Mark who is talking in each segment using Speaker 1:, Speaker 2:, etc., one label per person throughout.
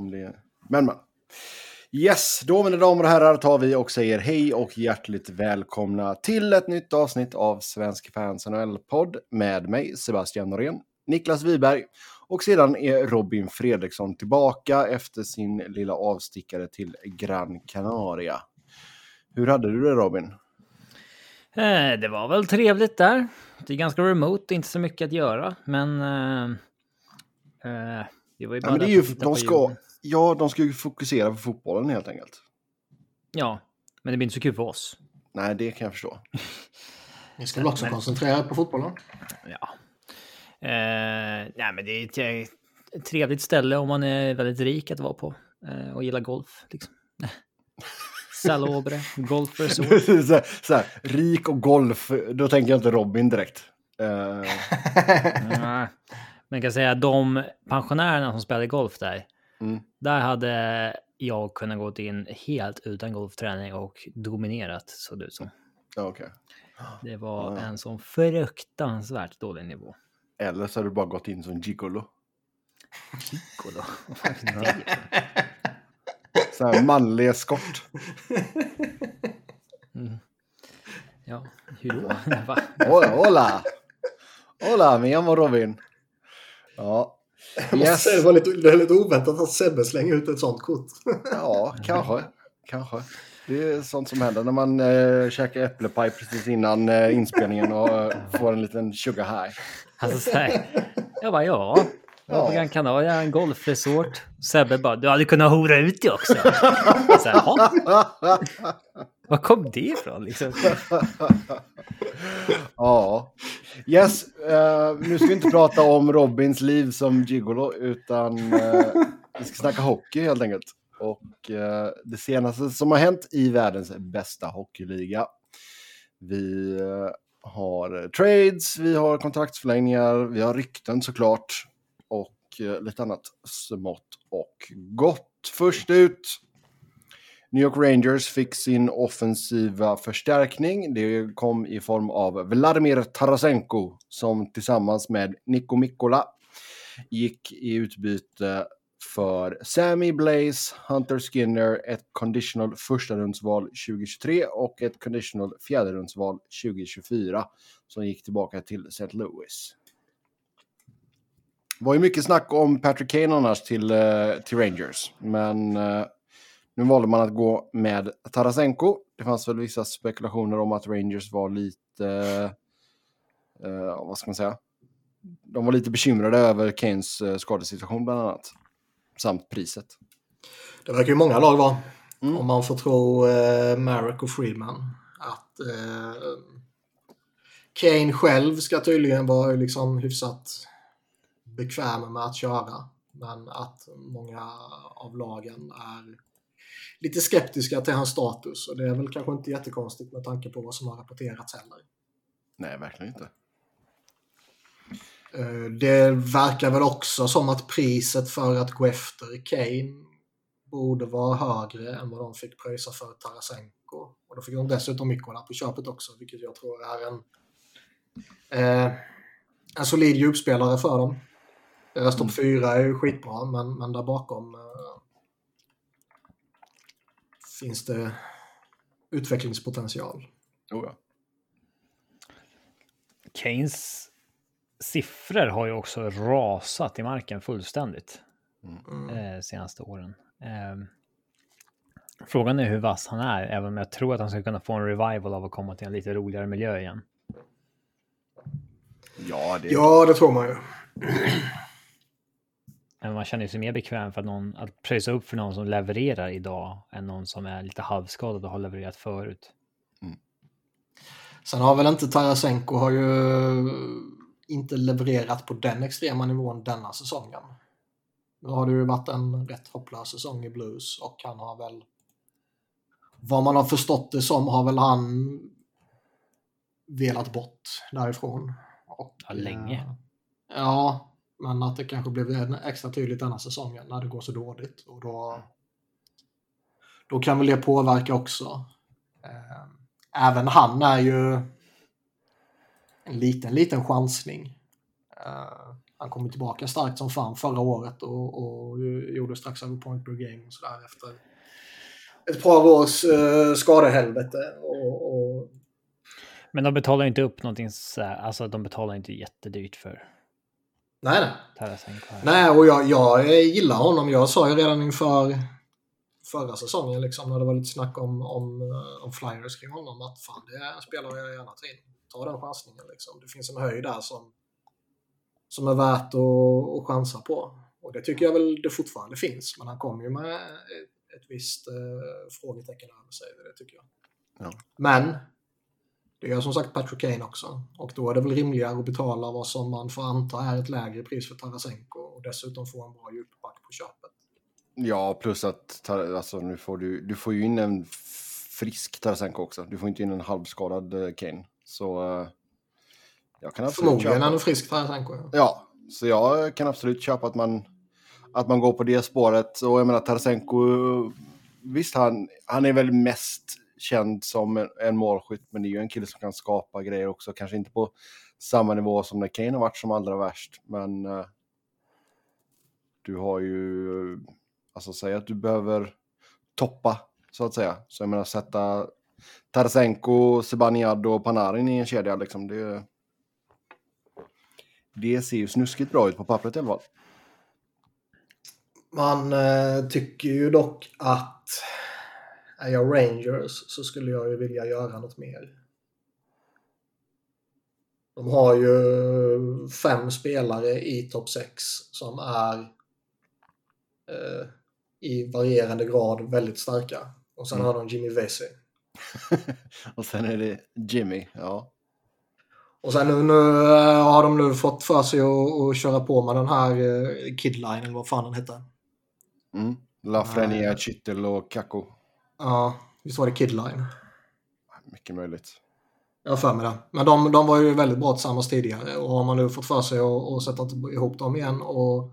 Speaker 1: om det... Men men. Yes, då mina damer och herrar tar vi och säger hej och hjärtligt välkomna till ett nytt avsnitt av Svensk Fans NHL-podd med mig Sebastian Norén, Niklas Wiberg och sedan är Robin Fredriksson tillbaka efter sin lilla avstickare till Gran Canaria. Hur hade du det Robin?
Speaker 2: Eh, det var väl trevligt där. Det är ganska remote, inte så mycket att göra, men... Eh
Speaker 1: det var ju bara ja, men det är ju, de ska, Ja, de ska ju fokusera på fotbollen helt enkelt.
Speaker 2: Ja, men det blir inte så kul för oss.
Speaker 1: Nej, det kan jag förstå.
Speaker 3: Ni ska väl också men... koncentrera er på fotbollen?
Speaker 2: Ja. Eh, nej, men det är ett trevligt ställe om man är väldigt rik att vara på eh, och gillar golf. Liksom. Salobre, Golf Resort.
Speaker 1: så, så här, rik och golf, då tänker jag inte Robin direkt. Uh...
Speaker 2: men jag kan säga de pensionärerna som spelade golf där, mm. där hade jag kunnat gå in helt utan golfträning och dominerat, såg det ut som.
Speaker 1: Okay.
Speaker 2: Det var en sån fruktansvärt dålig nivå.
Speaker 1: Eller så har du bara gått in som gigolo.
Speaker 2: Gigolo?
Speaker 1: Så här manlig eskort.
Speaker 2: Mm. Ja, hur då?
Speaker 1: hola, hola! Hola, mi amo Robin. Ja.
Speaker 3: Yes. det, var lite, det lite oväntat att Sebbe slänger ut ett sånt kort.
Speaker 1: ja, kanske. Kanske. Det är sånt som händer när man äh, käkar äpplepaj precis innan äh, inspelningen och äh, får en liten sugar high.
Speaker 2: Alltså, så här, jag bara, ja, Ja. På Gran Canaria, en golfresort. Sebbe bara, du hade kunnat hora ut det också. Så här, Var kom det ifrån liksom?
Speaker 1: ja. Yes, uh, nu ska vi inte prata om Robins liv som gigolo, utan uh, vi ska snacka hockey helt enkelt. Och uh, det senaste som har hänt i världens bästa hockeyliga. Vi har trades, vi har kontraktsförlängningar, vi har rykten såklart och eh, lite annat smått och gott. Först ut. New York Rangers fick sin offensiva förstärkning. Det kom i form av Vladimir Tarasenko som tillsammans med Niko Mikkola gick i utbyte för Sammy Blaze, Hunter Skinner, ett conditional första rundsval 2023 och ett conditional fjärde rundsval 2024 som gick tillbaka till St. Louis. Det var ju mycket snack om Patrick Kane annars till, uh, till Rangers. Men uh, nu valde man att gå med Tarasenko. Det fanns väl vissa spekulationer om att Rangers var lite... Uh, vad ska man säga? De var lite bekymrade över Kanes skadesituation bland annat. Samt priset.
Speaker 3: Det verkar ju många lag vara. Mm. Om man får tro uh, Marek och Freeman. Att Kane själv ska tydligen vara liksom hyfsat bekväm med att köra. Men att många av lagen är lite skeptiska till hans status och det är väl kanske inte jättekonstigt med tanke på vad som har rapporterats heller.
Speaker 1: Nej, verkligen inte.
Speaker 3: Eh, det verkar väl också som att priset för att gå efter Kane borde vara högre än vad de fick pröjsa för Tarasenko. Och då fick de dessutom Mikkola på köpet också, vilket jag tror är en, eh, en solid djupspelare för dem. Deras topp mm. fyra är ju skitbra, men, men där bakom uh, finns det utvecklingspotential.
Speaker 1: Oh ja.
Speaker 2: Keynes siffror har ju också rasat i marken fullständigt mm. eh, senaste åren. Eh, frågan är hur vass han är, även om jag tror att han ska kunna få en revival av att komma till en lite roligare miljö igen.
Speaker 3: Ja, det, ja, det tror man ju.
Speaker 2: Men man känner sig mer bekväm för att, någon, att pröjsa upp för någon som levererar idag än någon som är lite halvskadad och har levererat förut. Mm.
Speaker 3: Sen har väl inte Tarasenko har ju inte levererat på den extrema nivån denna säsongen. Nu har det ju varit en rätt hopplös säsong i Blues och han har väl vad man har förstått det som har väl han velat bort därifrån. Och,
Speaker 2: ja, länge.
Speaker 3: Eh, ja, men att det kanske blev extra tydligt denna säsongen när det går så dåligt. Och då, då kan väl det påverka också. Eh, även han är ju en liten, liten chansning. Eh, han kom tillbaka starkt som fan förra året och, och gjorde strax över point per game och sådär efter ett par års uh, skadehelvete. Och, och...
Speaker 2: Men de betalar inte upp någonting så alltså de betalar inte jättedyrt för
Speaker 3: Nej, nej. Nej, och jag, jag gillar honom. Jag sa ju redan inför förra säsongen liksom, när det var lite snack om, om, eh, om flyers kring honom att fan, det är en spelare jag gärna tar in. Ta den chansningen liksom. Det finns en höjd där som, som är värt att, att chansa på. Och det tycker jag väl det fortfarande finns, men han kommer ju med ett, ett visst eh, frågetecken över sig. Det tycker jag. Ja. Men det gör som sagt Patrick Kane också. Och då är det väl rimligare att betala vad som man får anta är ett lägre pris för Tarasenko och dessutom få en bra djupback på köpet.
Speaker 1: Ja, plus att alltså, nu får du, du får ju in en frisk Tarasenko också. Du får inte in en halvskadad eh, Kane. Så uh, jag kan absolut
Speaker 3: Förmodligen köpa... en frisk Tarasenko.
Speaker 1: Ja. ja, så jag kan absolut köpa att man, att man går på det spåret. Och jag menar Tarasenko, visst han, han är väl mest känd som en, en målskytt, men det är ju en kille som kan skapa grejer också. Kanske inte på samma nivå som när Kane har varit som allra värst, men eh, du har ju, alltså säg att du behöver toppa, så att säga. Så jag menar sätta Tarasenko, Sebaniad och Panarin i en kedja, liksom. Det, det ser ju snuskigt bra ut på pappret i alla fall.
Speaker 3: Man eh, tycker ju dock att är jag Rangers så skulle jag ju vilja göra något mer. De har ju fem spelare i topp 6 som är eh, i varierande grad väldigt starka. Och sen mm. har de Jimmy Vesey.
Speaker 1: och sen är det Jimmy, ja.
Speaker 3: Och sen nu, nu eh, har de nu fått för sig att, att köra på med den här eh, Kidline, eller vad fan den hette.
Speaker 1: Mm. Lafreniere, Kittel och Kakko.
Speaker 3: Ja, visst var det Kidline?
Speaker 1: Mycket möjligt.
Speaker 3: Jag har för mig det. Men de, de var ju väldigt bra tillsammans tidigare och har man nu fått för sig att, att sätta ihop dem igen och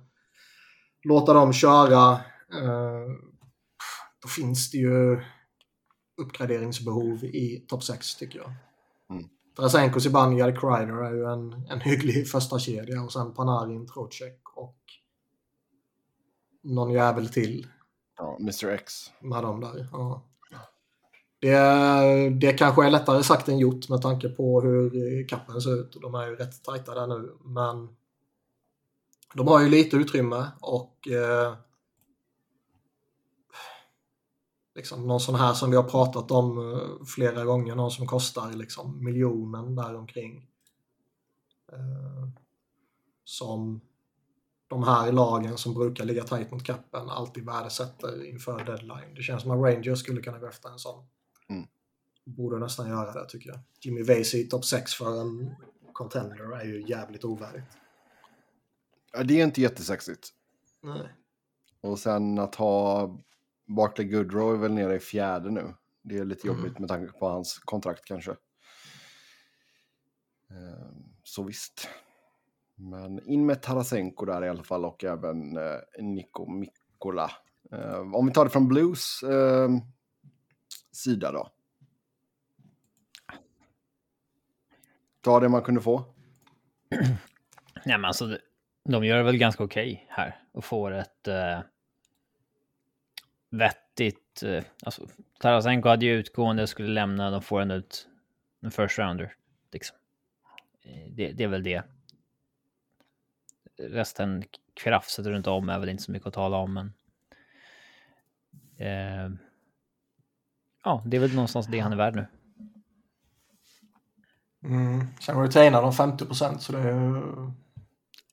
Speaker 3: låta dem köra eh, då finns det ju uppgraderingsbehov i topp 6 tycker jag. Mm. Tarasenko, Zibanejad, Kreider är ju en, en hygglig första kedja och sen Panarin, Trocek och någon jävel till.
Speaker 1: Ja, Mr X.
Speaker 3: Med dem där, ja. Det, det kanske är lättare sagt än gjort med tanke på hur kappen ser ut. De är ju rätt tajta där nu, men de har ju lite utrymme och eh, liksom någon sån här som vi har pratat om eh, flera gånger, någon som kostar liksom miljonen däromkring. Eh, som de här lagen som brukar ligga tajt mot kappen alltid värdesätter inför deadline. Det känns som att Rangers skulle kunna gå efter en sån. Mm. Borde nästan göra det tycker jag. Jimmy Vasey i topp 6 för en contender är ju jävligt ovärdigt.
Speaker 1: Ja, det är inte jättesexigt.
Speaker 3: Nej.
Speaker 1: Och sen att ha Bartley Goodrow är väl nere i fjärde nu. Det är lite mm. jobbigt med tanke på hans kontrakt kanske. Ehm, så visst. Men in med Tarasenko där i alla fall och även eh, Niko Mikkola. Eh, om vi tar det från Blues eh, sida då. Ta det man kunde få.
Speaker 2: Nej men alltså, de gör det väl ganska okej okay här och får ett eh, vettigt... Eh, alltså, Tarasenko hade ju utgående, skulle lämna, de får en ut en first rounder. Liksom. Eh, det, det är väl det resten krafset runt om är väl inte så mycket att tala om, men. Eh, ja, det är väl någonstans det han är värd nu.
Speaker 3: Mm. Sen retainar de 50 procent så det är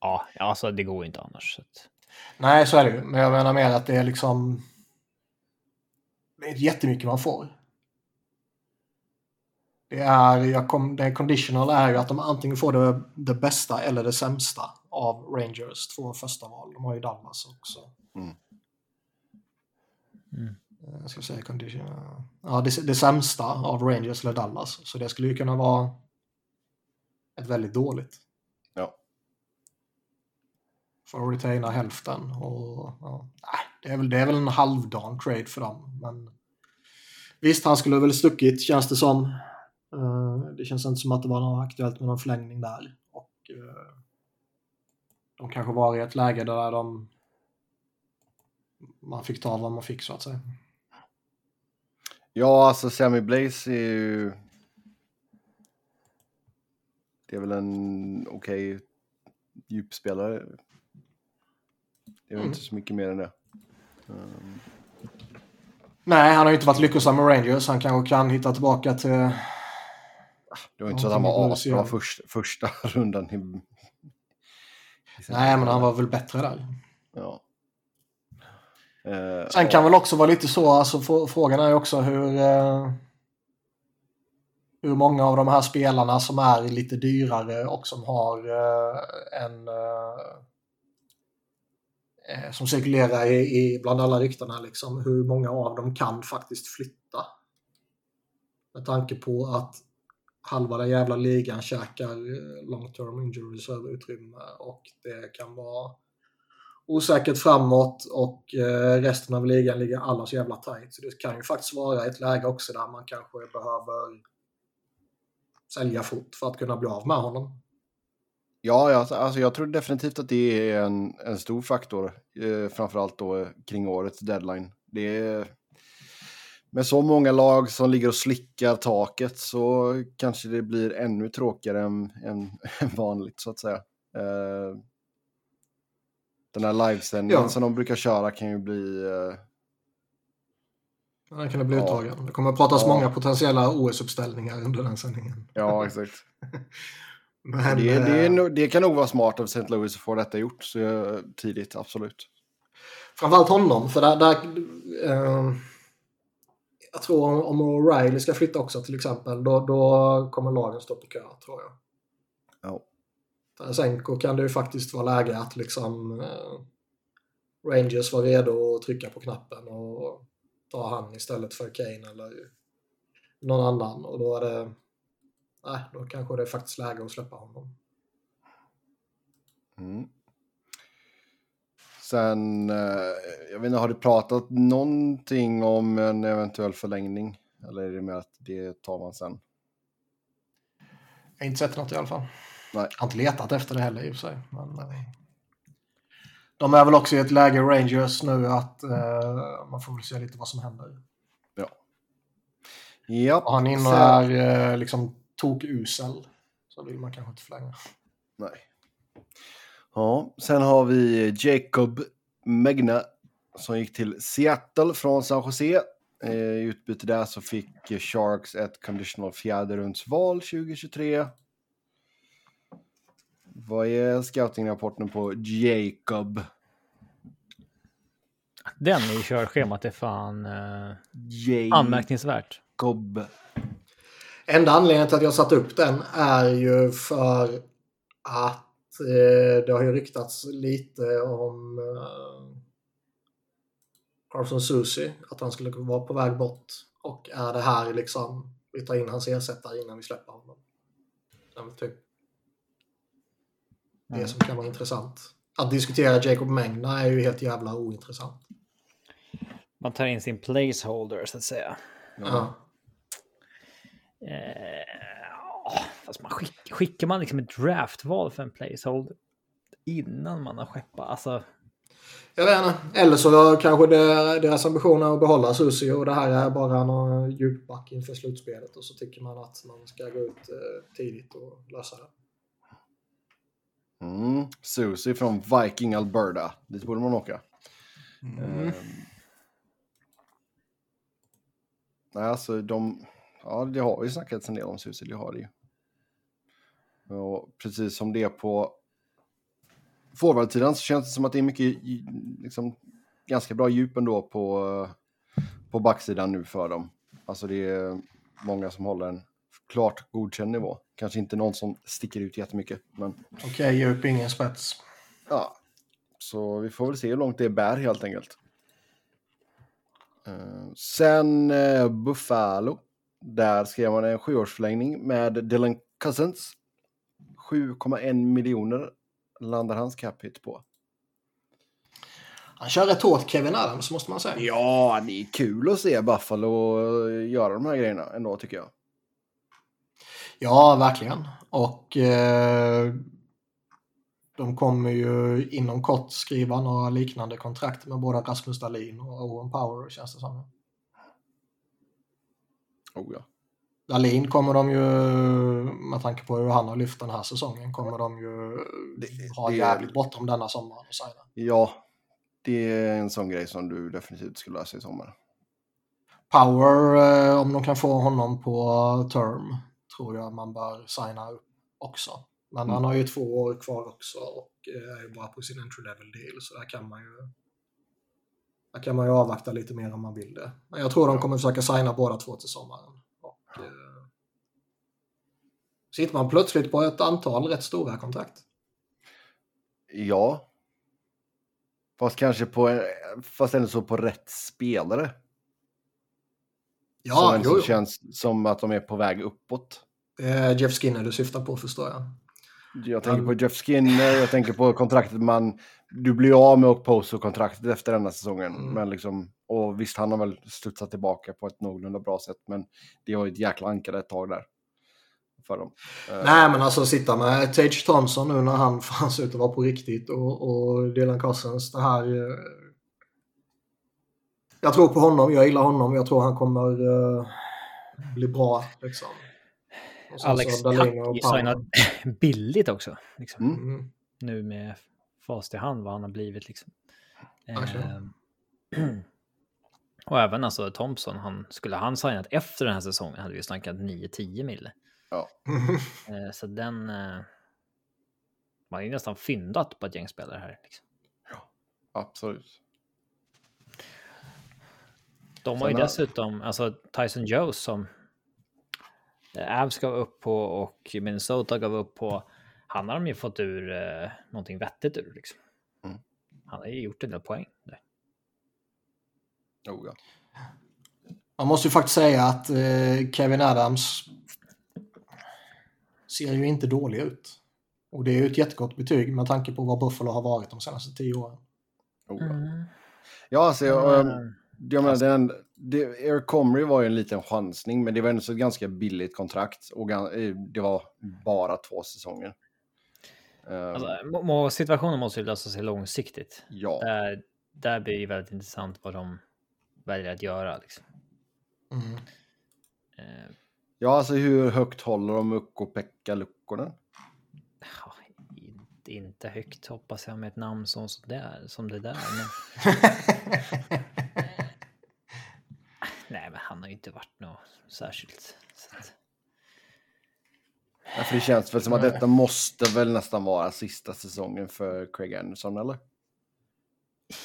Speaker 2: Ja, alltså det går inte annars. Så att...
Speaker 3: Nej, så är det ju. Men jag menar mer att det är liksom... Det är jättemycket man får. Det är, jag kom, det conditional är ju att de antingen får det, det bästa eller det sämsta av Rangers två första val. De har ju Dallas också. Mm.
Speaker 2: Mm.
Speaker 3: Jag ska säga condition. Ja, det, det sämsta av Rangers eller Dallas. Så det skulle ju kunna vara ett väldigt dåligt.
Speaker 1: Ja.
Speaker 3: För att retaina hälften. Och, ja, det, är väl, det är väl en halvdan trade för dem. Men visst, han skulle väl stuckit känns det som. Uh, det känns inte som att det var något aktuellt med någon förlängning där. Och uh, de kanske var i ett läge där de man fick ta vad man fick så att säga.
Speaker 1: Ja, alltså Sammy Blaze är ju... Det är väl en okej okay djupspelare. Det är mm. inte så mycket mer än det. Um...
Speaker 3: Nej, han har ju inte varit lyckosam med Rangers. Han kanske kan hitta tillbaka till...
Speaker 1: Det var inte så att han var asbra först, första rundan. I...
Speaker 3: Nej, men han var väl bättre där.
Speaker 1: Ja.
Speaker 3: Uh, Sen kan och... väl också vara lite så, alltså frågan är ju också hur... Uh, hur många av de här spelarna som är lite dyrare och som har uh, en... som cirkulerar i, i, bland alla ryktena, liksom, hur många av dem kan faktiskt flytta. Med tanke på att halva den jävla ligan käkar eh, long term injury reserve-utrymme och det kan vara osäkert framåt och eh, resten av ligan ligger alla så jävla tight. Så det kan ju faktiskt vara ett läge också där man kanske behöver sälja fort för att kunna bli av med honom.
Speaker 1: Ja, jag, alltså, alltså jag tror definitivt att det är en, en stor faktor, eh, framförallt då kring årets deadline. Det är, med så många lag som ligger och slickar taket så kanske det blir ännu tråkigare än, än, än vanligt så att säga. Eh, den här livesändningen ja. som de brukar köra kan ju bli... Uh...
Speaker 3: Den kan det bli ja. uttagen. Det kommer att pratas ja. många potentiella OS-uppställningar under den sändningen.
Speaker 1: Ja, exakt. Men, det, det, är, det, kan nog vara smart av St. Louis att få detta gjort så tidigt, absolut.
Speaker 3: Framförallt honom, för där... där uh, jag tror om O'Reilly ska flytta också till exempel, då, då kommer lagen stå på kö, tror jag.
Speaker 1: Ja.
Speaker 3: Tarasenko kan det ju faktiskt vara läge att liksom eh, Rangers var redo att trycka på knappen och ta han istället för Kane eller någon annan och då är det nej, då kanske det är faktiskt läge att släppa honom.
Speaker 1: Mm. Sen, eh, jag vet inte, har du pratat någonting om en eventuell förlängning? Eller är det mer att det tar man sen?
Speaker 3: Jag har inte sett något i alla fall.
Speaker 1: Nej.
Speaker 3: Jag har inte letat efter det heller i och för sig. Men, nej. De är väl också i ett läge, Rangers, nu att uh, man får väl se lite vad som händer.
Speaker 1: Ja. Ja.
Speaker 3: Och han inne är uh, liksom tokusel. Så vill man kanske inte förlänga.
Speaker 1: Nej. Ja, sen har vi Jacob Megna som gick till Seattle från San Jose. Eh, I utbyte där så fick Sharks ett conditional fjärderundsval 2023. Vad är scoutingrapporten på Jacob?
Speaker 2: Den i körschemat är fan eh, anmärkningsvärt.
Speaker 1: Jacob.
Speaker 3: Enda anledningen till att jag satt upp den är ju för att det har ju ryktats lite om eh, Carson Susi, att han skulle vara på väg bort. Och är det här liksom, vi tar in hans ersättare innan vi släpper honom. Typ det mm. som kan vara intressant. Att diskutera Jacob Mengna är ju helt jävla ointressant.
Speaker 2: Man tar in sin placeholder så att säga.
Speaker 3: Ja.
Speaker 2: Eh, fast man skick, skickar man liksom ett draftval för en placeholder innan man har skeppat? Alltså...
Speaker 3: Jag vet inte. Eller så kanske det, deras ambition är att behålla Susi och det här är bara någon djupback inför slutspelet och så tycker man att man ska gå ut eh, tidigt och lösa det.
Speaker 1: Mm. Susie från Viking Alberta. Dit borde man åka. Mm. Um, nej, alltså de... Ja, det har ju snackats en del om Susie, det har det ju. Och precis som det är på forwardsidan så känns det som att det är mycket, liksom, ganska bra djup ändå på, på backsidan nu för dem. Alltså det är många som håller en klart godkänd nivå. Kanske inte någon som sticker ut jättemycket. Men...
Speaker 3: Okej, okay, djup, ingen spets.
Speaker 1: Ja, så vi får väl se hur långt det bär helt enkelt. Uh, sen uh, Buffalo. Där skrev man en sjuårsförlängning med Dylan Cousins. 7,1 miljoner landar hans cap hit på.
Speaker 3: Han kör rätt hårt Kevin Adams måste man säga.
Speaker 1: Ja, det är kul att se Buffalo göra de här grejerna ändå tycker jag.
Speaker 3: Ja, verkligen. Och eh, de kommer ju inom kort skriva några liknande kontrakt med både Rasmus Dahlin och Owen Power känns det som.
Speaker 1: Oh, ja.
Speaker 3: Dahlin kommer de ju, med tanke på hur han har lyft den här säsongen, kommer de ju
Speaker 1: Det-
Speaker 3: ha
Speaker 1: det-
Speaker 3: jävligt bråttom denna sommaren och signa.
Speaker 1: Ja, det är en sån grej som du definitivt skulle lösa i sommar.
Speaker 3: Power, eh, om de kan få honom på term, tror jag man bör signa upp också. Men
Speaker 1: Mm.
Speaker 3: han har ju två år kvar också och eh, är ju bara på sin entry level deal så där kan man ju där kan man ju avvakta lite mer om man vill det. Men jag tror de kommer försöka signa båda två till sommaren. Eh, sitter man plötsligt på ett antal rätt stora kontrakt.
Speaker 1: Ja. Fast kanske på, fast ändå så på rätt spelare. som
Speaker 3: Ja,
Speaker 1: ändå
Speaker 3: jo, jo.
Speaker 1: känns som att de är på väg uppåt.
Speaker 3: Är Jeff Skinner du syftar på förstår jag.
Speaker 1: Jag tänker på Jeff Skinner, jag tänker på kontraktet man... Du blir av med Okposo-kontraktet efter denna säsongen.
Speaker 3: Mm.
Speaker 1: Men liksom, och visst, han har väl studsat tillbaka på ett någorlunda bra sätt, men det var ju ett jäkla ankare ett tag där. För dem. Eh,
Speaker 3: Nej, men alltså sitta med Tage Thompson nu när han fan ser ut att vara på riktigt och, och Dylan Cousins, det här... eh, Jag tror på honom, jag gillar honom, jag tror han kommer eh, bli bra liksom.
Speaker 2: Alex signat billigt också. Liksom.
Speaker 1: Mm.
Speaker 3: Mm.
Speaker 2: Nu med fast i hand vad han har blivit. Liksom. Ehm, och även alltså Thompson, han, skulle han signat efter den här säsongen hade vi snackat 9-10 mille.
Speaker 1: Ja.
Speaker 2: Eh, så den... Eh, man ju nästan fyndat på ett gäng spelare här. Liksom.
Speaker 1: Absolut.
Speaker 2: De har ju dessutom, alltså Tyson Jones som eh, Avs gav upp på och Minnesota gav upp på. Han har de ju fått ur eh, någonting vettigt ur liksom.
Speaker 1: Mm.
Speaker 2: Han har ju gjort en del poäng där.
Speaker 1: Oh, ja.
Speaker 3: Man måste ju faktiskt säga att eh, Kevin Adams ser ju inte dålig ut. Och det är ju ett jättegott betyg med tanke på vad Buffalo har varit de senaste tio åren.
Speaker 1: Oh, ja.
Speaker 2: Mm.
Speaker 1: ja, alltså, jag, ehm, jag menar, den, det, Eric Comrie var ju en liten chansning, men det var ändå så ett ganska billigt kontrakt. Och eh, det var bara två säsonger. Ehm,
Speaker 2: alltså, må- situationen måste ju lösa sig långsiktigt.
Speaker 1: ja,
Speaker 2: Där, där blir det väldigt intressant vad de väljer att göra. Liksom.
Speaker 3: Mm.
Speaker 2: Eh,
Speaker 1: ja, alltså hur högt håller de Ukko-Pekka Lukkonen?
Speaker 2: ja, inte, inte högt hoppas jag med ett namn som, sådär, som det där. Men... Han har ju inte varit något särskilt. Så att...
Speaker 1: Ja, för det känns väl som att detta måste väl nästan vara sista säsongen för Craig Anderson, eller?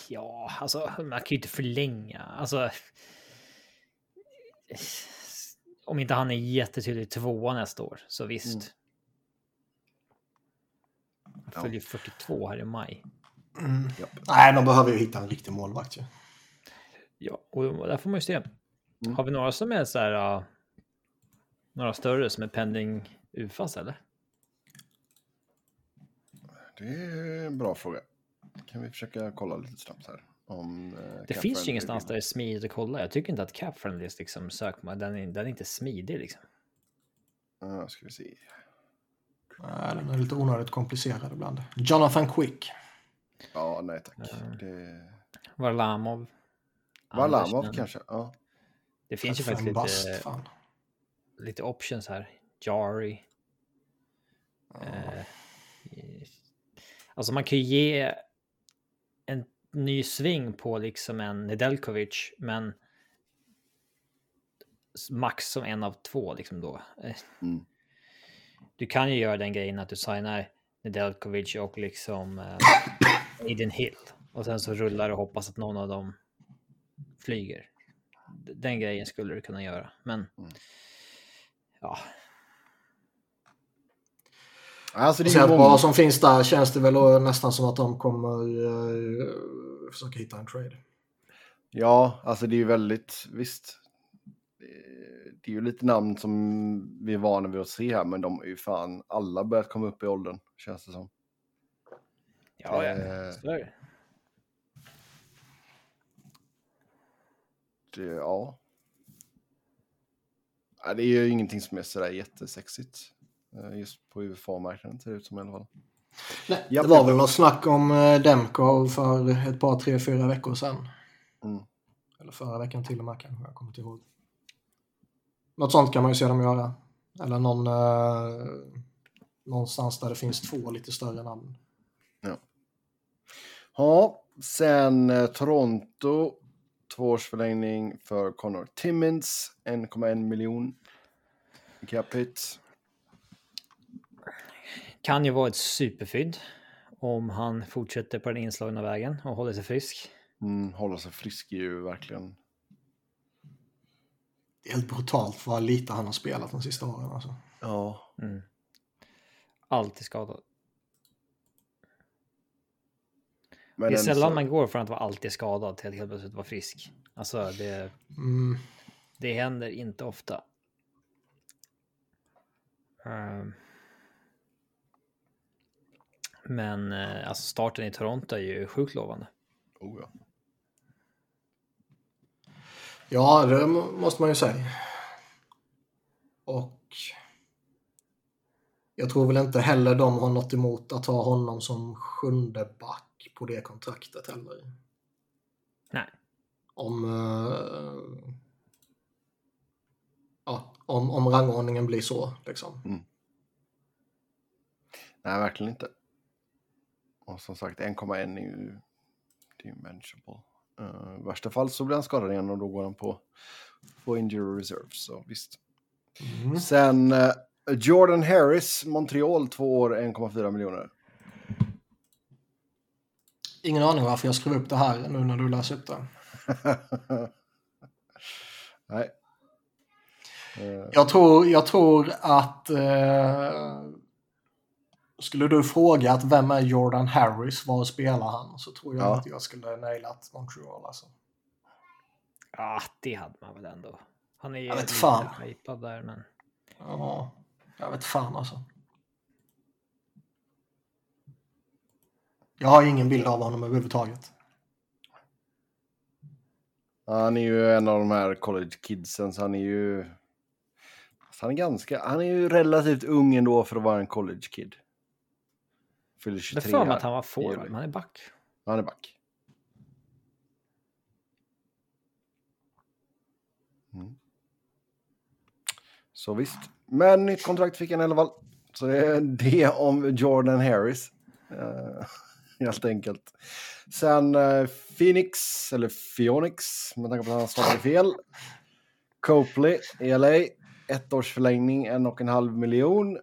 Speaker 2: Ja, alltså man kan ju inte förlänga. Alltså. Om inte han är jättetydlig tvåa nästa år, så visst.
Speaker 1: Mm.
Speaker 2: Han följer 42 här i maj.
Speaker 3: Mm. Nej, de behöver ju hitta en riktig målvakt ju.
Speaker 2: Ja, och där får man ju se.
Speaker 1: Mm.
Speaker 2: Har vi några som är så här? Uh, några större som är pending UFAS eller?
Speaker 1: Det är en bra fråga. Kan vi försöka kolla lite snabbt här? Om, eh,
Speaker 2: Det finns ju ingenstans där det är smidigt att kolla. Jag tycker inte att Cap Friendlys liksom sökmål, den är, den är inte smidig liksom.
Speaker 1: Ja, ska vi se.
Speaker 3: Nej, den är lite onödigt komplicerad ibland. Jonathan Quick.
Speaker 1: Ja, nej tack.
Speaker 2: Mm.
Speaker 1: Det...
Speaker 2: Varlamov.
Speaker 1: Varlamov kanske? Ja.
Speaker 2: Det finns ju faktiskt
Speaker 3: bast,
Speaker 2: lite,
Speaker 3: fan.
Speaker 2: lite options här. Jari.
Speaker 3: Ja.
Speaker 2: Eh, alltså man kan ju ge en ny sving på liksom en Nedeljkovic, men max som en av två liksom då. Eh,
Speaker 1: Mm.
Speaker 2: Du kan ju göra den grejen att du signar Nedeljkovic och liksom eh, Aiden Hill och sen så rullar och hoppas att någon av dem flyger. Den grejen skulle du kunna göra, men
Speaker 1: Mm.
Speaker 2: ja,
Speaker 1: Alltså, det många...
Speaker 3: vad som finns där känns det väl nästan som att de kommer eh, försöka hitta en trade.
Speaker 1: Ja, alltså det är ju väldigt, visst. Det- Det är ju lite namn som vi är vana vid att se här, men de är ju fan alla börjat komma upp i åldern, känns det som.
Speaker 2: ja, ja.
Speaker 1: Eh,
Speaker 2: Så är det.
Speaker 1: Det, ja. ja. Det är ju ingenting som är sådär jättesexigt. Eh, Just på UFA-marknaden ser det ut som i alla fall.
Speaker 3: Nej, det var väl något snack om uh, Demko för ett par, tre, fyra veckor sedan. Mm. Eller förra veckan till och med kanske, jag kommer inte ihåg. Något sånt kan man ju se dem göra. Eller någon, uh, någonstans där det finns två lite större namn.
Speaker 1: Ja, ja sen uh, Toronto. Tvåårsförlängning för Connor Timmins. 1,1 miljon capita.
Speaker 2: Kan ju vara ett superfynd om han fortsätter på den inslagna vägen och håller sig frisk.
Speaker 1: Mm, hålla sig frisk är ju verkligen...
Speaker 3: Det är helt brutalt vad lite han har spelat de sista åren alltså.
Speaker 1: Ja.
Speaker 2: Mm. Alltid skadad. Men det är sällan så... man går från att vara alltid skadad till att helt plötsligt vara frisk. Alltså det... Mm. Det händer inte ofta. Um... Men eh, alltså starten i Toronto är ju sjukt lovande.
Speaker 1: Oh ja.
Speaker 3: Ja, det måste man ju säga. Och jag tror väl inte heller de har något emot att ha honom som sjunde back på det kontraktet heller.
Speaker 2: Nej.
Speaker 3: Om, uh, ja, om, om rangordningen blir så liksom.
Speaker 1: Mm. Nej, verkligen inte. Och som sagt 1,1 är ju, det är ju manageable. Uh, I värsta fall så blir han skadad igen och då går han på, på injury reserve. Så visst. Mm. Sen uh, Jordan Harris, Montreal, två år, 1,4 miljoner.
Speaker 3: Ingen aning varför jag skrev upp det här nu när du läser upp det.
Speaker 1: Nej.
Speaker 3: Uh. Jag, tror, jag tror att uh, skulle du fråga att vem är Jordan Harris, var spelar han? Så tror jag ja. att jag skulle nailat Montreal alltså.
Speaker 2: Ja, det hade man väl ändå. Han är ju
Speaker 3: jag vet fan.
Speaker 2: hypad där men...
Speaker 3: Ja, jag vet fan alltså. Jag har ingen bild av honom överhuvudtaget.
Speaker 1: Han är ju en av de här college kidsen, så han är ju... Han är ganska... Han är ju relativt ung ändå för att vara en college kid. Fyller 23
Speaker 2: Det för mig att han var forward, men han är back.
Speaker 1: Han är back. Mm. Så visst. Men nytt kontrakt fick han i alla fall. Så det är det om Jordan Harris. Uh, helt enkelt. Sen uh, Phoenix, eller Phoenix, med tanke på att han stavade fel. Copley i LA. Ett års förlängning, en och en halv miljon.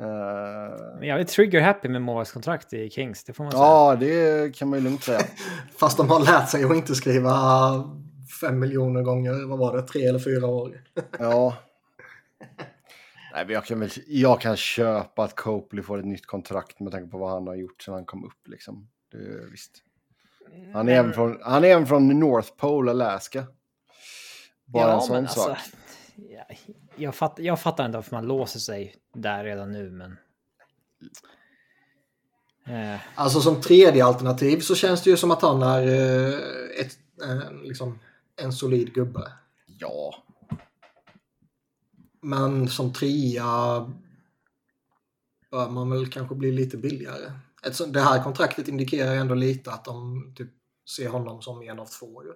Speaker 2: Uh, jag är trigger happy med målvaktskontrakt i Kings, det får man säga.
Speaker 1: Ja, det kan man ju lugnt säga.
Speaker 3: Fast de har lärt sig att inte skriva fem miljoner gånger, vad var det, tre eller fyra år?
Speaker 1: ja. Nej, jag kan, väl, jag kan köpa att Copley får ett nytt kontrakt med tanke på vad han har gjort sedan han kom upp. Liksom. Det, visst. Han är, men... även från, han är även från North Pole, Alaska. Bara ja, en sån sak. Alltså,
Speaker 2: jag, fatt, jag fattar inte varför man låser sig där redan nu, men...
Speaker 3: Eh. Alltså som tredje alternativ så känns det ju som att han är eh, ett, eh, liksom en solid gubbe.
Speaker 1: Ja.
Speaker 3: Men som trea bör man väl kanske bli lite billigare. Ett, det här kontraktet indikerar ändå lite att de typ ser honom som en av två. Ju.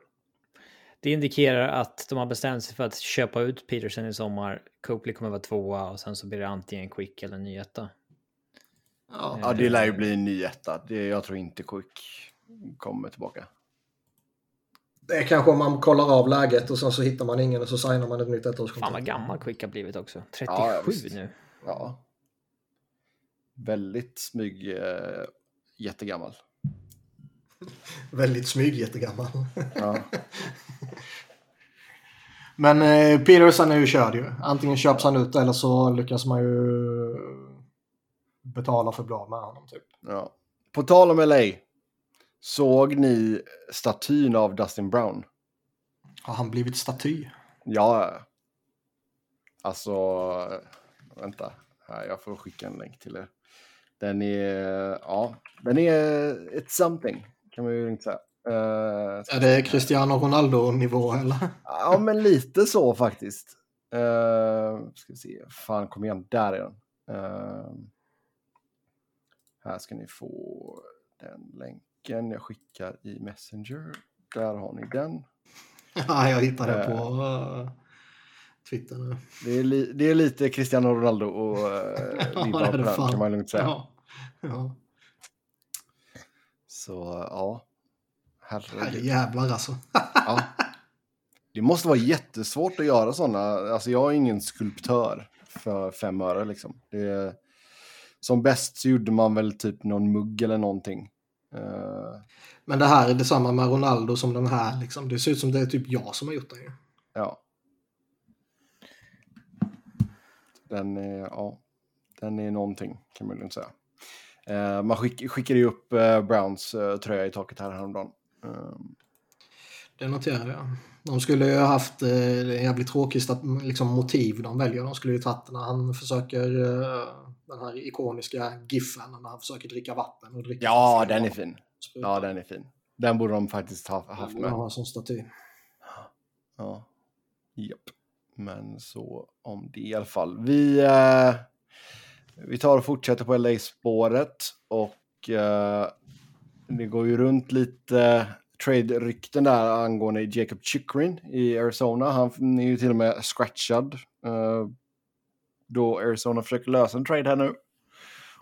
Speaker 2: Det indikerar att de har bestämt sig för att köpa ut Peterson i sommar. Copley kommer vara tvåa och sen så blir det antingen Quick eller ny etta.
Speaker 1: Ja, ja det lär ju bli en ny etta. Det, jag tror inte Quick kommer tillbaka.
Speaker 3: Det är kanske om man kollar av läget och sen så hittar man ingen och så signar man ett nytt ettårskontrakt.
Speaker 2: Fan vad gammal Quick har blivit också. 37 ja, nu.
Speaker 1: Ja. Väldigt smyg, äh, jättegammal.
Speaker 3: Väldigt smyg jättegammal. Ja. Men eh, Peterson är ju körd ju. Antingen köps han ut eller så lyckas man ju betala för bra med honom. Typ.
Speaker 1: Ja. På tal om LA. Såg ni statyn av Dustin Brown?
Speaker 3: Har han blivit staty?
Speaker 1: Ja. Alltså, vänta. Här, jag får skicka en länk till er. Den är, ja, den är ett something kan man ju inte säga.
Speaker 3: Uh, är det Cristiano Ronaldo-nivå eller?
Speaker 1: Ja, men lite så faktiskt. Uh, ska vi se, fan kom igen, där är den. Uh, Här ska ni få den länken jag skickar i Messenger. Där har ni den.
Speaker 3: Ja, jag hittade det på uh, Twitter nu.
Speaker 1: Det är, li, det är lite Cristiano Ronaldo och uh, på den kan man lugnt säga.
Speaker 3: Ja. Ja.
Speaker 1: Så ja.
Speaker 3: Herregud. Jävlar alltså.
Speaker 1: ja. Det måste vara jättesvårt att göra sådana. Alltså jag är ingen skulptör för fem öre liksom. Det, som bäst så gjorde man väl typ någon mugg eller någonting. Uh...
Speaker 3: Men det här är detsamma med Ronaldo som den här liksom. Det ser ut som det är typ jag som har gjort den
Speaker 1: Ja. Den är, ja, den är någonting kan man lugnt säga. Uh, man skick, skickade ju upp uh, Browns uh, tröja i taket här häromdagen. Um...
Speaker 3: Det noterade jag. De skulle ju ha haft eh, jävligt tråkigt att, liksom, motiv de väljer. De skulle ju tagit när han försöker eh, den här ikoniska giffen när han försöker dricka vatten. Och dricka
Speaker 1: ja, den är fin. Ja, den är fin. Den borde de faktiskt ha haft med.
Speaker 3: Ja, som staty.
Speaker 1: Ja, japp. Men så om det i alla fall. Vi, eh, vi tar och fortsätter på LA-spåret och eh, det går ju runt lite trade-rykten där angående Jacob Chikrin i Arizona. Han är ju till och med scratchad. Uh, då Arizona försöker lösa en trade här nu.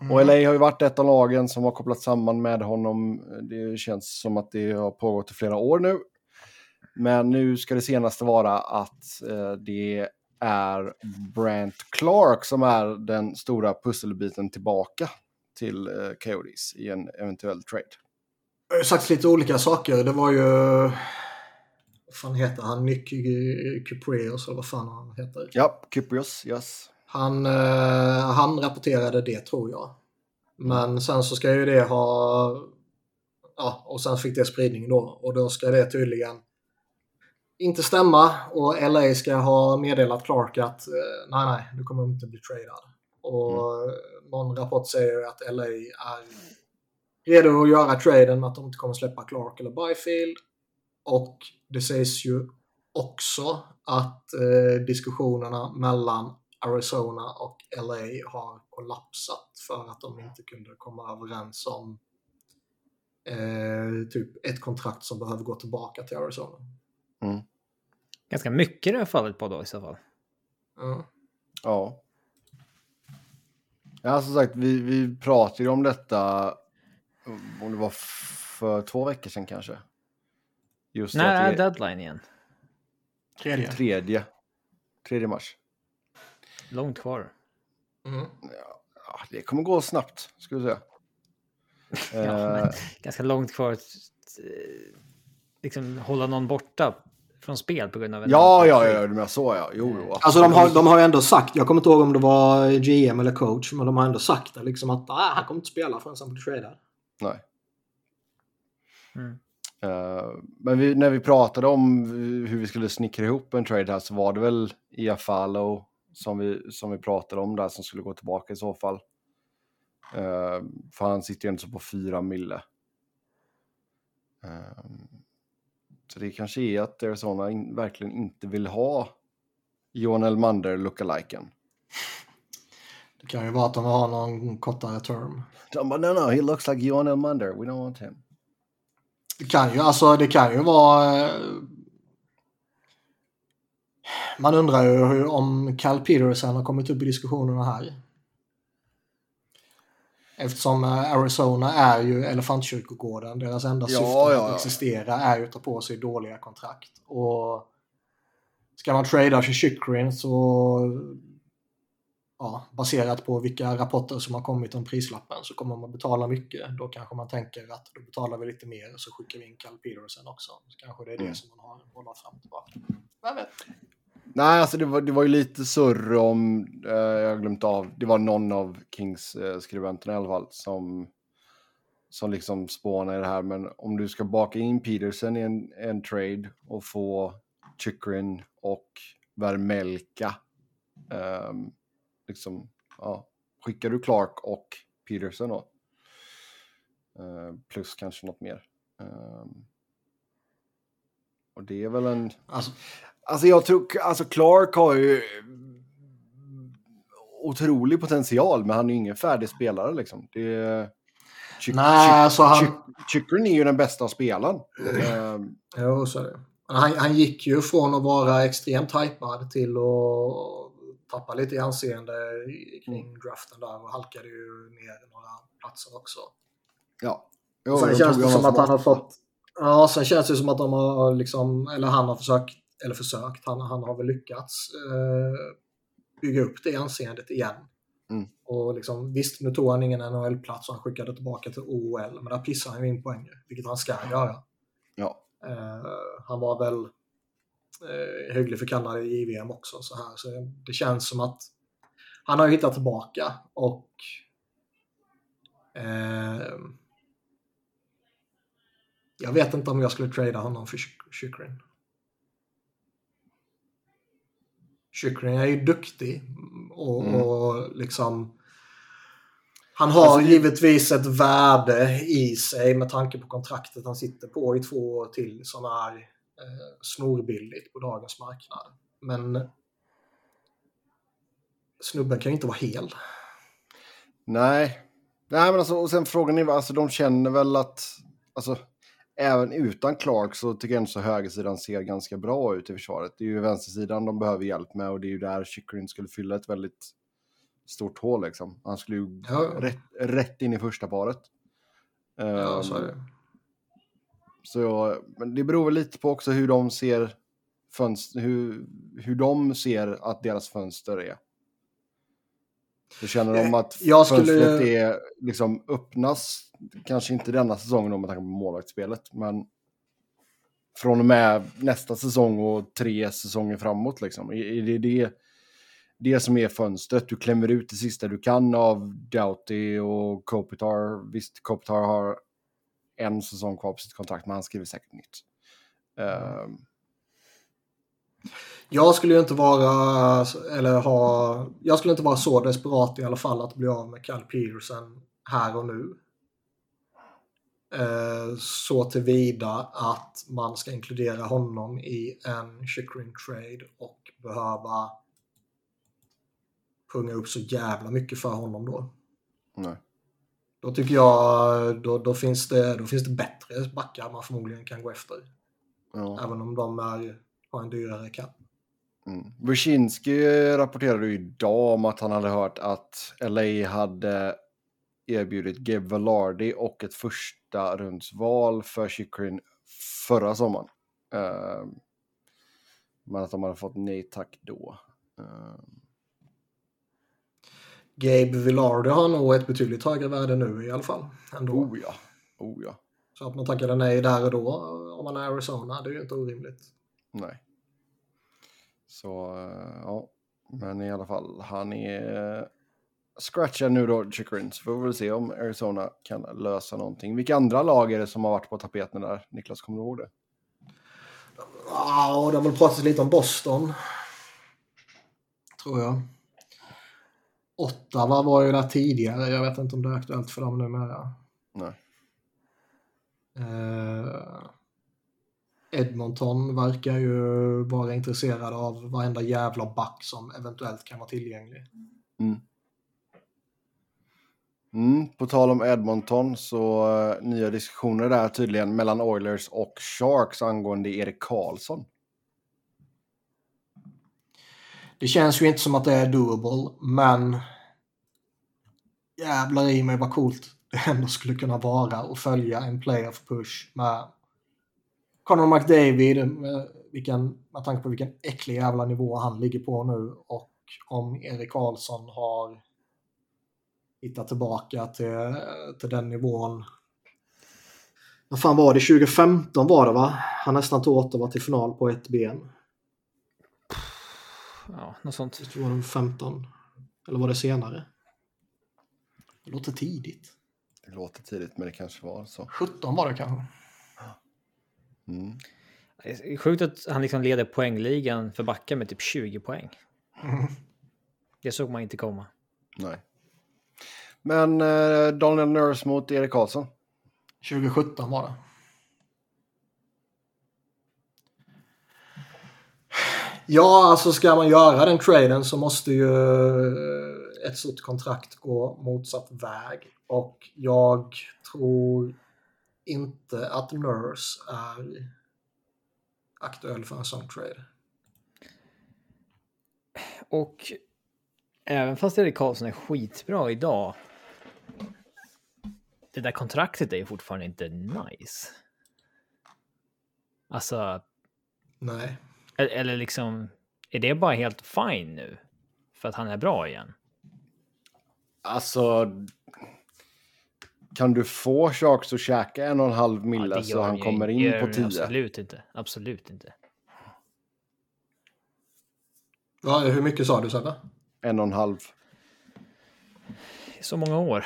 Speaker 1: Mm. Och LA har ju varit ett av lagen som har kopplat samman med honom. Det känns som att det har pågått i flera år nu. Men nu ska det senaste vara att uh, det är Brant Clark som är den stora pusselbiten tillbaka till uh, Coyotes i en eventuell trade
Speaker 3: har ju sagt lite olika saker. Det var ju... Vad fan heter han? Nick Kyprios eller vad fan han heter.
Speaker 1: Ja, Kyprios, yes.
Speaker 3: Han, eh, han rapporterade det tror jag. Men sen så ska ju det ha... Ja, och sen fick det spridning då. Och då ska det tydligen inte stämma. Och LA ska ha meddelat Clark att eh, nej, nej, du kommer inte bli tradad. Och mm. någon rapport säger att LA är redo att göra traden med att de inte kommer släppa Clark eller Byfield. Och det sägs ju också att eh, diskussionerna mellan Arizona och LA har kollapsat för att de inte kunde komma överens om eh, typ ett kontrakt som behöver gå tillbaka till Arizona.
Speaker 2: Mm. Ganska mycket det har fallit på då i så fall.
Speaker 3: Mm.
Speaker 1: Ja. Ja, som sagt, vi, vi pratade ju om detta om det var för två veckor sedan kanske.
Speaker 2: Just När är det... deadline igen?
Speaker 3: Tredje.
Speaker 1: Tredje. Tredje mars.
Speaker 2: Långt kvar.
Speaker 3: Mm.
Speaker 1: Ja, det kommer gå snabbt, skulle jag
Speaker 2: säga. ja, uh, ganska långt kvar att eh, liksom hålla någon borta från spel på grund av en...
Speaker 1: Ja, ja, ja, du menar så ja. Jo, jo.
Speaker 3: Alltså de har, de har ju ändå sagt, jag kommer inte ihåg om det var GM eller coach, men de har ändå sagt det liksom att ah, han kommer inte spela förrän han blir tradad.
Speaker 1: Nej.
Speaker 2: Mm.
Speaker 1: Uh, men vi, när vi pratade om hur vi skulle snickra ihop en trade här så var det väl Iafalo som vi, som vi pratade om där som skulle gå tillbaka i så fall. Uh, för han sitter ju inte så på fyra mille. Uh, så det kanske är att Arizona in, verkligen inte vill ha Johan Elmander lookaliken.
Speaker 3: Det kan ju vara att de har någon kortare term.
Speaker 1: De bara, no, no, he looks like Johan Elmander. We don't want him.
Speaker 3: Det kan ju, alltså det kan ju vara... Man undrar ju hur, om Cal Peterson har kommit upp i diskussionerna här. Eftersom eh, Arizona är ju elefantkyrkogården. Deras enda ja, syfte ja, att existera är ju att ta på sig dåliga kontrakt. Och ska man trada för Chikrin så ja, baserat på vilka rapporter som har kommit om prislappen så kommer man betala mycket. Då kanske man tänker att då betalar vi lite mer så skickar vi in Cal Peterson också. Så kanske det är det mm. som man har bollat fram och tillbaka. Vem vet?
Speaker 1: Nej, alltså det var, det var ju lite surr om, eh, jag har glömt av, det var någon av Kings eh, skribenterna i alla fall som, som liksom spånade i det här. Men om du ska baka in Peterson i en, en trade och få Chikrin och Vermelka eh, liksom, ja, skickar du Clark och Peterson då? Eh, plus kanske något mer. Ehm, och det är väl en... Alltså, alltså jag tror, alltså Clark har ju otrolig potential, men han är ju ingen färdig spelare liksom. Det, Chick,
Speaker 3: Nej, alltså han... Chick,
Speaker 1: Chikrin är ju den bästa spelaren. um...
Speaker 3: Jo, så är det. Han, han gick ju från att vara extremt hypad till att tappa lite i anseende kring mm. draften där och halkade ju ner några platser också.
Speaker 1: Ja.
Speaker 3: Jo, sen känns det som att han har fått... Ja, sen känns det som att de har liksom, eller han har försökt, eller försökt, han, han har väl lyckats eh, bygga upp det anseendet igen.
Speaker 1: Mm.
Speaker 3: Och liksom, visst, nu tog han ingen NHL-plats och han skickade tillbaka till OL, men där pissar han ju in poänger, vilket han ska göra.
Speaker 1: Ja.
Speaker 3: Eh, han var väl eh, hygglig för Kanada i JVM också. Så, här. så det känns som att han har hittat tillbaka och eh, jag vet inte om jag skulle trada honom för Chikrin. Chikrin är ju duktig och, mm. och liksom han har alltså, givetvis ett värde i sig med tanke på kontraktet han sitter på i två år till som är eh, snorbilligt på dagens marknad. Men snubben kan ju inte vara hel.
Speaker 1: Nej. Nej, men alltså, och sen frågan är, alltså de känner väl att, alltså, även utan Clark så tycker jag ändå högersidan ser ganska bra ut i försvaret. Det är ju vänstersidan de behöver hjälp med och det är ju där Chikrin skulle fylla ett väldigt stort hål liksom. Han skulle ju ja. rätt, rätt in i första paret.
Speaker 3: Ja, så är det. Ehm,
Speaker 1: så, men det beror väl lite på också hur de ser fönster, hur, hur de ser att deras fönster är. Så känner de att jag skulle... fönstret är, liksom öppnas, kanske inte denna säsongen med tanke på målvaktsspelet, men från och med nästa säsong och tre säsonger framåt liksom. Är, det det det som är fönstret. Du klämmer ut det sista du kan av Doughty och Kopitar. Visst, Kopitar har en säsong kvar på sitt kontrakt, men han skriver säkert nytt. Uh...
Speaker 3: Jag skulle ju inte vara, eller ha, jag skulle inte vara så desperat i alla fall att bli av med Cal Peterson här och nu. Uh, så tillvida att man ska inkludera honom i en Chikrin trade och behöva punga upp så jävla mycket för honom då.
Speaker 1: Nej.
Speaker 3: Då tycker jag, då, då, finns det, då finns det bättre backar man förmodligen kan gå efter. Ja. Även om de är, har en dyrare cap.
Speaker 1: Mm. Wyszynski rapporterade ju idag om att han hade hört att LA hade erbjudit Gabe Velardi och ett första rundsval för Chikrin förra sommaren. Uh, men att de hade fått nej tack då. Uh,
Speaker 3: Gabe Villardo har nog ett betydligt högre värde nu i alla fall. Ändå.
Speaker 1: Oh ja. Oh ja.
Speaker 3: Så att man tackade nej där och då om man är Arizona, det är ju inte orimligt.
Speaker 1: Nej. Så, eh, ja. Men i alla fall, han är scratchad nu då, Chikrin. Så får vi väl se om Arizona kan lösa någonting. Vilka andra lag är det som har varit på tapeten där? Niklas, kommer du ihåg det?
Speaker 3: Ja, det har väl pratats lite om Boston. Tror jag. Ottawa var ju där tidigare. Jag vet inte om det är aktuellt för dem numera.
Speaker 1: Nej.
Speaker 3: Eh, Edmonton verkar ju vara intresserade av varenda jävla back som eventuellt kan vara tillgänglig.
Speaker 1: Mm. Mm, på tal om Edmonton så uh, nya diskussioner där tydligen mellan Oilers och Sharks angående Erik Karlsson.
Speaker 3: Det känns ju inte som att det är doable, men jävlar i mig vad coolt det ändå skulle kunna vara att följa en playoff push med Conor McDavid, med, vilken, med tanke på vilken äcklig jävla nivå han ligger på nu och om Erik Karlsson har hittat tillbaka till, till den nivån. Vad fan var det? 2015 var det va? Han nästan tog Ottawa till final på ett ben.
Speaker 2: Ja, något sånt.
Speaker 3: Det var det 15. Eller var det senare? Det låter tidigt.
Speaker 1: Det låter tidigt, men det kanske var så.
Speaker 3: 17 var det kanske.
Speaker 1: Mm.
Speaker 2: Sjukt att han liksom leder poängligan för backar med typ 20 poäng. Mm. Det såg man inte komma.
Speaker 1: Nej. Men eh, Daniel Nurse mot Erik Karlsson?
Speaker 3: 2017 var det. Ja, alltså ska man göra den traden så måste ju ett sånt kontrakt gå motsatt väg. Och jag tror inte att Nurse är aktuell för en sån trade.
Speaker 2: Och även fast Erik Karlsson är skitbra idag. Det där kontraktet är fortfarande inte nice. Alltså.
Speaker 3: Nej.
Speaker 2: Eller liksom. Är det bara helt fine nu? För att han är bra igen?
Speaker 1: Alltså. Kan du få Sharks att käka en och en halv mille ja, så han kommer in på tio?
Speaker 2: Absolut inte. Absolut inte.
Speaker 3: Ja, hur mycket sa du Sebbe?
Speaker 1: En och en halv.
Speaker 2: Så många år.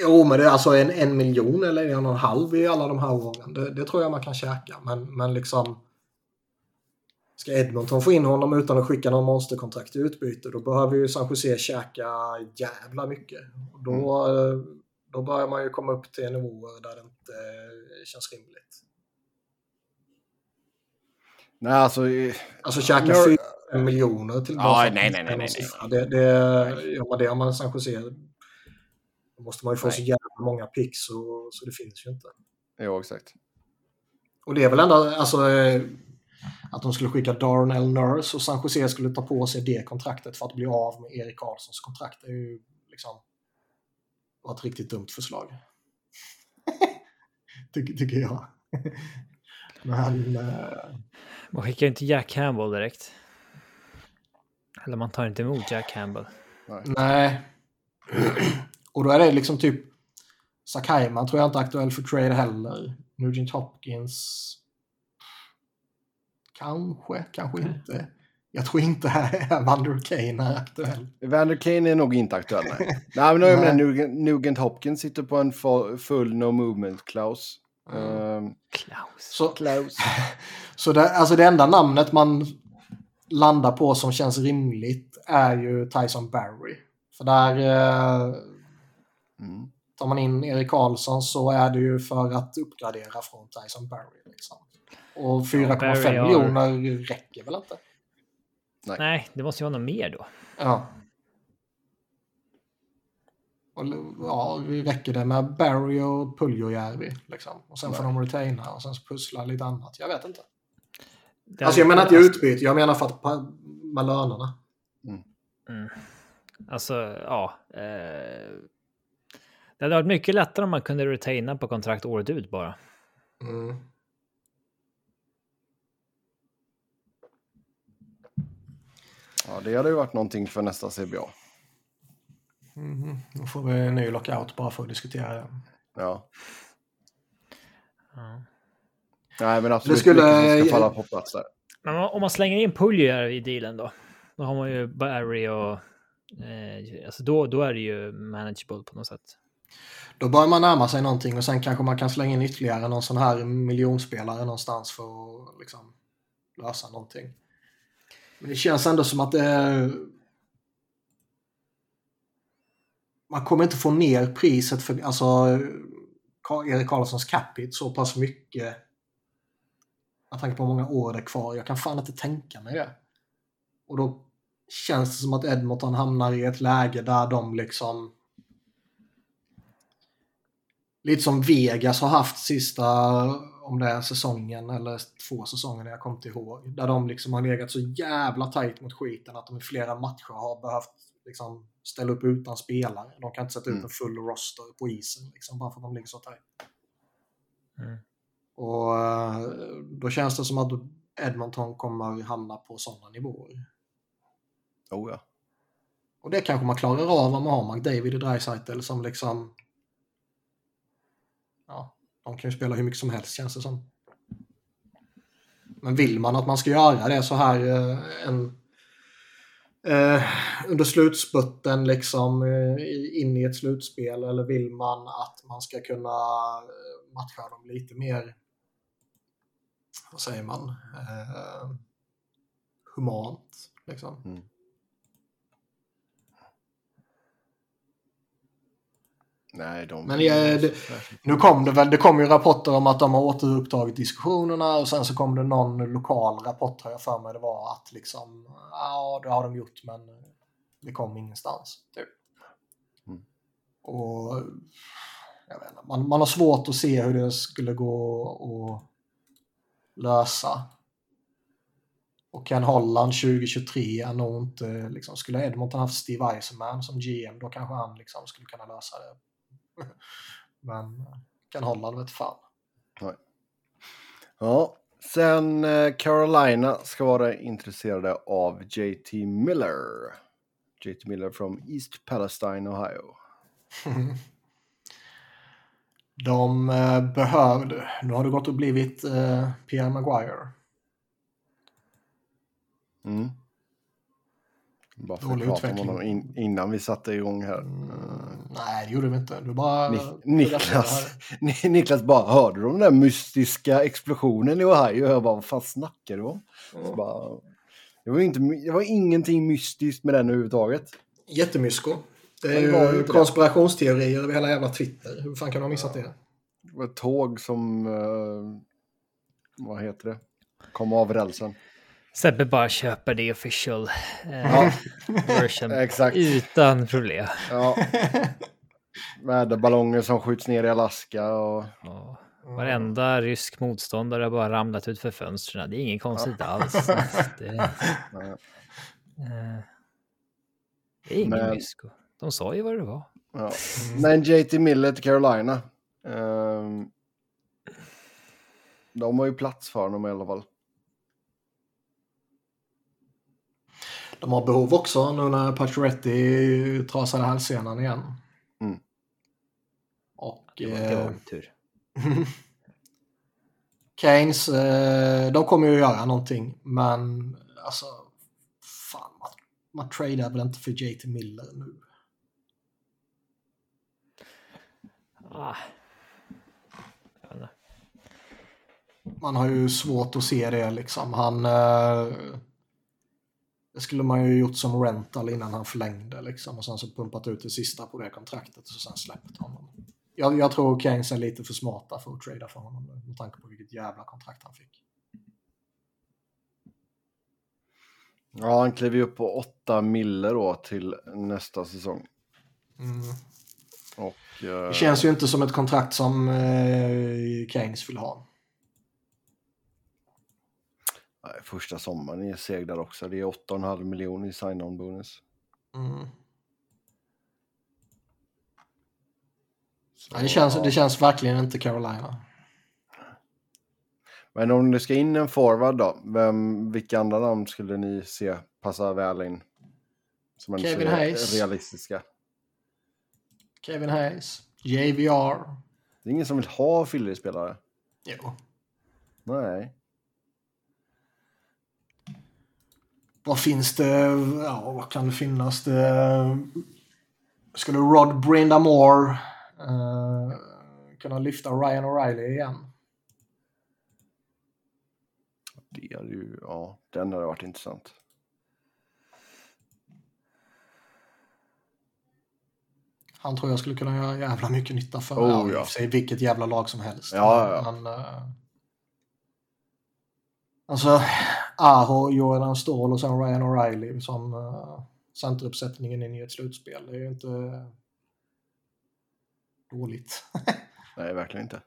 Speaker 3: Jo, men det är alltså en, en miljon eller en och en halv i alla de här åren. Det, det tror jag man kan käka. Men, men liksom... Ska Edmonton få in honom utan att skicka någon monsterkontrakt i utbyte, då behöver ju San Jose käka jävla mycket. Och då, mm. Då börjar man ju komma upp till nivåer där det inte känns rimligt.
Speaker 1: Nej, alltså...
Speaker 3: Alltså käka jag... 4 miljoner till
Speaker 1: ja, nej, nej, nej, nej, nej.
Speaker 3: Det, det, gör man det om man San Jose då måste man ju få nej. så jävla många pix så, så det finns ju inte.
Speaker 1: Jo, exakt.
Speaker 3: Och det är väl ändå, alltså att de skulle skicka Darnell Nurse och San Jose skulle ta på sig det kontraktet för att bli av med Erik Karlssons kontrakt. Det är ju liksom var ett riktigt dumt förslag. Ty tycker jag. Men... Uh...
Speaker 2: Man skickar inte Jack Campbell direkt. Eller man tar inte emot Jack Campbell.
Speaker 3: Nej. Nej. Och då är det liksom typ Sakaiman tror jag inte är aktuell för trade heller. Nugent Hopkins Kanske, kanske okay. inte. Jag tror inte Vander Kane är aktuell.
Speaker 1: Vander Kane är nog inte aktuell. Nej, nej men jag menar Nugent Hopkins sitter på en full no movement klaus. Mm. Uh,
Speaker 2: Klaus.
Speaker 3: Så, Klaus. så det, alltså det enda namnet man landar på som känns rimligt är ju Tyson Barry. För där uh, mm. tar man in Erik Karlsson så är det ju för att uppgradera från Tyson Barry. Liksom. Och 4,5 ja, miljoner räcker väl inte?
Speaker 2: Nej. Nej, det måste ju vara något mer då.
Speaker 3: Ja. Och, ja, räcker det med Barry och Puljojärvi liksom? Och sen Nej. får de retaina och sen pussla lite annat. Jag vet inte. Det alltså jag menar inte utbyte, jag menar för att med lönerna.
Speaker 2: Mm. Mm. Alltså, ja. Eh, det hade varit mycket lättare om man kunde retaina på kontrakt året ut bara. Mm.
Speaker 1: Ja, det hade ju varit någonting för nästa CBA.
Speaker 3: Mm, då får vi en ny lockout bara för att diskutera det.
Speaker 1: Ja. ja. Nej, men absolut det skulle... ska falla på plats där.
Speaker 2: Men om man slänger in Puljer i dealen då? Då har man ju Barry och... Eh, alltså då, då är det ju manageable på något sätt.
Speaker 3: Då börjar man närma sig någonting och sen kanske man kan slänga in ytterligare någon sån här miljonspelare någonstans för att liksom lösa någonting. Men det känns ändå som att det. Man kommer inte få ner priset för alltså, Erik Karlssons Capit så pass mycket. med tanke på hur många år det är kvar. Jag kan fan inte tänka mig det. Och då känns det som att Edmonton hamnar i ett läge där de liksom lite som Vegas har haft sista, om det är säsongen eller två säsonger jag kommer inte ihåg. Där de liksom har legat så jävla tajt mot skiten att de i flera matcher har behövt liksom ställa upp utan spelare. De kan inte sätta mm. ut en full roster på isen liksom, bara för att de ligger så tajt. Mm. Och eh, då känns det som att Edmonton kommer hamna på sådana nivåer.
Speaker 1: Oh ja.
Speaker 3: Och det kanske man klarar av om man har McDavid och Dreisaitl som liksom ja, de kan ju spela hur mycket som helst känns det som. Men vill man att man ska göra det så här eh, en, eh, under slutspurten liksom eh, in i ett slutspel eller vill man att man ska kunna eh, matcha dem lite mer, vad säger man, eh, humant liksom. Mm.
Speaker 1: Nej, de...
Speaker 3: Men ja, det, nu kom det väl, det kom ju rapporter om att de har återupptagit diskussionerna och sen så kom det någon lokal rapport har jag för mig det var att liksom, ja det har de gjort men det kom ingenstans. Typ. Mm. Och inte, man, man har svårt att se hur det skulle gå att lösa. Och Ken Holland 2023 är nog inte, liksom, skulle Edmonton haft Steve Eisenman som GM då kanske han liksom skulle kunna lösa det. Men Ken Holland vet fan.
Speaker 1: Nej. Ja, sen eh, Carolina ska vara intresserade av JT Miller. JT Miller from East Palestine, Ohio.
Speaker 3: De eh, behövde, nu har det gått och blivit eh, Pierre Maguire.
Speaker 1: Mm. Bara för att prata om honom in, innan vi satte igång här. Mm,
Speaker 3: nej, det gjorde vi inte. Du bara... Ni,
Speaker 1: Niklas, Niklas bara, hörde du den där mystiska explosionen i Ohio? Jag bara, vad fan snackar du om? Mm. Bara, det, var inte, det var ingenting mystiskt med den överhuvudtaget.
Speaker 3: Jättemysko. Det är ju konspirationsteorier över hela jävla Twitter. Hur fan kan du ha missat det?
Speaker 1: Det var ett tåg som, uh, vad heter det, kom av rälsen.
Speaker 2: Sebbe bara köper det official eh, version
Speaker 1: Exakt.
Speaker 2: utan problem.
Speaker 1: Ja. Väderballonger som skjuts ner i Alaska och...
Speaker 2: Ja. Varenda rysk motståndare har bara ramlat ut för fönstren. Det är inget konstigt ja. alls. Det, eh, det är ingen Men... mysko. De sa ju vad det var.
Speaker 1: Ja. Men JT Miller till Carolina. Um, de har ju plats för honom i alla fall.
Speaker 3: De har behov också nu när Pacioretty trasade hälsenan igen.
Speaker 1: Mm.
Speaker 3: Och... Det var, det var eh, tur. Keynes, eh, de kommer ju göra någonting, men alltså... Fan, man, man tradar väl inte för JT Miller nu? Ah. Man har ju svårt att se det liksom. Han... Eh, det skulle man ju gjort som rental innan han förlängde liksom och sen så pumpat ut det sista på det kontraktet och sen släppt honom. Jag, jag tror Keynes är lite för smarta för att trada för honom med tanke på vilket jävla kontrakt han fick.
Speaker 1: Ja, han klev ju upp på 8 miller då till nästa säsong.
Speaker 3: Mm. Och, uh... Det känns ju inte som ett kontrakt som uh, Keynes vill ha.
Speaker 1: Nej, första sommaren är seg där också. Det är 8,5 miljoner i sign-on bonus.
Speaker 3: Mm. Så, det, känns, ja. det känns verkligen inte Carolina.
Speaker 1: Men om det ska in en forward då, vem, vilka andra namn skulle ni se passa väl in?
Speaker 3: Som Kevin Hayes.
Speaker 1: realistiska.
Speaker 3: Kevin Hayes. JVR.
Speaker 1: Det är ingen som vill ha Philly-spelare.
Speaker 3: Jo.
Speaker 1: Nej.
Speaker 3: Vad finns det? Ja, vad kan det finnas? Det, skulle Rod Brindamore uh, kunna lyfta Ryan O'Reilly igen?
Speaker 1: Det hade ju, ja, den hade varit intressant.
Speaker 3: Han tror jag skulle kunna göra jävla mycket nytta för
Speaker 1: oh, ja.
Speaker 3: sig vilket jävla lag som helst.
Speaker 1: Ja, ja.
Speaker 3: Men, uh, alltså, Aho, Jordan Ståhl och sen Ryan O'Reilly som uh, centeruppsättningen in i ett slutspel. Det är ju inte dåligt.
Speaker 1: Nej, verkligen inte.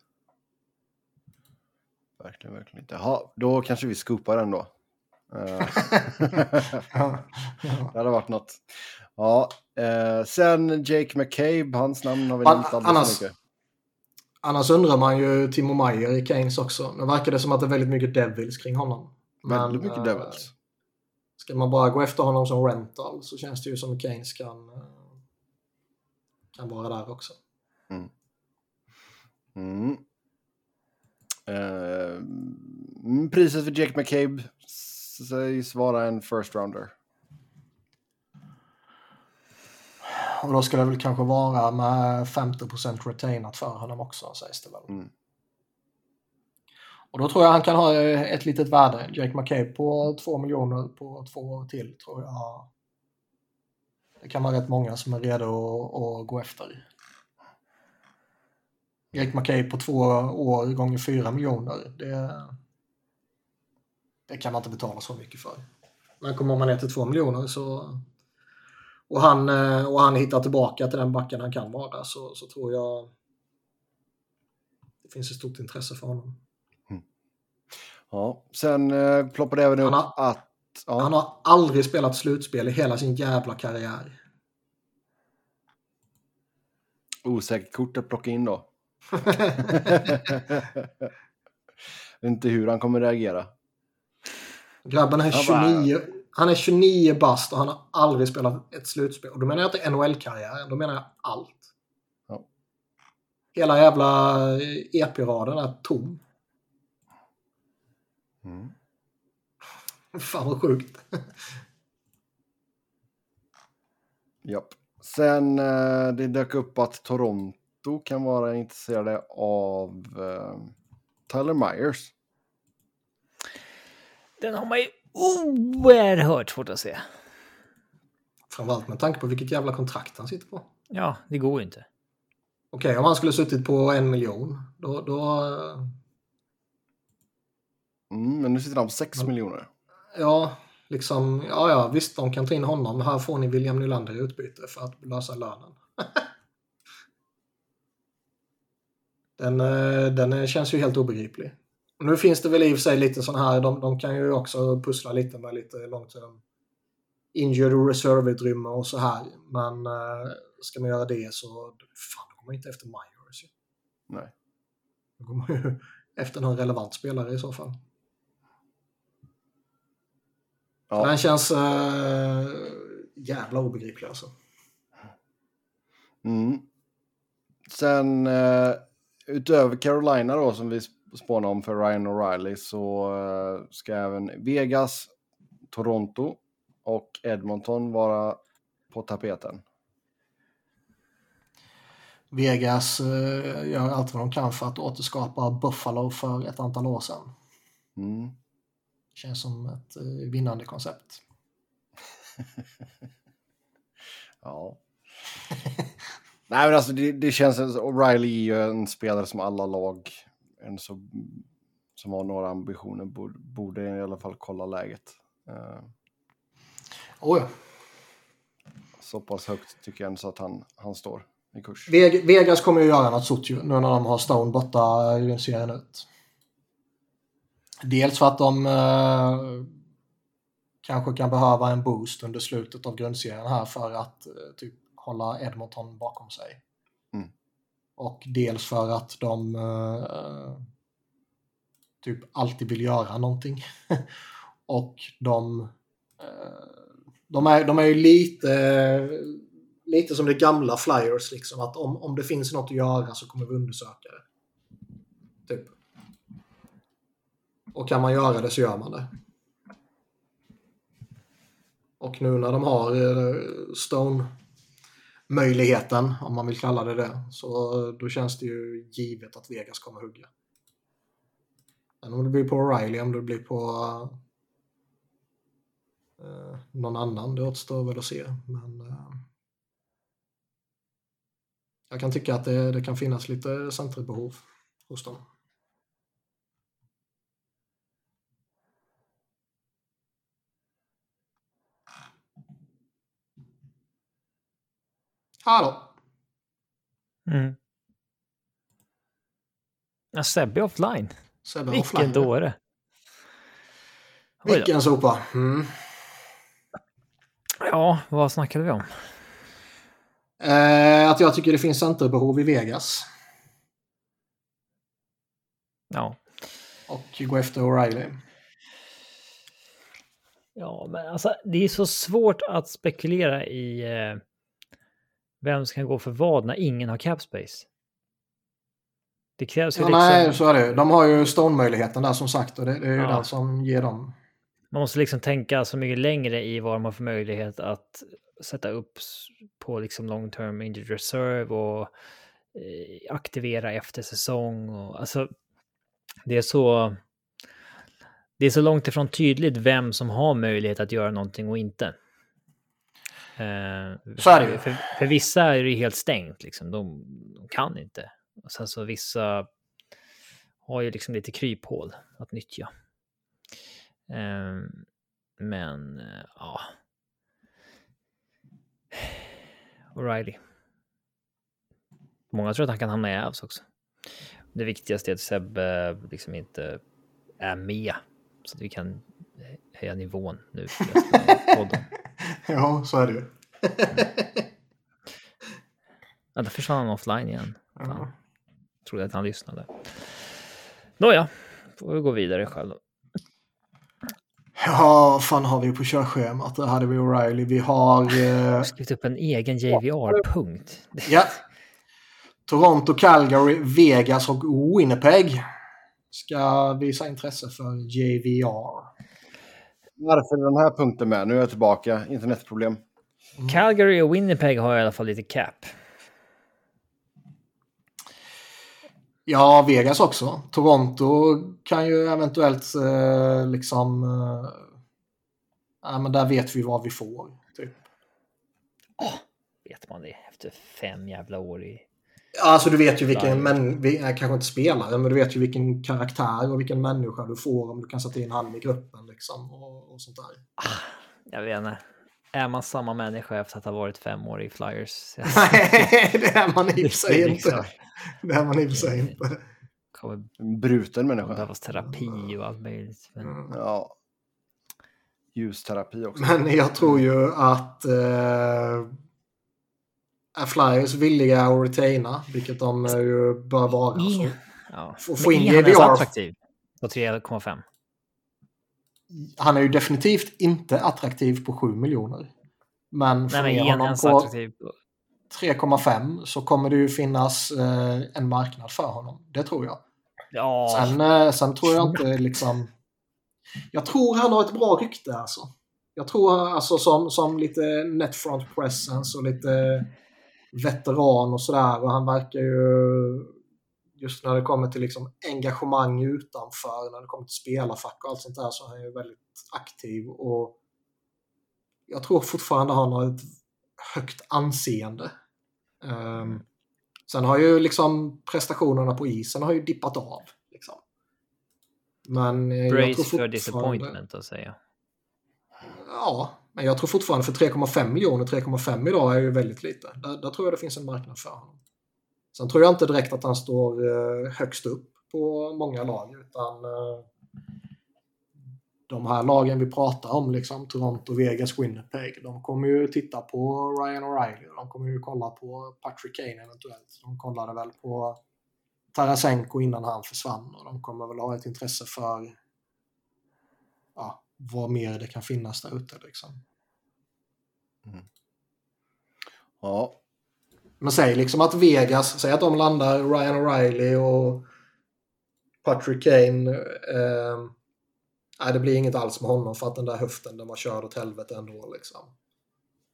Speaker 1: Verkligen, verkligen inte. Jaha, då kanske vi scoopar den då. Eh, ja, ja. Det hade varit något. Ja, eh, sen Jake McCabe, hans namn har vi nämnt alldeles för mycket.
Speaker 3: Annars undrar man ju Timo Meyer i Keynes också. Nu verkar det som att det är väldigt mycket Devils kring honom.
Speaker 1: Väldigt mycket äh, Devils.
Speaker 3: Ska man bara gå efter honom som rental så känns det ju som Keynes kan, eh, kan vara där också.
Speaker 1: Mm. Mm. Uh, priset för Jake McCabe sägs vara en first rounder.
Speaker 3: Och då ska det väl kanske vara med 50% retainat för honom också sägs det väl.
Speaker 1: Mm.
Speaker 3: Och då tror jag han kan ha eh, ett litet värde. Jake McCabe på 2 miljoner på två år till tror jag. Det kan vara rätt många som är redo att, gå efter. Jake McCabe på två år gånger 4 miljoner. Det, det kan man inte betala så mycket för. Men kommer man ner till 2 miljoner så och, han, eh, och han hittar tillbaka till den backen han kan vara så, så tror jag det finns ett stort intresse för honom.
Speaker 1: Ja, sen eh, ploppade även upp har, att... Ja.
Speaker 3: Han har aldrig spelat slutspel i hela sin jävla karriär.
Speaker 1: Osäkert kort att plocka in då. inte hur han kommer reagera.
Speaker 3: Grabben är 29, han är 29 bast och han har aldrig spelat ett slutspel. Och då menar jag inte NHL-karriären, då menar jag allt. Ja. Hela jävla EP-raden är tom. Mm. Fan vad sjukt.
Speaker 1: Japp. Sen eh, det dök upp att Toronto kan vara intresserade av eh, Tyler Myers.
Speaker 2: Den har man ju oerhört svårt att se.
Speaker 3: Framförallt med tanke på vilket jävla kontrakt han sitter på.
Speaker 2: Ja, det går ju inte.
Speaker 3: Okej, okay, om han skulle suttit på en miljon, då... då...
Speaker 1: Mm, men nu sitter han på sex men, miljoner.
Speaker 3: Ja, liksom, ja, ja, visst, de kan ta in honom. Här får ni William Nylander i utbyte för att lösa lönen. den, eh, den känns ju helt obegriplig. Nu finns det väl i och för sig lite sån här, de, de kan ju också pussla lite med lite långt injured reserve-utrymme och så här. Men äh, ska man göra det så, fan, då går man inte efter Myers.
Speaker 1: Nej.
Speaker 3: Då går man ju efter någon relevant spelare i så fall. Ja. Den känns äh, jävla obegriplig alltså.
Speaker 1: Mm. Sen äh, utöver Carolina då som vi spåna om för Ryan O'Reilly så uh, ska även Vegas, Toronto och Edmonton vara på tapeten.
Speaker 3: Vegas gör allt vad de kan för att återskapa Buffalo för ett antal år sedan.
Speaker 1: Mm.
Speaker 3: Känns som ett uh, vinnande koncept.
Speaker 1: ja. Nej men alltså det, det känns, O'Reilly är ju en spelare som alla lag en så, som har några ambitioner borde, borde i alla fall kolla läget. Uh,
Speaker 3: oh ja.
Speaker 1: Så pass högt tycker jag ändå så att han, han står i kurs.
Speaker 3: Vegas kommer ju göra något stort ju, nu när de har Stone borta i serien ut. Dels för att de eh, kanske kan behöva en boost under slutet av grundserien här för att eh, typ hålla Edmonton bakom sig. Och dels för att de uh, typ alltid vill göra någonting. och de, uh, de, är, de är ju lite, lite som det gamla Flyers, liksom. Att om, om det finns något att göra så kommer vi undersöka det. Typ. Och kan man göra det så gör man det. Och nu när de har eh, Stone möjligheten, om man vill kalla det det. Så eh, då känns det ju givet att Vegas kommer hugga. Men om det blir på O'Reilly, om det blir på eh, någon annan, det återstår väl att se. Men eh, jag kan tycka att det, det kan finnas lite centerbehov hos dem. Hallå!
Speaker 2: Mm. Ja, Sebbe offline.
Speaker 3: Sebbe
Speaker 2: Vilken offline. dåre.
Speaker 3: Vilken sopa. Mm.
Speaker 2: Ja, vad snackade vi om?
Speaker 3: Eh, att jag tycker det finns centerbehov i Vegas.
Speaker 2: Ja.
Speaker 3: Och gå efter O'Reilly.
Speaker 2: Ja, men alltså det är så svårt att spekulera i eh, vem ska gå för vad när ingen har cap space? Det krävs ju
Speaker 3: ja, liksom... Nej, så är det. De har ju stone-möjligheten där som sagt och det, det är ju ja. den som ger dem.
Speaker 2: Man måste liksom tänka så mycket längre i vad de har för möjlighet att sätta upp på liksom long term injured reserve och eh, aktivera efter säsong. Och, alltså, det är så... Det är så långt ifrån tydligt vem som har möjlighet att göra någonting och inte.
Speaker 3: Eh, så är det
Speaker 2: för, för, vissa är det helt stängt, liksom. de, de kan inte. Och sen så vissa har ju liksom lite kryphål att nyttja. Eh, men ja. O'Reilly. Många tror att han kan hamna i Avs också. Det viktigaste är att Sebbe liksom inte är med så att vi kan höja nivån nu.
Speaker 3: Ja, så är det ju.
Speaker 2: ja, då försvann han offline igen. Ja. Trodde att han lyssnade. Nåja, får vi gå vidare själv.
Speaker 3: Ja, fan har vi på körschemat? Där hade vi O'Reilly. Vi har... Eh...
Speaker 2: skrivit upp en egen JVR-punkt.
Speaker 3: ja. Toronto, Calgary, Vegas och Winnipeg ska visa intresse för JVR.
Speaker 1: Varför är den här punkten med? Nu är jag tillbaka. Internetproblem.
Speaker 2: Mm. Calgary och Winnipeg har i alla fall lite cap.
Speaker 3: Ja, Vegas också. Toronto kan ju eventuellt eh, liksom... Eh, ja, men där vet vi vad vi får. Typ.
Speaker 2: Oh, vet man det efter fem jävla år i...
Speaker 3: Ja, alltså du vet ju vilken, men, kanske inte spelare, men du vet ju vilken karaktär och vilken människa du får om du kan sätta in han i gruppen liksom och, och sånt där.
Speaker 2: Ah, jag vet inte. Är man samma människa efter att ha varit fem år i Flyers?
Speaker 3: Nej, det är man i och för sig inte. Det är man i och för sig inte.
Speaker 1: En bruten människa. Det
Speaker 2: behövs terapi och allt möjligt. Men...
Speaker 1: Mm. Ja. Ljusterapi också.
Speaker 3: Men jag tror ju att eh, är Flyers villiga att retaina, vilket de ju bör vara.
Speaker 2: I, ja. Få, få in JVR. Han är attraktiv på 3,5.
Speaker 3: Han är ju definitivt inte attraktiv på 7 miljoner. Men
Speaker 2: för Nej, men honom på
Speaker 3: 3,5 så kommer det ju finnas eh, en marknad för honom. Det tror jag.
Speaker 2: Ja.
Speaker 3: Sen, eh, sen tror jag inte liksom... Jag tror han har ett bra rykte alltså. Jag tror alltså som, som lite netfront presence och lite veteran och sådär. Och han verkar ju, just när det kommer till liksom engagemang utanför, när det kommer till spelarfack och allt sånt där, så är han ju väldigt aktiv. Och jag tror fortfarande han har ett högt anseende. Um, sen har ju liksom prestationerna på isen har ju dippat av. Liksom. Men
Speaker 2: Brace för disappointment att säga.
Speaker 3: Ja, men jag tror fortfarande för 3,5 miljoner, 3,5 idag är ju väldigt lite. Där, där, tror jag det finns en marknad för honom. Sen tror jag inte direkt att han står eh, högst upp på många lag utan eh, de här lagen vi pratar om, liksom Toronto, Vegas, Winnipeg, de kommer ju titta på Ryan O'Reilly. De kommer ju kolla på Patrick Kane eventuellt. De kollade väl på Tarasenko innan han försvann och de kommer väl ha ett intresse för ja, vad mer det kan finnas där ute. Liksom. Mm.
Speaker 1: Ja.
Speaker 3: Men säg liksom att Vegas, säg att de landar Ryan O'Reilly och Patrick Kane. Eh, nej, det blir inget alls med honom för att den där höften den var körd åt helvete ändå. Liksom.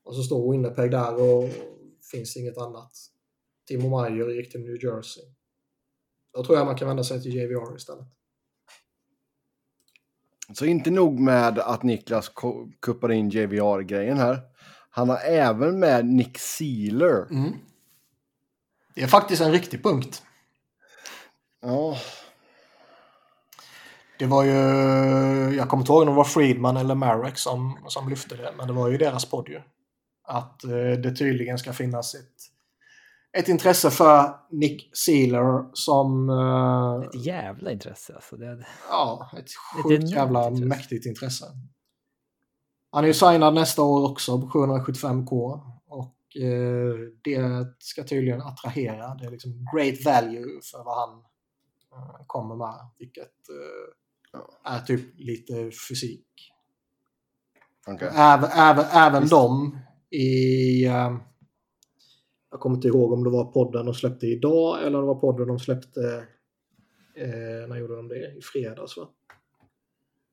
Speaker 3: Och så står Winnipeg där och finns inget annat. Timo Meyer gick till New Jersey. Då tror jag man kan vända sig till JVR istället.
Speaker 1: Så inte nog med att Niklas kuppar in JVR-grejen här. Han har även med Nick Sealer.
Speaker 3: Mm. Det är faktiskt en riktig punkt.
Speaker 1: Ja.
Speaker 3: Det var ju, jag kommer inte ihåg om det var Friedman eller Marek som, som lyfte det, men det var ju deras podd ju. Att eh, det tydligen ska finnas ett ett intresse för Nick Sealer som... Uh,
Speaker 2: ett jävla intresse alltså. Det,
Speaker 3: ja, ett sjukt jävla intresse. mäktigt intresse. Han är ju signad nästa år också på 775k. Och uh, det ska tydligen attrahera. Det är liksom great value för vad han uh, kommer med. Vilket är typ lite fysik. Okay. Även, även, även de i jag kommer inte ihåg om det var podden de släppte idag eller om det var podden de släppte... Eh, när gjorde de det? I fredags va?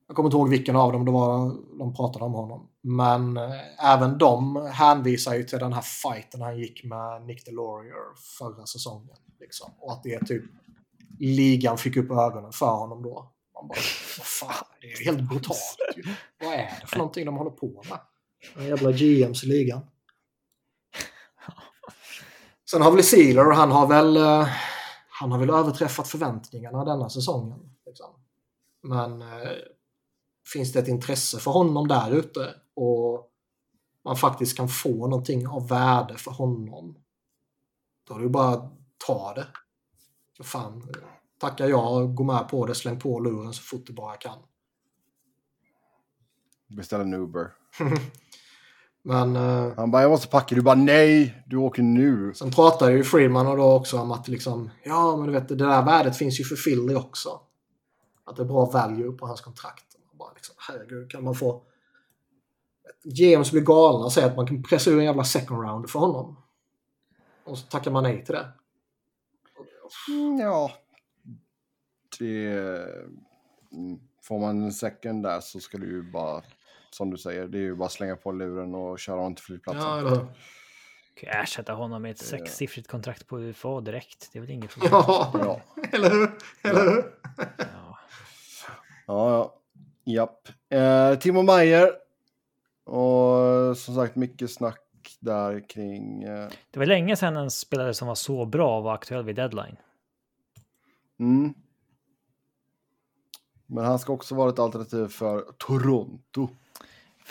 Speaker 3: Jag kommer inte ihåg vilken av dem det var de pratade om honom. Men eh, även de hänvisar ju till den här fighten han gick med Nick DeLaurier förra säsongen. Liksom. Och att det är typ ligan fick upp ögonen för honom då. Man bara, vad fan, det är helt brutalt ju. Vad är det för någonting de håller på med? Den jävla GMs i ligan. Sen har vi Sealer han har väl, eh, han har väl överträffat förväntningarna denna säsongen. Liksom. Men eh, finns det ett intresse för honom där ute och man faktiskt kan få någonting av värde för honom. Då är det ju bara att ta det. För fan, tackar jag, gå med på det, släng på luren så fort du bara kan.
Speaker 1: Beställa en Uber.
Speaker 3: Men eh,
Speaker 1: Han bara, jag måste packa. Du bara, nej, du åker nu.
Speaker 3: sen pratade ju Freeman och då också om att liksom, ja men du vet det där värdet finns ju för Philly också. Att det är bra value på hans kontrakt. Och Bara liksom, herregud, kan man få... GMs blir galna och säger att man kan pressa ur en jävla second round för honom. Och så tackar man nej till det.
Speaker 1: Mm, ja. Det... mm, Får man en second där så ska du ju bara, som du säger, det är ju bara slänga på luren och köra honom till flygplatsen.
Speaker 3: Ja, eller?
Speaker 2: Kan jag ersätta honom med ett sexsiffrigt kontrakt på UFA direkt? Det är väl inget problem.
Speaker 3: Ja,
Speaker 1: Ja.
Speaker 3: eller hur? Eller hur?
Speaker 2: Ja.
Speaker 1: Ja, ja. Japp. Eh, Timo Meyer. Och som sagt mycket snack där kring... Eh,
Speaker 2: Det var länge sedan en spelare som var så bra var aktuell vid deadline.
Speaker 1: mm. Men han ska också vara ett alternativ för Toronto.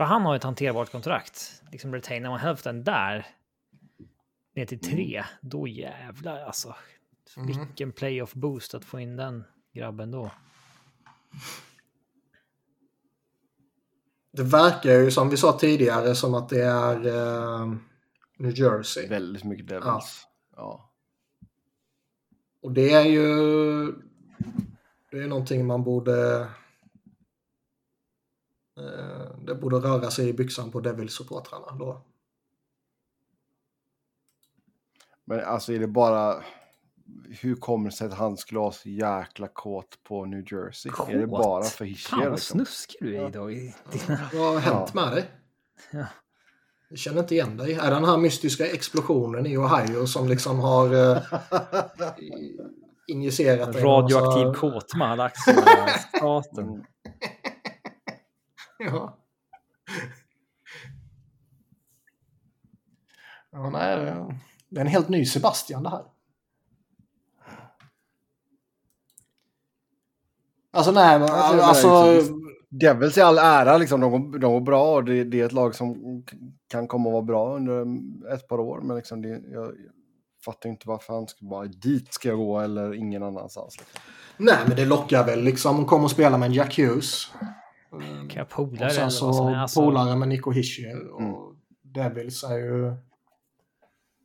Speaker 2: För han har ett hanterbart kontrakt. Liksom retainar man hälften där ner till tre, då jävlar alltså.
Speaker 3: Mm.
Speaker 2: Vilken playoff boost att få in den grabben då.
Speaker 3: Det verkar ju som vi sa tidigare som att det är eh, New Jersey.
Speaker 1: Väldigt mycket Devils. Ja.
Speaker 3: Och det är ju det är någonting man borde det borde röra sig i byxan på Devils-supportrarna då.
Speaker 1: Men alltså är det bara... Hur kommer det sig att han skulle vara så jäkla kåt på New Jersey? Är det
Speaker 2: Kåt?
Speaker 1: bara för
Speaker 2: Fan
Speaker 1: Hischier?
Speaker 2: vad
Speaker 1: Liksom?
Speaker 2: snuskig du är idag i dina...
Speaker 3: Vad har hänt med dig?
Speaker 2: Ja.
Speaker 3: Jag känner inte igen dig. Är det den här mystiska explosionen i Ohio som liksom har eh, injicerat
Speaker 2: Radioaktiv
Speaker 3: massa-
Speaker 2: kåtma hade aktierna staten.
Speaker 3: Ja. Ja, nej, det- är en helt ny Sebastian det här. Alltså nej, men,
Speaker 1: Alltså, det är Devils i all ära, liksom, de, går, de går bra och det, det är ett lag som kan komma att vara bra under ett par år. Men liksom det, jag, jag fattar inte varför han ska bara dit ska jag gå eller ingen annanstans. Liksom.
Speaker 3: Nej, men det lockar väl liksom. Kommer och spela med en Jack Hughes.
Speaker 2: Kan jag polare
Speaker 3: Och sen så
Speaker 2: Alltså,
Speaker 3: polare med Nico Hischier. Och
Speaker 1: Mm.
Speaker 3: Devils är ju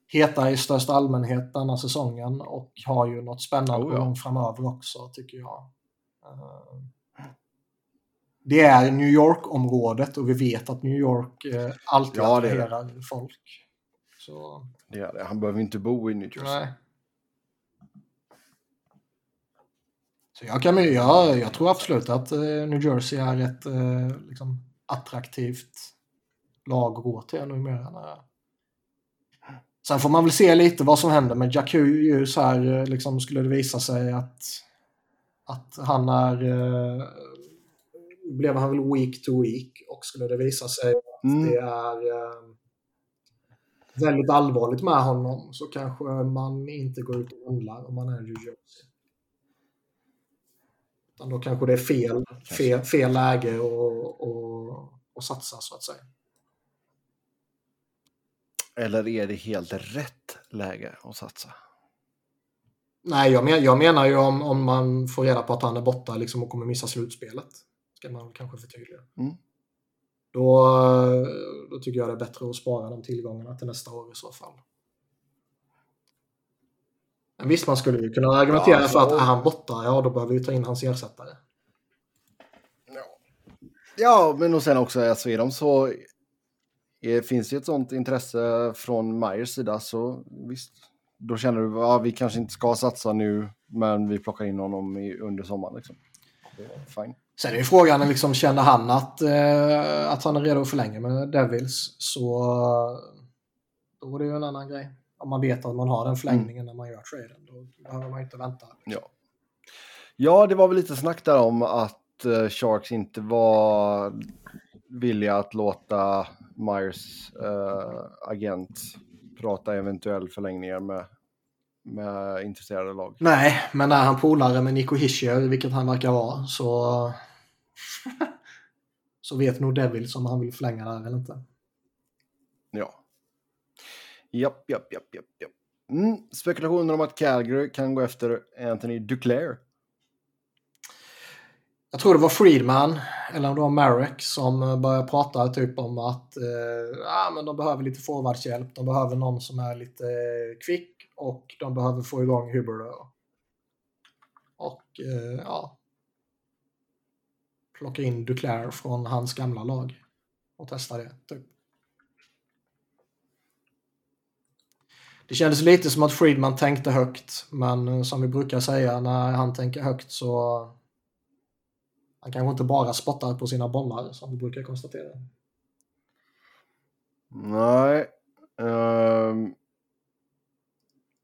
Speaker 3: heta i största allmänhet denna säsongen och har ju något spännande
Speaker 1: Oh, ja.
Speaker 3: gång framöver också tycker jag. Eh, Det är New York-området och vi vet att New York eh, alltid
Speaker 1: Ja,
Speaker 3: attraherar folk. Så,
Speaker 1: Det är det. Han behöver inte bo i New Jersey.
Speaker 3: nej. Så jag, kan, jag, jag tror absolut att eh, New Jersey är ett eh, liksom, attraktivt lag att gå till numera. Sen får man väl se lite vad som händer med Jack Hughes här. eh, Liksom, skulle det visa sig att, att han är... Blev han väl week to week och skulle det visa sig att
Speaker 1: Mm.
Speaker 3: det är väldigt allvarligt med honom så kanske man inte går ut och handlar om man är New Jersey. Utan då kanske det är fel, fel, fel läge att och, och satsa så att säga.
Speaker 1: Eller är det helt rätt läge att satsa?
Speaker 3: Nej, jag, men, jag menar ju om, om man får reda på att han är borta liksom, och kommer missa slutspelet. Ska man kanske förtydliga.
Speaker 1: Mm.
Speaker 3: Då, då tycker jag det är bättre att spara de tillgångarna till nästa år i så fall. Men visst, man skulle ju kunna argumentera
Speaker 1: Ja,
Speaker 3: för att är han borta, ja då behöver vi ta in hans ersättare.
Speaker 1: Ja, men och sen också, alltså är de så... Är, finns det ett sånt intresse från Myers sida så visst. Då känner du att ja, vi kanske inte ska satsa nu, men vi plockar in honom i, under sommaren. Liksom. Fine.
Speaker 3: Sen är ju frågan, liksom, känner han att, eh, att han är redo att förlänga med Devils så då är det ju en annan grej. Om man vet att man har den förlängningen när man gör traden, då behöver man inte vänta.
Speaker 1: Ja. ja, det var väl lite snack där om att eh, Sharks inte var villiga att låta Myers eh, agent prata eventuell förlängningar med, med intresserade lag.
Speaker 3: Nej, men är han polare med Nico Hischier, vilket han verkar vara, så så vet nog Devils om han vill förlänga där eller inte.
Speaker 1: Ja. Japp, japp, japp, japp, japp. Mm. Spekulationer om att Calgary kan gå efter Anthony Duclair.
Speaker 3: Jag tror det var Friedman, eller om det var Marek, som eh, började prata typ om att eh, ah, men de behöver lite forwardshjälp. De behöver någon som är lite eh, kvick och de behöver få igång Huber. Och eh, ja, plocka in Duclair från hans gamla lag och testa det. Typ. Det kändes lite som att Friedman tänkte högt, men eh, som vi brukar säga när han tänker högt så han kanske inte bara spottar på sina bollar som vi brukar konstatera.
Speaker 1: Nej. Um,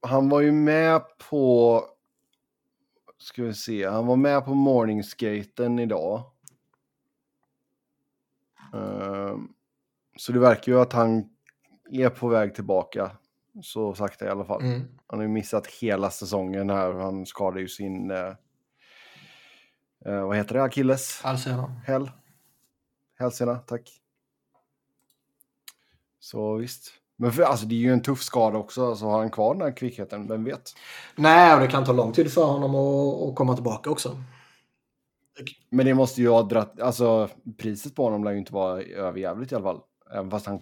Speaker 1: han var ju med på... Ska vi se. Han var med på morningskaten idag. Um, så det verkar ju att han är på väg tillbaka. Så sakta i alla fall. Mm. Han har ju missat hela säsongen här. Han skadade ju sin... Uh, uh, vad heter det? Akilles?
Speaker 3: Hälsena.
Speaker 1: Häl. Hälsena, tack. Så visst. Men för, alltså, det är ju en tuff skada också, så alltså, har han kvar den här kvickheten, vem vet?
Speaker 3: Nej, och det kan ta lång tid för honom att, att komma tillbaka också.
Speaker 1: Men det måste ju ha dratt, alltså priset på honom lär ju inte vara överjävligt i alla fall. Även fast han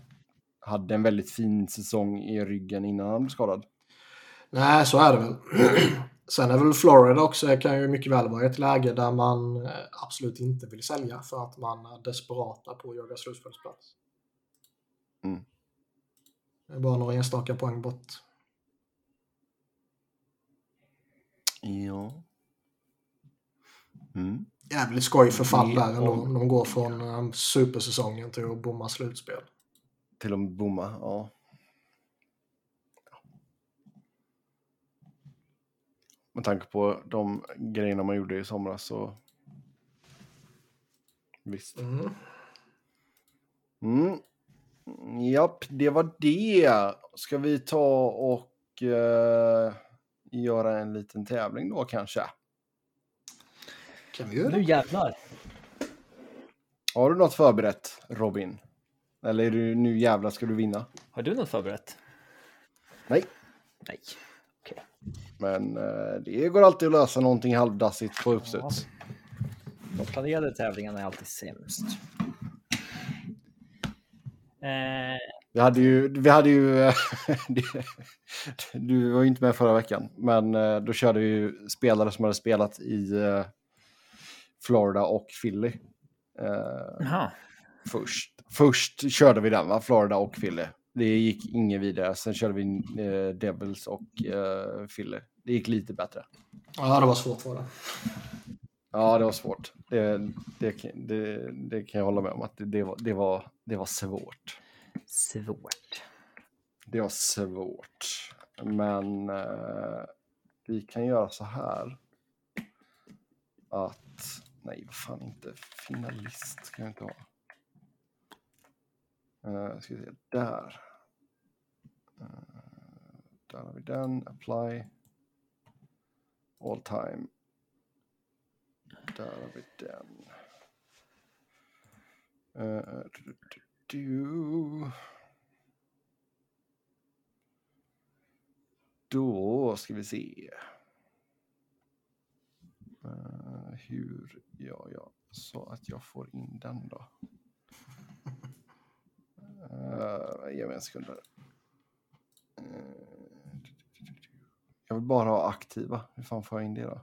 Speaker 1: hade en väldigt fin säsong i ryggen innan han blev skadad.
Speaker 3: Nej, så är det väl. Sen är väl Florida också, kan ju mycket väl vara ett läge där man eh, absolut inte vill sälja för att man är desperata på att jaga slutspelsplats. Mm. Det är bara några enstaka poäng bort.
Speaker 1: Ja. Mm.
Speaker 3: Jävligt skoj för fall där ändå. De går från um, supersäsongen till att bomma slutspel.
Speaker 1: Till att bomma, ja. Med tanke på de grejerna man gjorde i somras så... Visst. Mm. Mm. Japp, det var det. Ska vi ta och uh, göra en liten tävling då kanske?
Speaker 3: Kan vi göra.
Speaker 2: Nu jävlar.
Speaker 1: Har du något förberett, Robin? Eller är du nu jävlar ska du vinna?
Speaker 2: Har du något förberett?
Speaker 1: Nej.
Speaker 2: Nej. Okay.
Speaker 1: Men uh, det går alltid att lösa någonting halvdassigt på uppstuds. Ja.
Speaker 2: De planerade tävlingarna är alltid sämst.
Speaker 1: Eh... Vi hade ju, vi hade ju du var ju inte med förra veckan, men eh, då körde ju spelare som hade spelat i eh, Florida och Philly.
Speaker 2: Aha.
Speaker 1: Först. Först körde vi den, va? Florida och Philly. Det gick inget vidare. Sen körde vi eh, Devils och eh, Philly. Det gick lite bättre.
Speaker 3: Ja, det var svårt för det.
Speaker 1: Ja, det var svårt. Det, det, det, det kan jag hålla med om att det, det, var, det, var, det var svårt.
Speaker 2: Svårt.
Speaker 1: Det var svårt. Men eh, vi kan göra så här. Att, nej vad fan inte, finalist ska jag inte ha. Uh, ska vi se, där. Uh, där har vi den, apply. All time. Där har vi den. Eh, uh, do, do, do. Då ska vi se. Uh, hur gör jag så att jag får in den då? Uh, ge mig en sekund. Uh, jag vill bara ha aktiva. Hur fan får jag in det då?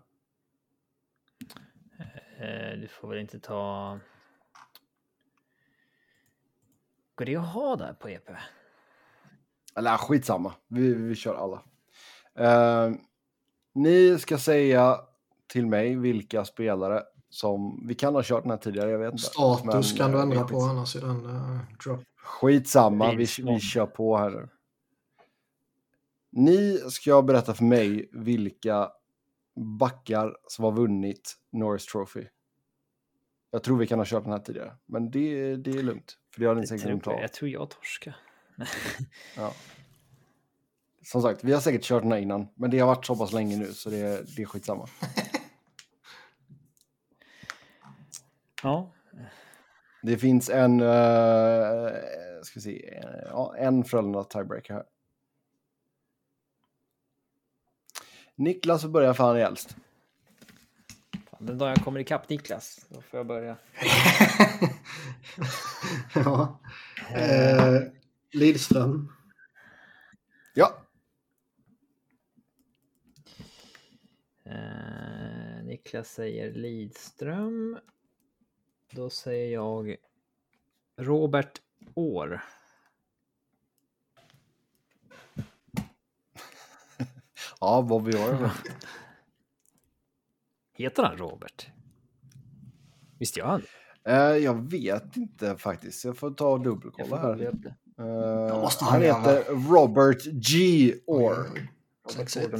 Speaker 2: Eh, du får väl inte ta... Går det att ha där på EP?
Speaker 1: Eller skitsamma, vi, vi kör alla. Uh, ni ska säga till mig vilka spelare som... Vi kan ha kört den här tidigare, jag vet inte.
Speaker 3: Status men, kan du ändra på annars i den uh, drop.
Speaker 1: Skitsamma, vi, vi kör på här nu. Ni ska berätta för mig vilka backar som har vunnit Norris Trophy. Jag tror vi kan ha kört den här tidigare, men det, det är lugnt. För det har ni säkert
Speaker 2: tror, Jag tror jag torska.
Speaker 1: ja. Som sagt, vi har säkert kört den här innan, men det har varit så pass länge nu så det, det är skitsamma.
Speaker 2: ja.
Speaker 1: Det finns en, uh, ska vi se, ja, en Frölunda tiebreaker här. Niklas börjar för han är äldst.
Speaker 2: Fan, den dag jag kommer ikapp Niklas, då får jag börja.
Speaker 3: ja. Eh, Lidström.
Speaker 1: Ja.
Speaker 2: Eh, Niklas säger Lidström. Då säger jag Robert År.
Speaker 1: Ja, Bobby Orr.
Speaker 2: Heter han Robert? Visst gör han?
Speaker 1: Eh, jag vet inte faktiskt. Jag får ta och dubbelkolla här. Eh,
Speaker 3: måste
Speaker 1: han heter Robert G. Orr.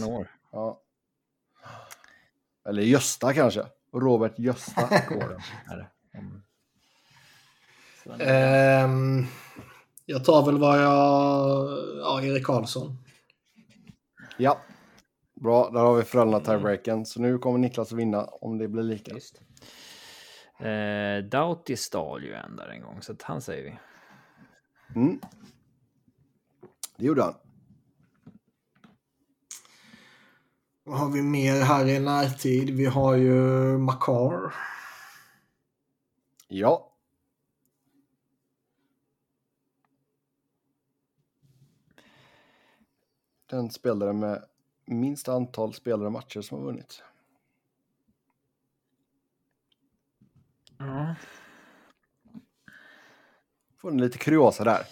Speaker 2: År.
Speaker 1: Ja. Eller Gösta kanske. Robert Gösta.
Speaker 2: Mm.
Speaker 3: Ehm, jag tar väl vad jag... Ja, Erik Karlsson.
Speaker 1: ja. Bra, där har vi Frölunda tiebreaken. Så nu kommer Niklas att vinna om det blir lika.
Speaker 2: Just. Eh, Doughty stal ju en där en gång, så att han säger vi.
Speaker 1: Mm. Det gjorde han.
Speaker 3: Vad har vi mer här i närtid? Vi har ju Makar.
Speaker 1: Ja. Den spelare med minst antal spelare och matcher som har vunnit.
Speaker 2: Ja.
Speaker 1: Får en lite kuriosa där.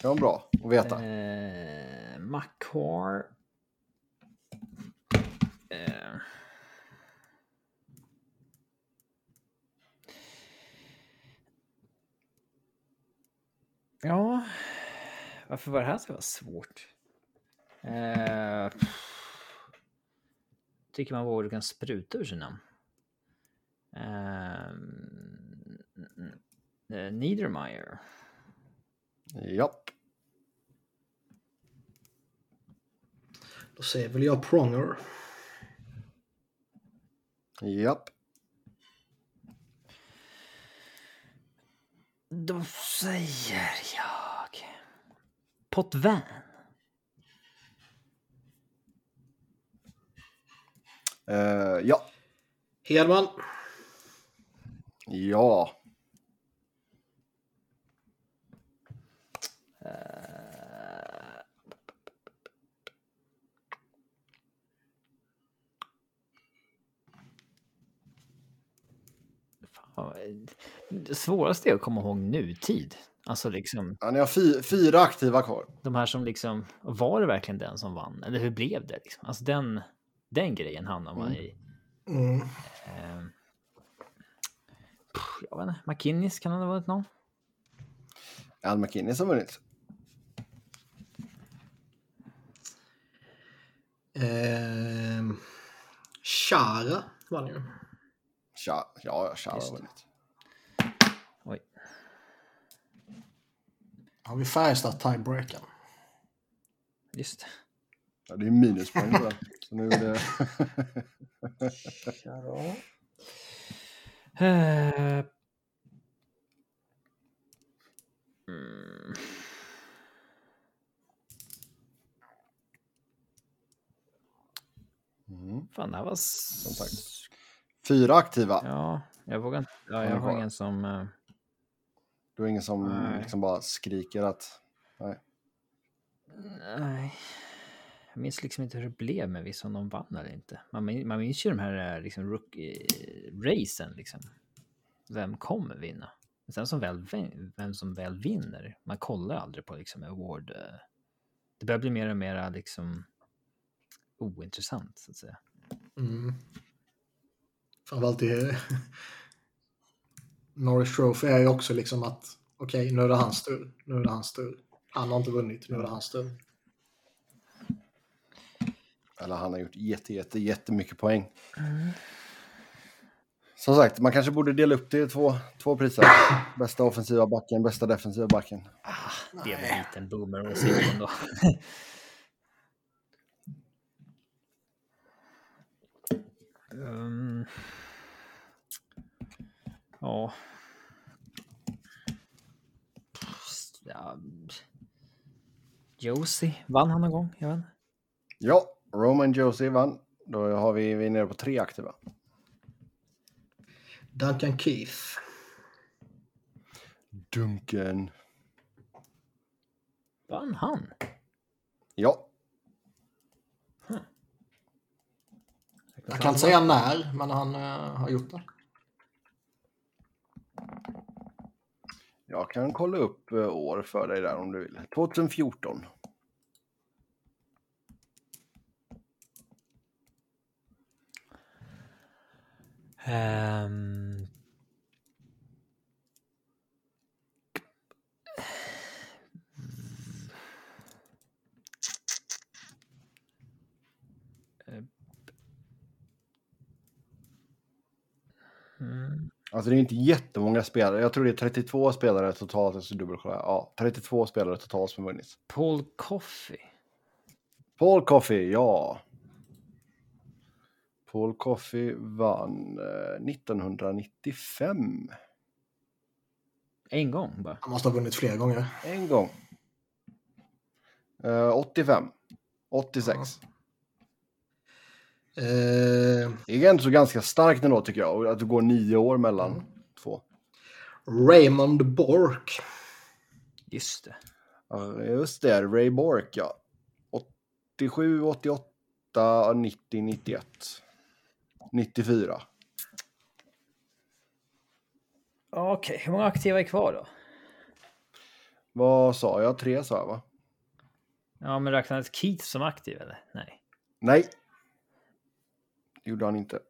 Speaker 1: Det var bra att veta.
Speaker 2: Eh, Makar. Eh. Ja, varför var det här så vara svårt? Eh, tycker man vågar kan spruta ur sina namn. Eh, eh, Niedermeyer.
Speaker 1: Japp.
Speaker 3: Då säger väl jag Pronger.
Speaker 1: Japp.
Speaker 2: Då säger jag... Potvin.
Speaker 1: Eh, ja.
Speaker 3: Hedman.
Speaker 1: Ja.
Speaker 2: Fan, Det svåraste är att komma ihåg nutid. Alltså liksom
Speaker 1: ja ni har fy, fyra aktiva kvar.
Speaker 2: de här som liksom, var det verkligen den som vann? Eller hur blev det? Liksom? Alltså den, den grejen hamnar man i.
Speaker 3: Mm.
Speaker 2: Eh, pff, jag vet inte, McKinnis kan han ha varit någon?
Speaker 1: Al McKinney som vunnit.
Speaker 3: Ehm, Chara vann ju.
Speaker 1: Ja, Tja har
Speaker 2: det.
Speaker 1: vunnit.
Speaker 3: Har vi Färjestad tiebreaken.
Speaker 2: Just det.
Speaker 1: Ja, det är minuspoäng på. Så nu är det...
Speaker 2: Eh, mm.
Speaker 1: Mm,
Speaker 2: Fan, det här var...
Speaker 1: som sagt. Fyra aktiva.
Speaker 2: Ja, jag vågar inte. Ja,
Speaker 1: Ja,
Speaker 2: jag har ingen som... eh,
Speaker 1: Du har ingen som
Speaker 2: Nej.
Speaker 1: liksom bara skriker att... Nej.
Speaker 2: Nej. Jag minns liksom inte hur det blev med vissa om de vann eller inte. Man, min- man minns ju de här eh, liksom, rookie-racen. Liksom. Vem kommer vinna? Men sen som väl, vem som väl vinner, man kollar aldrig på liksom award. eh. Det börjar bli mer och mer liksom ointressant så att säga.
Speaker 3: Mm. Framförallt i Norris Trophy är ju också liksom att okej, nu är det hans tur. Nu är det hans tur. Han har inte vunnit, nu är det hans tur.
Speaker 1: Eller han har gjort jätte, jätte, jättemycket poäng. Som sagt, man kanske borde dela upp det i två, två priser. Bästa offensiva backen, bästa defensiva backen.
Speaker 2: Det är väl en liten boomer-åsikt ändå. um, ja. Ja, Josie, vann han någon gång? Jag vet inte.
Speaker 1: Ja, Roman Josie vann. Då har vi, vi är nere på tre aktiva.
Speaker 3: Duncan Keith.
Speaker 1: Duncan.
Speaker 2: Vann han?
Speaker 1: Ja,
Speaker 3: Jag kan inte säga när, men han uh, har gjort det
Speaker 1: jag kan kolla upp eh, år för dig där om du vill. 2014.
Speaker 2: Um... Mm.
Speaker 1: Alltså det är inte jättemånga spelare. Jag tror det är 32 spelare totalt. Ska dubbelkolla. Ja, 32 spelare totalt som vunnit.
Speaker 2: Paul Coffey.
Speaker 1: Paul Coffey, ja. Paul Coffey vann eh, 1995.
Speaker 2: En gång bara.
Speaker 3: Han måste ha vunnit flera gånger.
Speaker 1: En gång. Eh, 85. 86.
Speaker 3: Eh,
Speaker 1: Det är ändå så ganska starkt ändå tycker jag. och Att det går nio år mellan två.
Speaker 3: Raymond Bork.
Speaker 2: Just det.
Speaker 1: Ja, just det, Ray Bork ja. 87, 88, 90, 91. 94.
Speaker 2: Okej, hur många aktiva är kvar då?
Speaker 1: Vad sa jag? Tre sa jag va?
Speaker 2: Ja, men räknades Keith som aktiv eller? Nej.
Speaker 1: Nej. Det gjorde han inte.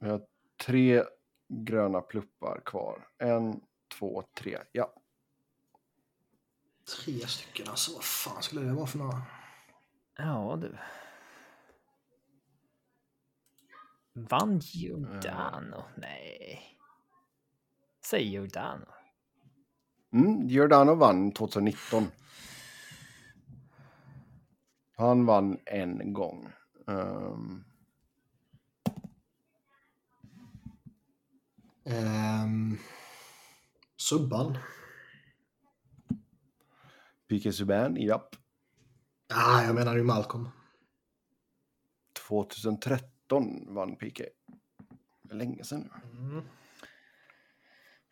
Speaker 1: Vi har tre gröna pluppar kvar. En, två, tre. Ja.
Speaker 3: Tre stycken alltså. Vad fan skulle det vara för några?
Speaker 2: Ja, du. Vann Giordano? Nej. Säg Giordano.
Speaker 1: Mm, Giordano vann 2019. Han vann en gång. Ehm,
Speaker 3: Um, Subban.
Speaker 1: P.K. Subban, japp.
Speaker 3: Ah, jag menar ju Malcolm.
Speaker 1: 2013 vann är Länge sedan nu.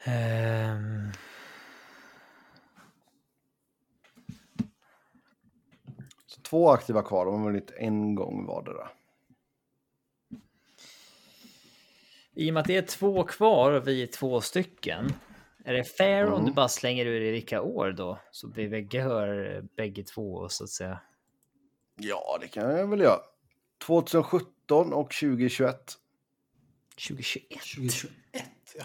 Speaker 3: Mm.
Speaker 1: Så två aktiva kvar, de har vunnit en gång vardera.
Speaker 2: I och med att det är två kvar och vi är två stycken. Är det fair om
Speaker 1: Mm.
Speaker 2: du bara slänger ur i vilka år då? Så vi bägge hör bägge två så att säga.
Speaker 1: Ja, det kan jag väl göra. 2017 och 2021.
Speaker 2: 2021?
Speaker 3: 2021, ja.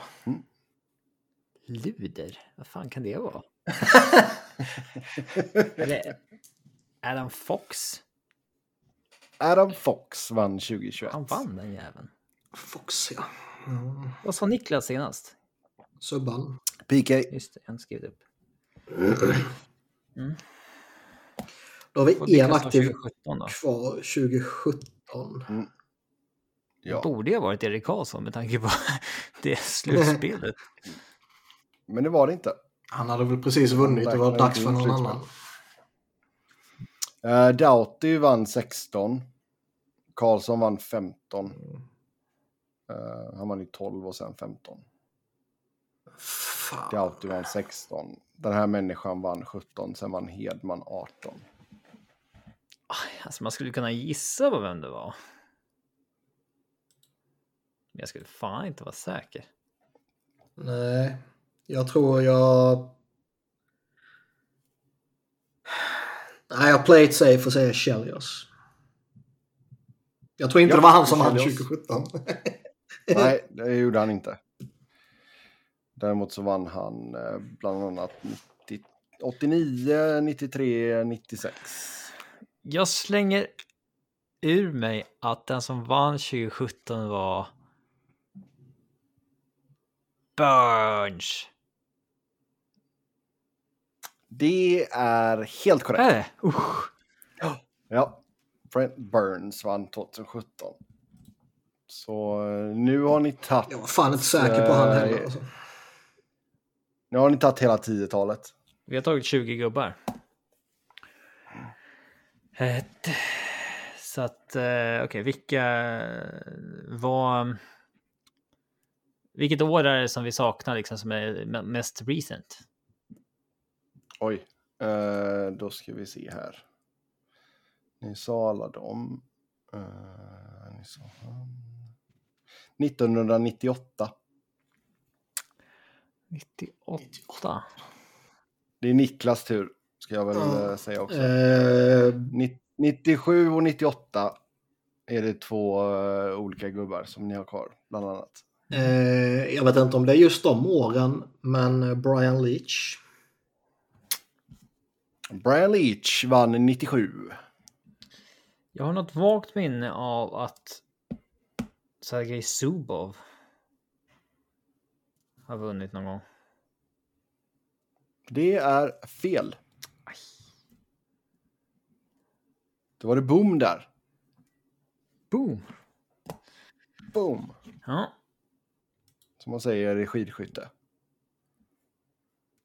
Speaker 2: Luder? Vad fan kan det vara? är det Adam Fox?
Speaker 1: Adam Fox vann 2021.
Speaker 2: Han vann den jäveln.
Speaker 3: Fox, ja. Mm.
Speaker 2: Vad sa Niklas senast?
Speaker 3: Subban.
Speaker 1: PK.
Speaker 2: Just det, inte skrivit upp.
Speaker 3: Då har vi
Speaker 2: Och
Speaker 3: en aktiv
Speaker 2: 2017 då.
Speaker 3: kvar 2017.
Speaker 2: Ja.
Speaker 1: Ja,
Speaker 2: Borde ju ha varit Erik Karlsson med tanke på det slutspelet.
Speaker 1: men det var det inte.
Speaker 3: Han hade väl precis vunnit. Det var dags för någon annan.
Speaker 1: Uh, Doughty vann 16. Karlsson vann 15. Eh, han vann ju 12 och sen 15.
Speaker 3: Fan.
Speaker 1: Doughty vann 16. Den här människan vann 17. Sen vann Hedman 18.
Speaker 2: Alltså man skulle kunna gissa på vem det var. Men jag skulle fan inte vara säker.
Speaker 3: Nej, jag tror jag... Nej, jag play it safe och säger Chelios. Jag tror inte
Speaker 1: Ja,
Speaker 3: det var han som vann
Speaker 1: Chelios.
Speaker 3: 2017.
Speaker 1: Nej, det gjorde han inte. Däremot så vann han eh, bland annat 90, 89, 93, 96.
Speaker 2: Jag slänger ur mig att den som vann 2017 var Burns.
Speaker 1: Det är helt korrekt.
Speaker 2: Det? Usch.
Speaker 1: Ja, Brent Burns vann 2017. Så eh, nu har ni tagit,
Speaker 3: Jag var fan inte säker på han heller.
Speaker 1: Eh,
Speaker 3: Alltså.
Speaker 1: nu har ni tagit hela 10-talet.
Speaker 2: Vi har tagit 20 gubbar. Så att, eh, okej, okay, vilka var... Vilket år är det som vi saknar liksom som är mest recent?
Speaker 1: Oj, då ska vi se här. Ni sa alla dem. Ni sa 1998.
Speaker 2: 98.
Speaker 1: Det är Niklas tur, ska jag väl ja. säga också. Eh... 97 och 98 är det två olika gubbar som ni har kvar, bland annat.
Speaker 3: Eh, jag vet inte om det är just de åren, men Brian Leach.
Speaker 1: Brian Leach vann 97.
Speaker 2: Jag har något vagt minne av att Sergej Zubov har vunnit någon gång.
Speaker 1: Det är fel. Aj. Då var det boom där.
Speaker 2: Boom.
Speaker 1: Boom.
Speaker 2: Ja.
Speaker 1: Som man säger i skidskytte.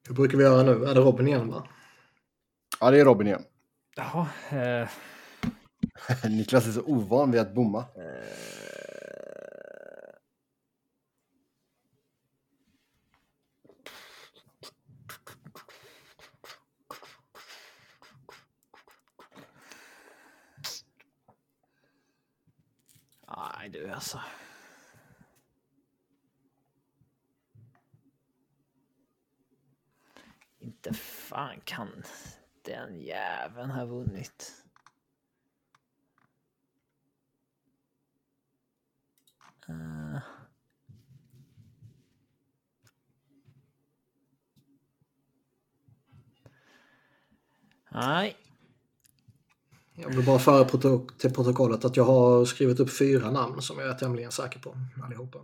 Speaker 3: Hur brukar vi göra nu? Är det Robin igen va?
Speaker 1: Ja, det är Robin igen.
Speaker 2: Jaha. Eh...
Speaker 1: Niklas är så ovan vid att bomma. Eh...
Speaker 2: alltså. Inte fan kan den jäveln ha vunnit. Uh. Nej.
Speaker 3: Jag vill bara föra protok till protokollet att jag har skrivit upp fyra namn som jag är tämligen säker på allihopa.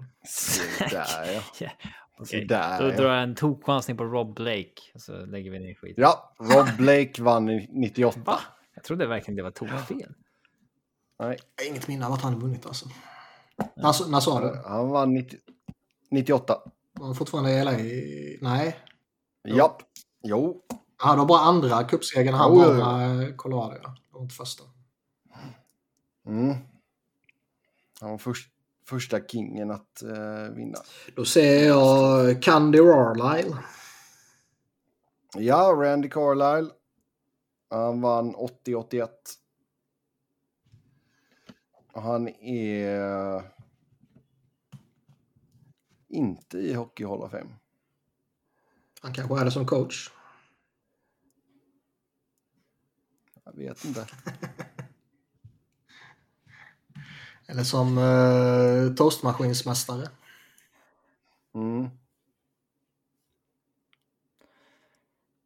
Speaker 1: Där ja.
Speaker 2: Okay. Där, Då drar jag en tokchansning på Rob Blake. Så lägger vi ner skiten.
Speaker 1: Ja, Rob Blake vann 98. Va?
Speaker 2: Jag trodde verkligen det var tokfel.
Speaker 1: Nej.
Speaker 3: Inget minne av att han vunnit alltså. När, när sa du?
Speaker 1: Han vann 90, 98.
Speaker 3: Var han fortfarande i LA? Nej.
Speaker 1: Japp. Jo.
Speaker 3: Han har bara andra cupsegern. Han oh, bara Colorado. Ja. Och inte första.
Speaker 1: Mm. Han var först, första kingen att uh, vinna.
Speaker 3: Då ser jag Candy Rarlyle.
Speaker 1: Ja, Randy Carlisle. Han vann 80-81. Han är inte i Hockey Hall of Fame.
Speaker 3: Han kanske är det som coach.
Speaker 1: Jag vet inte.
Speaker 3: Eller som uh, toastmaskinsmästare.
Speaker 1: Mm.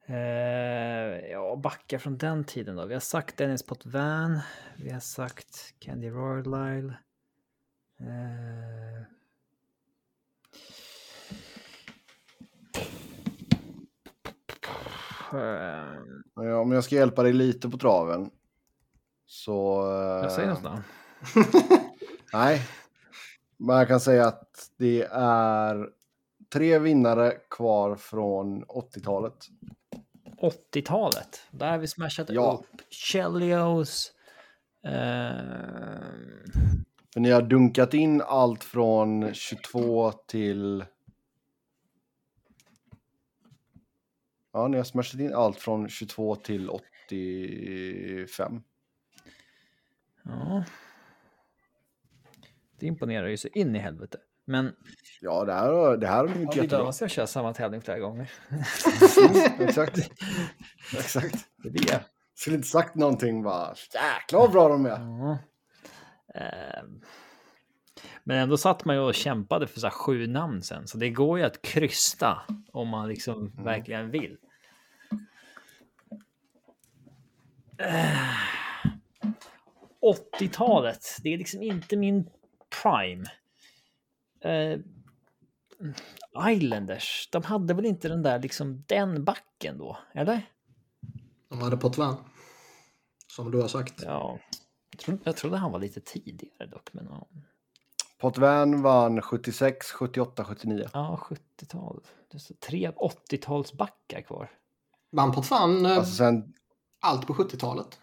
Speaker 2: Uh, ja, backa från den tiden då. Vi har sagt Dennis Potvin. Vi har sagt Candy Royal. Uh,
Speaker 1: Ja, om jag ska hjälpa dig lite på traven. Så...
Speaker 2: Jag säger något då.
Speaker 1: Nej. Men jag kan säga att det är tre vinnare kvar från 80-talet.
Speaker 2: 80-talet? Där har vi smashat ja. upp Chelios. Uh...
Speaker 1: För ni har dunkat in allt från 22 till... Ja, ni har smashat in allt från 22 till 85.
Speaker 2: Ja. Det imponerar ju så in i helvete. Men...
Speaker 1: Ja, det här, det här har ni
Speaker 2: inte ja, jättebra. måste jag köra samma tävling flera gånger.
Speaker 1: Mm, exakt. exakt.
Speaker 2: Det är det.
Speaker 1: Skulle inte sagt någonting bara. Jäklar vad bra de är.
Speaker 2: Ja. Uh, men ändå satt man ju och kämpade för så sju namn sen. Så det går ju att krysta om man liksom mm. verkligen vill. Uh, 80-talet, det är liksom inte min prime. Uh, Islanders, de hade väl inte den där liksom den backen då, eller?
Speaker 3: De hade Potvin. Som du har sagt.
Speaker 2: Ja, jag trodde, jag trodde han var lite tidigare dock. Men, ja.
Speaker 1: Potvin vann 76, 78, 79.
Speaker 2: Ja, 70-tal. Det är så tre 80-talsbackar kvar.
Speaker 3: Vann eh,
Speaker 1: Alltså sen,
Speaker 3: allt på 70-talet.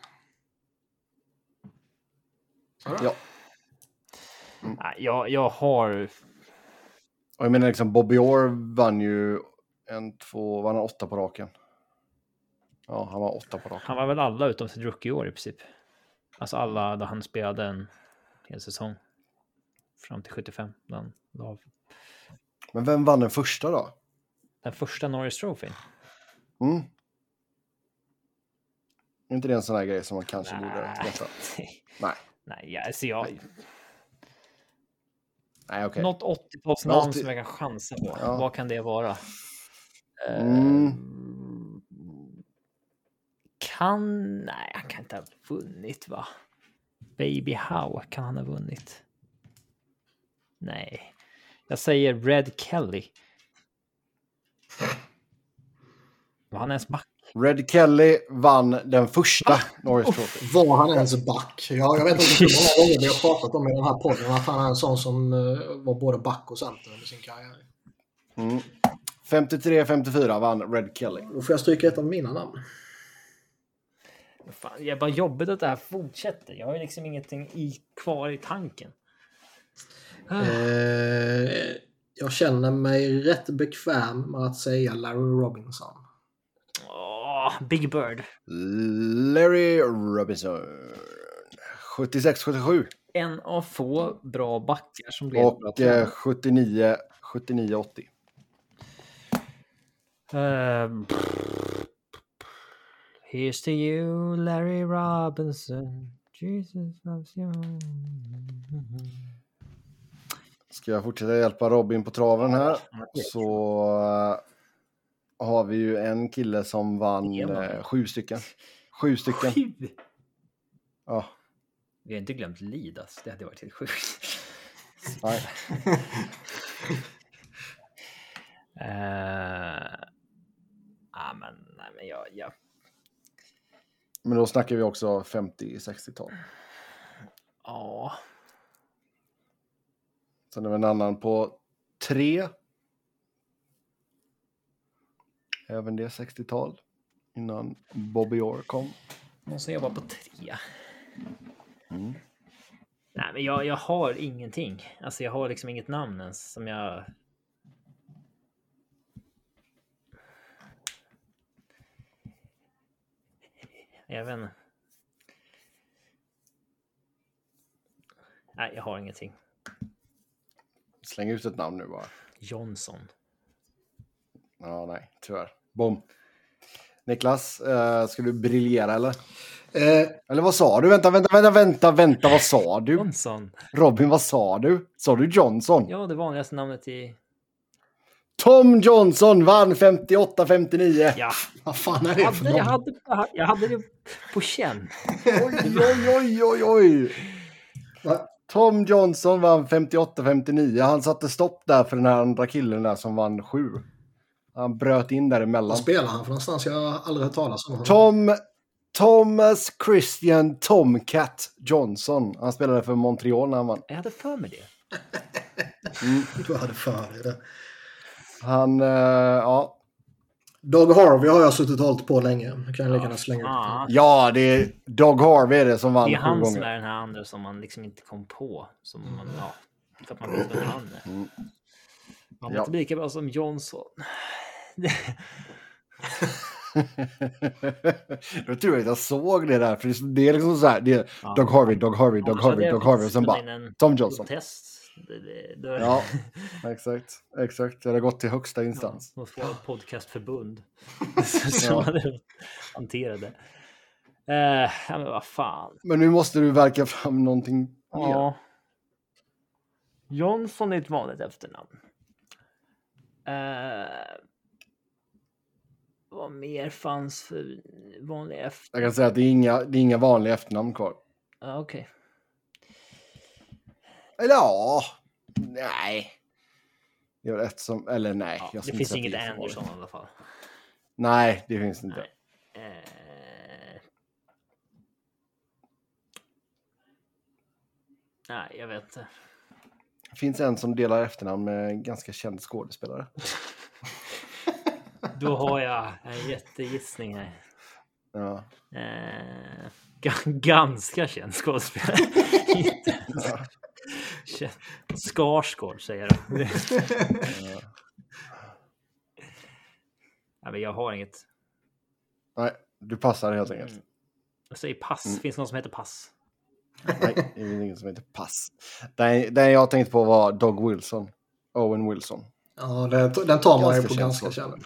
Speaker 1: ja.
Speaker 2: Nej, jag, jag har...
Speaker 1: Och jag menar liksom Bobby Orr vann ju en, två, vann han åtta på raken? Ja, han var åtta på raken.
Speaker 2: Han var väl alla utom sitt rookie-år i princip. Alltså alla där han spelade en hel säsong. Fram till 75. då han la av.
Speaker 1: Men vem vann den första då?
Speaker 2: Den första Norris Trophy.
Speaker 1: Mm. Är inte det en sån här grej som man kanske borde veta? Nej.
Speaker 2: Nej, jag, alltså jag,
Speaker 1: Nej, okej.
Speaker 2: Något 80-talsnamn
Speaker 1: 80
Speaker 2: som jag kan chansa på.
Speaker 1: Ja.
Speaker 2: Vad kan det vara? Eh,
Speaker 1: Mm.
Speaker 2: Kan... Nej, han kan inte ha vunnit va? Baby How kan han ha vunnit? Nej. Jag säger Red Kelly. Var han ens back?
Speaker 1: Red Kelly vann den första Norris Trophy.
Speaker 3: Var han ens back? Ja, jag vet inte hur många gånger vi har pratat om i den här podden att han är en sån som eh, var både back och center under sin karriär.
Speaker 1: Mm. 53-54 vann Red Kelly.
Speaker 3: Då får jag stryka ett av mina namn.
Speaker 2: Fan, det är bara jobbigt att det här fortsätter. Jag har ju liksom ingenting i, kvar i tanken.
Speaker 3: Eh, jag känner mig rätt bekväm med att säga Larry Robinson.
Speaker 2: Åh, Big Bird.
Speaker 1: Larry Robinson. 76-77.
Speaker 2: En av få bra backar som blev
Speaker 1: Och eh,
Speaker 2: tränare.
Speaker 1: 79 79-80.
Speaker 2: Ehm, Here's to you, Larry Robinson. Jesus loves you.
Speaker 1: Ska jag fortsätta hjälpa Robin på traven här så eh, har vi ju en kille som vann eh, sju stycken. Sju stycken.
Speaker 2: Sju!
Speaker 1: Ja,
Speaker 2: Vi har inte glömt Lidas. Det hade varit helt sjukt.
Speaker 1: nej.
Speaker 2: Uh, ah, men, nej, men jag, jag,
Speaker 1: Men då snackar vi också 50-60-tal.
Speaker 2: ja.
Speaker 1: Sen är det en annan på tre. Även det 60-tal. Innan Bobby Orr kom.
Speaker 2: Någon som jobbar på tre.
Speaker 1: Mm.
Speaker 2: Nej, men jag, jag har ingenting. Alltså, jag har liksom inget namn ens som jag. Jag vet inte. Nej, jag har ingenting.
Speaker 1: Släng ut ett namn nu bara.
Speaker 2: Johnson.
Speaker 1: Ja, nej, tyvärr. Bom. Niklas, eh, ska du briljera eller?
Speaker 3: Eh,
Speaker 1: Eller vad sa du? Vänta, vänta, vänta, vänta, vänta, vad sa du?
Speaker 2: Johnson.
Speaker 1: Robin, vad sa du? Sa du Johnson?
Speaker 2: Ja, det vanligaste namnet i...
Speaker 1: Tom Johnson vann 58-59.
Speaker 2: Ja,
Speaker 3: vad fan är det för
Speaker 2: hade, jag hade, jag hade det på känn.
Speaker 1: Oj, oj, oj, oj, oj.
Speaker 3: Va?
Speaker 1: Tom Johnson vann 58-59. Han satte stopp där för den här andra killen där som vann sju. Han bröt in däremellan.
Speaker 3: Vad spelar han för någonstans? Jag har aldrig hört talas om honom.
Speaker 1: Tom, Thomas Christian Tomcat Johnson. Han spelade för Montreal när han vann.
Speaker 2: Jag hade för mig det.
Speaker 3: Du hade för dig det.
Speaker 1: Han, eh, ja.
Speaker 3: Doug Harvey har jag suttit och hållit på länge. Jag kan lika gärna slänga ut.
Speaker 1: Ja, det är Doug Harvey är det som vann
Speaker 2: Det är han som är den här andra som man liksom inte kom på. Som man, ja, för att man vet vem han är.
Speaker 1: Mm.
Speaker 2: Han
Speaker 1: Ja.
Speaker 2: var inte lika bra som Johnson.
Speaker 1: jag tror att jag såg det där, för det är liksom så här, det är
Speaker 2: Ja.
Speaker 1: Doug Harvey, Doug Harvey,
Speaker 2: hade
Speaker 1: Harvey,
Speaker 2: jag
Speaker 1: Doug Harvey och sen
Speaker 2: spela
Speaker 1: bara Tom Johnson.
Speaker 2: Protest. Det, det, det,
Speaker 1: Ja, exakt, exakt. Det hade gått till högsta instans.
Speaker 2: Ja, något få- podcastförbund. som
Speaker 1: Ja.
Speaker 2: hade hanterat det. Eh, ja, men vad fan.
Speaker 1: Men nu måste du verka fram någonting mer.
Speaker 2: Ja. Johnson är ett vanligt efternamn. Eh, vad mer fanns för vanliga efter...
Speaker 1: Jag kan säga att det är inga, det är inga vanliga efternamn kvar.
Speaker 2: Ah, Okej.
Speaker 1: Eller ja, nej. Det är väl ett som, eller nej.
Speaker 2: Ja,
Speaker 1: jag
Speaker 2: det finns inget Anderson i alla fall.
Speaker 1: Nej, det finns inte.
Speaker 2: Nej. Eh... Nej, jag vet inte.
Speaker 1: Det finns en som delar efternamn med en ganska känd skådespelare.
Speaker 2: Då har jag en jättegissning här.
Speaker 1: Ja.
Speaker 2: Eh, ganska känd skådespelare. ja. Skarsgård säger jag. ja. men jag har inget.
Speaker 1: Nej, du passar helt enkelt. Mm.
Speaker 2: Jag säger pass. Mm. Finns det någon som heter pass?
Speaker 1: Nej, det är ingen som heter pass. Den, den jag tänkte på var Dog Wilson. Owen Wilson.
Speaker 3: Ja, det, den tar man ju på ganska känd.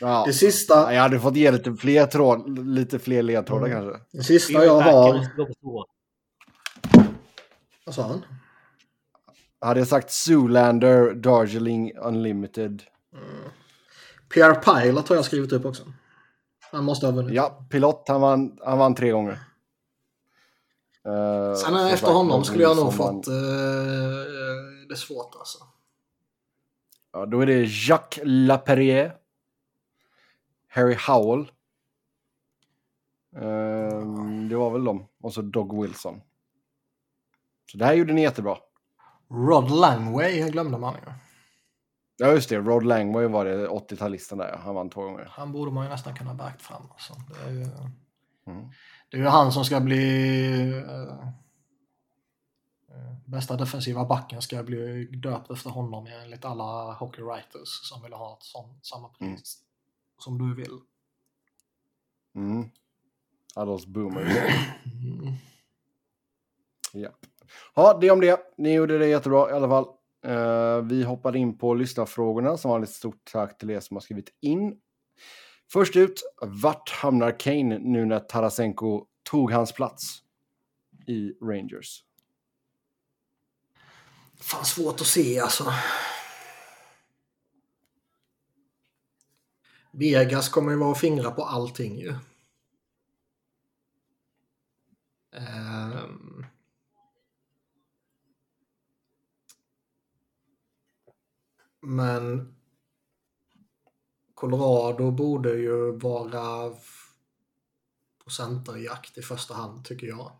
Speaker 1: Ja. Det sista... Jag hade fått ge lite fler, tråd, lite fler ledtrådar mm. kanske.
Speaker 3: Det sista jag har... Vad sa han?
Speaker 1: Hade jag sagt Zoolander, Darjeeling Unlimited. Mm.
Speaker 3: Pierre Pilot har jag skrivit upp också. Han måste ha vunnit.
Speaker 1: Ja, Pilot, han vann, han vann tre gånger.
Speaker 3: Uh, Sen efter honom skulle jag nog fått... Uh, det svårt alltså.
Speaker 1: Ja, då är det Jacques Laperrière. Harry Howell. Um, det var väl dem. Och så Dog Wilson. Så det här gjorde ni jättebra.
Speaker 3: Rod Langway glömde man ju.
Speaker 1: Ja just det, Rod Langway var det 80-talisten där. Han vann två gånger.
Speaker 3: Han borde man ju nästan kunna backt fram. Alltså. Det, är ju, mm. det är ju han som ska bli uh, bästa defensiva backen ska bli döpt efter honom enligt alla hockey writers som vill ha ett sånt, samma pris mm. som du vill.
Speaker 1: Mm. Alla oss boomers. Mm. Ja ja, det om det. Ni gjorde det jättebra i alla fall. Uh, vi hoppar in på lyssnarfrågorna. Som vanligt stort tack till er som har skrivit in. Först ut, vart hamnar Kane nu när Tarasenko tog hans plats i Rangers?
Speaker 3: Fan svårt att se alltså. Vegas kommer ju vara och fingra på allting ju. Um... Men Colorado borde ju vara på centerjakt i första hand tycker jag.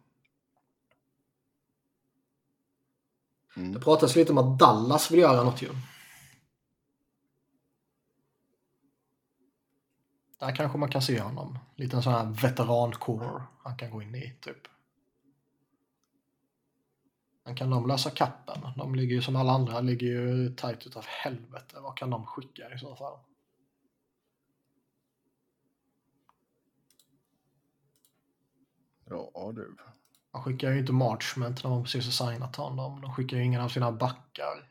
Speaker 3: Mm. Det pratas lite om att Dallas vill göra något ju. Där kanske man kan se honom. Lite en sån här veterankår han kan gå in i typ. Men kan de lösa kappen? De ligger ju som alla andra, ligger ju tajt utav helvete. Vad kan de skicka i så fall?
Speaker 1: Ja du.
Speaker 3: De skickar ju inte Marchment när de precis har signat honom. De skickar ju ingen av sina backar.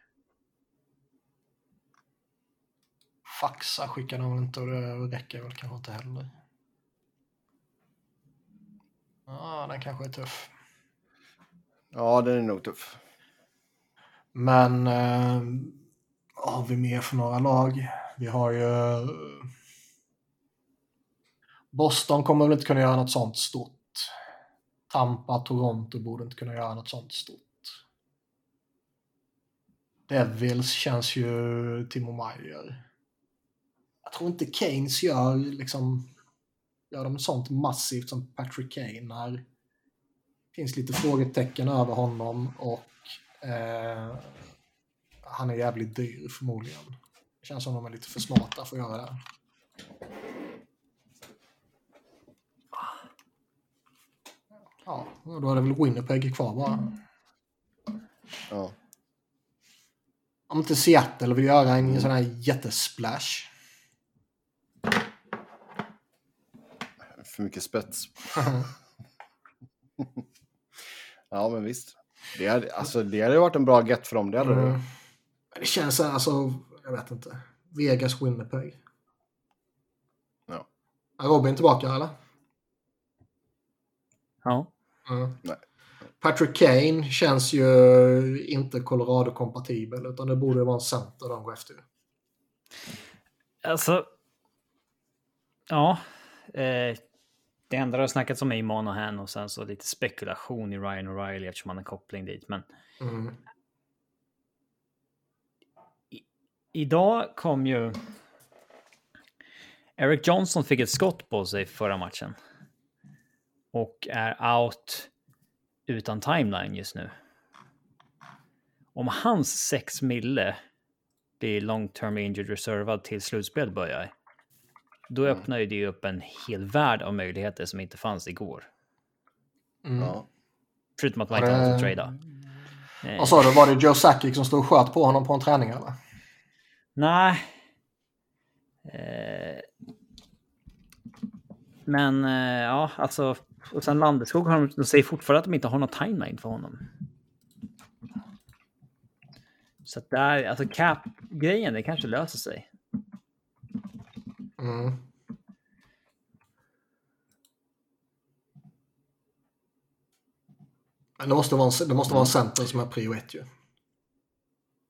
Speaker 3: Faxa skickar de väl inte och det räcker väl kanske inte heller. Ja, den kanske är tuff.
Speaker 1: Ja, den är nog tuff.
Speaker 3: Men eh, vad har vi mer för några lag? Vi har ju... Boston kommer väl inte kunna göra något sånt stort. Tampa, Toronto borde inte kunna göra något sånt stort. Devils känns ju Timo Meyer. Jag tror inte Keynes gör liksom gör de sånt massivt som Patrick Kane är. Finns lite frågetecken över honom och eh, han är jävligt dyr förmodligen. Det känns som de är lite för smarta för att göra det. Ja, då är det väl Winnipeg kvar bara.
Speaker 1: Ja.
Speaker 3: Om inte Seattle vill göra en sån här jättesplash.
Speaker 1: För mycket spets. ja, men visst. Det hade, alltså, det hade varit en bra get för dem. Det, hade mm.
Speaker 3: det känns alltså, jag vet inte. Vegas Winnipeg.
Speaker 1: Ja.
Speaker 3: Är Robin tillbaka eller?
Speaker 2: Ja.
Speaker 3: Mm. Patrick Kane känns ju inte Colorado-kompatibel utan det borde vara en center de går efter.
Speaker 2: Alltså. Ja. Eh, det enda det har snackats om är i Monahan och sen så lite spekulation i Ryan O'Reilly eftersom han har koppling dit. Men.
Speaker 3: Mm.
Speaker 2: I, idag kom ju. Eric Johnson fick ett skott på sig förra matchen och är out utan timeline just nu. Om hans 6 mille blir long term injured reservad till slutspel börjar, då mm. öppnar ju det upp en hel värld av möjligheter som inte fanns igår.
Speaker 1: Mm. Ja.
Speaker 2: Förutom att man inte hade trada.
Speaker 3: Vad sa du, var det Joe Sakic som stod och sköt på honom på en träning eller?
Speaker 2: Nej. Eh... Men eh, ja, alltså. Och sen Landeskog har de, de säger fortfarande att de inte har någon timeline för honom. Så att där, alltså cap-grejen, det kanske löser sig.
Speaker 3: Mm. Men det måste vara en, det måste vara en center som är prio ett ju.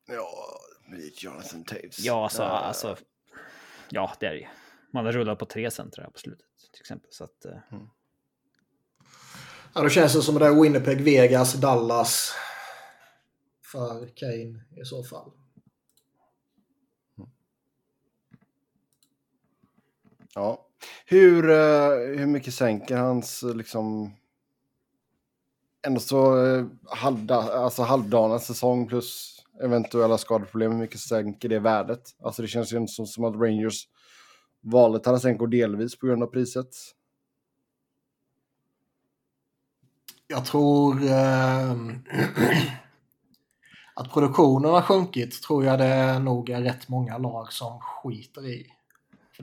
Speaker 1: Ja, det är Jonathan Taves.
Speaker 2: Ja, alltså, uh, alltså, ja, det är det ju. Man har rullat på tre centrar på slutet till exempel. Så att, uh... mm.
Speaker 3: Ja, då känns det som det är Winnipeg, Vegas, Dallas för Kane i så fall.
Speaker 1: Ja. Hur, eh, hur mycket sänker hans eh, liksom ändå så eh, halvda, alltså halvdana säsong plus eventuella skadeproblem, hur mycket sänker det värdet? Alltså det känns ju inte som, som att Rangers valde Tarasenko delvis på grund av priset.
Speaker 3: Jag tror eh, att produktionen har sjunkit tror jag det nog är rätt många lag som skiter i.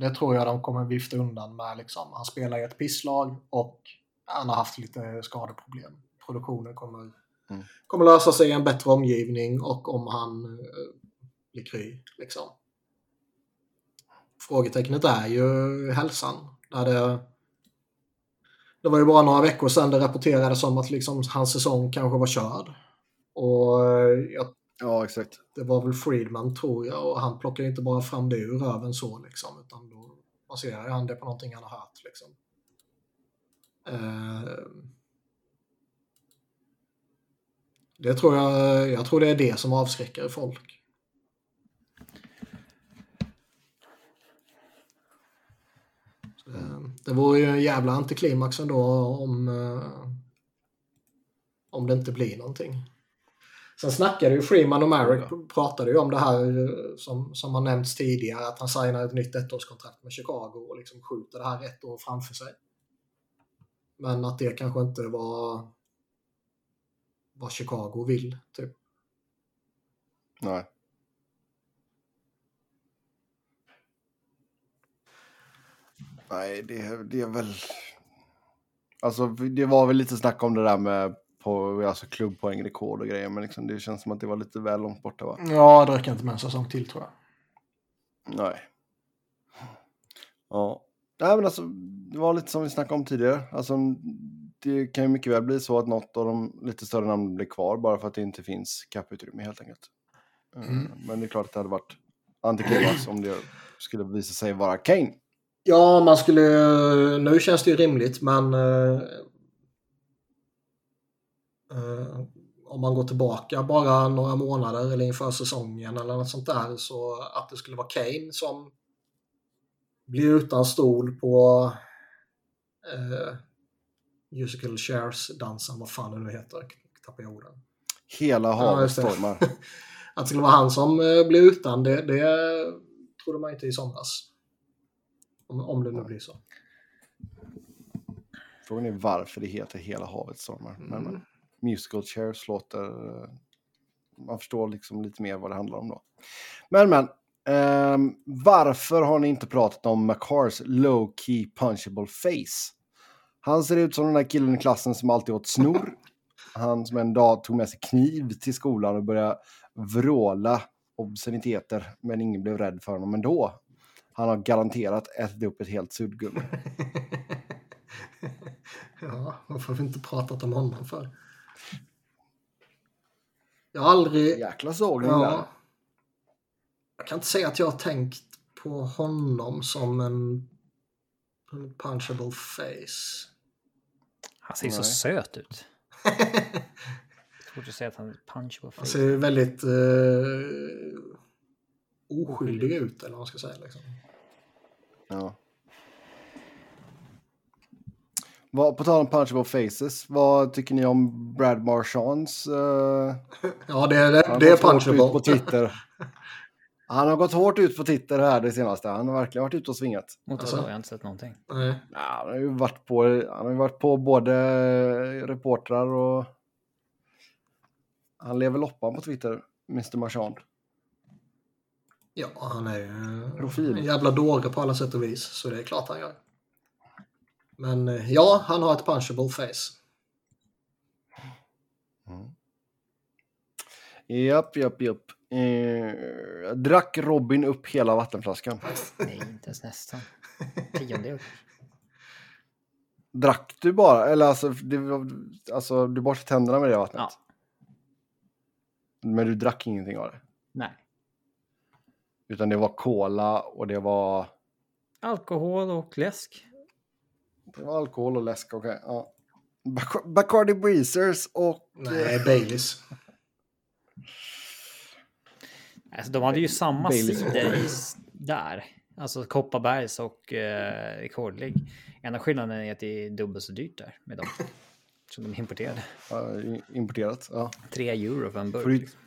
Speaker 3: För det tror jag de kommer vifta undan med liksom. Han spelar i ett pisslag och han har haft lite skadeproblem produktionen kommer, mm. kommer lösa sig i en bättre omgivning och om han uh, blir kry. Liksom. Frågetecknet är ju hälsan. Där det, det var ju bara några veckor sedan det rapporterades om att liksom hans säsong kanske var körd. Och eh, jag,
Speaker 1: ja, exakt.
Speaker 3: Det var väl Friedman tror jag och han plockade inte bara fram det ur röven så liksom utan då baserar han det på någonting han har hört. Liksom. Eh, det tror jag, jag tror det är det som avskräcker folk. Eh, det, vore ju en jävla antiklimax ändå om, eh, om det inte blir någonting. Sen snackade ju Freeman och Marek pratade ju om det här eh, som, som har nämnts tidigare att han signar ett nytt ettårskontrakt med Chicago och liksom skjuter det här ett år framför sig. Men att det kanske inte var vad Chicago vill. Typ.
Speaker 1: Nej. Nej, det, det är väl... Alltså, det var väl lite snack om det där med på, alltså klubbpoängrekord och grejer, men liksom, det känns som att det var lite väl långt borta va?
Speaker 3: Ja, det räcker inte med en säsong till tror jag.
Speaker 1: Nej. Ja. Nej, men alltså, det var lite som vi snackade om tidigare. Alltså, det kan ju mycket väl bli så att något av de lite större namnen blir kvar bara för att det inte finns kapputrymme helt enkelt. Eh, mm. Men det är klart att det hade varit antiklimax om det skulle visa sig vara Kane.
Speaker 3: Ja, man skulle... Nu känns det ju rimligt, men... Uh, om man går tillbaka bara några månader eller inför säsongen eller något sånt där så att det skulle vara Kane som blir utan stol på uh, musical chairs-dansen, vad fan det nu heter, tappar jag orden.
Speaker 1: Hela havet ja, stormar.
Speaker 3: att det skulle vara han som eh, blir utan, det, det trodde man inte i somras. Om, om det nu blir så.
Speaker 1: Frågan är varför det heter Hela havet stormar. Mm. Men, musical chairs låter... Eh, man förstår liksom lite mer vad det handlar om då. Men men. Um, varför har ni inte pratat om McCars low key punchable face? Han ser ut som den där killen i klassen som alltid åt snor. Han som en dag tog med sig kniv till skolan och började vråla obsceniteter, men ingen blev rädd för honom ändå. Han har garanterat ätit upp ett helt suddgummi.
Speaker 3: ja, varför har vi inte pratat om honom för? Jag har aldrig...
Speaker 1: Jäkla sågning ja. där.
Speaker 3: Jag kan inte säga att jag har tänkt på honom som en punchable face.
Speaker 2: Han ser så söt ut. Svårt att säga att han är punchable face.
Speaker 3: Han ser väldigt uh, oskyldig ut eller vad man ska säga. Liksom.
Speaker 1: Ja. Vad, på tal om punchable faces, vad tycker ni om Brad Marchands? Uh,
Speaker 3: ja, det är, det, det är punchable.
Speaker 1: på Twitter. Han har gått hårt ut på Twitter här det senaste. Han har verkligen varit ute och svingat.
Speaker 2: Mot alltså, jag har inte sett någonting.
Speaker 3: Nej.
Speaker 1: Ja, han har ju varit på, han har ju varit på både reportrar och... Han lever loppan på Twitter, Mr Marchand.
Speaker 3: Ja, han är ju en jävla dåre på alla sätt och vis. Så det är klart han gör. Men eh, ja, han har ett punchable face.
Speaker 1: Japp, japp, japp. Eh, drack Robin upp hela vattenflaskan?
Speaker 2: Nej, inte ens nästan. Tiondel.
Speaker 1: Drack du bara? Eller alltså, var- alltså du borstade tänderna med det vattnet?
Speaker 2: Ja.
Speaker 1: Men du drack ingenting av det?
Speaker 2: Nej.
Speaker 1: Utan det var cola och det var,
Speaker 2: Alkohol och läsk.
Speaker 1: Det var alkohol och läsk. Okej, ja. Bac- Bacardi Breezers och...
Speaker 3: Nej, Baileys.
Speaker 2: Alltså, de hade ju samma
Speaker 1: Baileys.
Speaker 2: sidor där. Alltså Kopparbergs och eh, Rekordlig. Enda skillnaden är att det är dubbelt så dyrt där med dem. Som de importerade.
Speaker 1: Ja, i- importerat. Ja.
Speaker 2: Tre euro för en burk.
Speaker 1: Får du,
Speaker 2: liksom.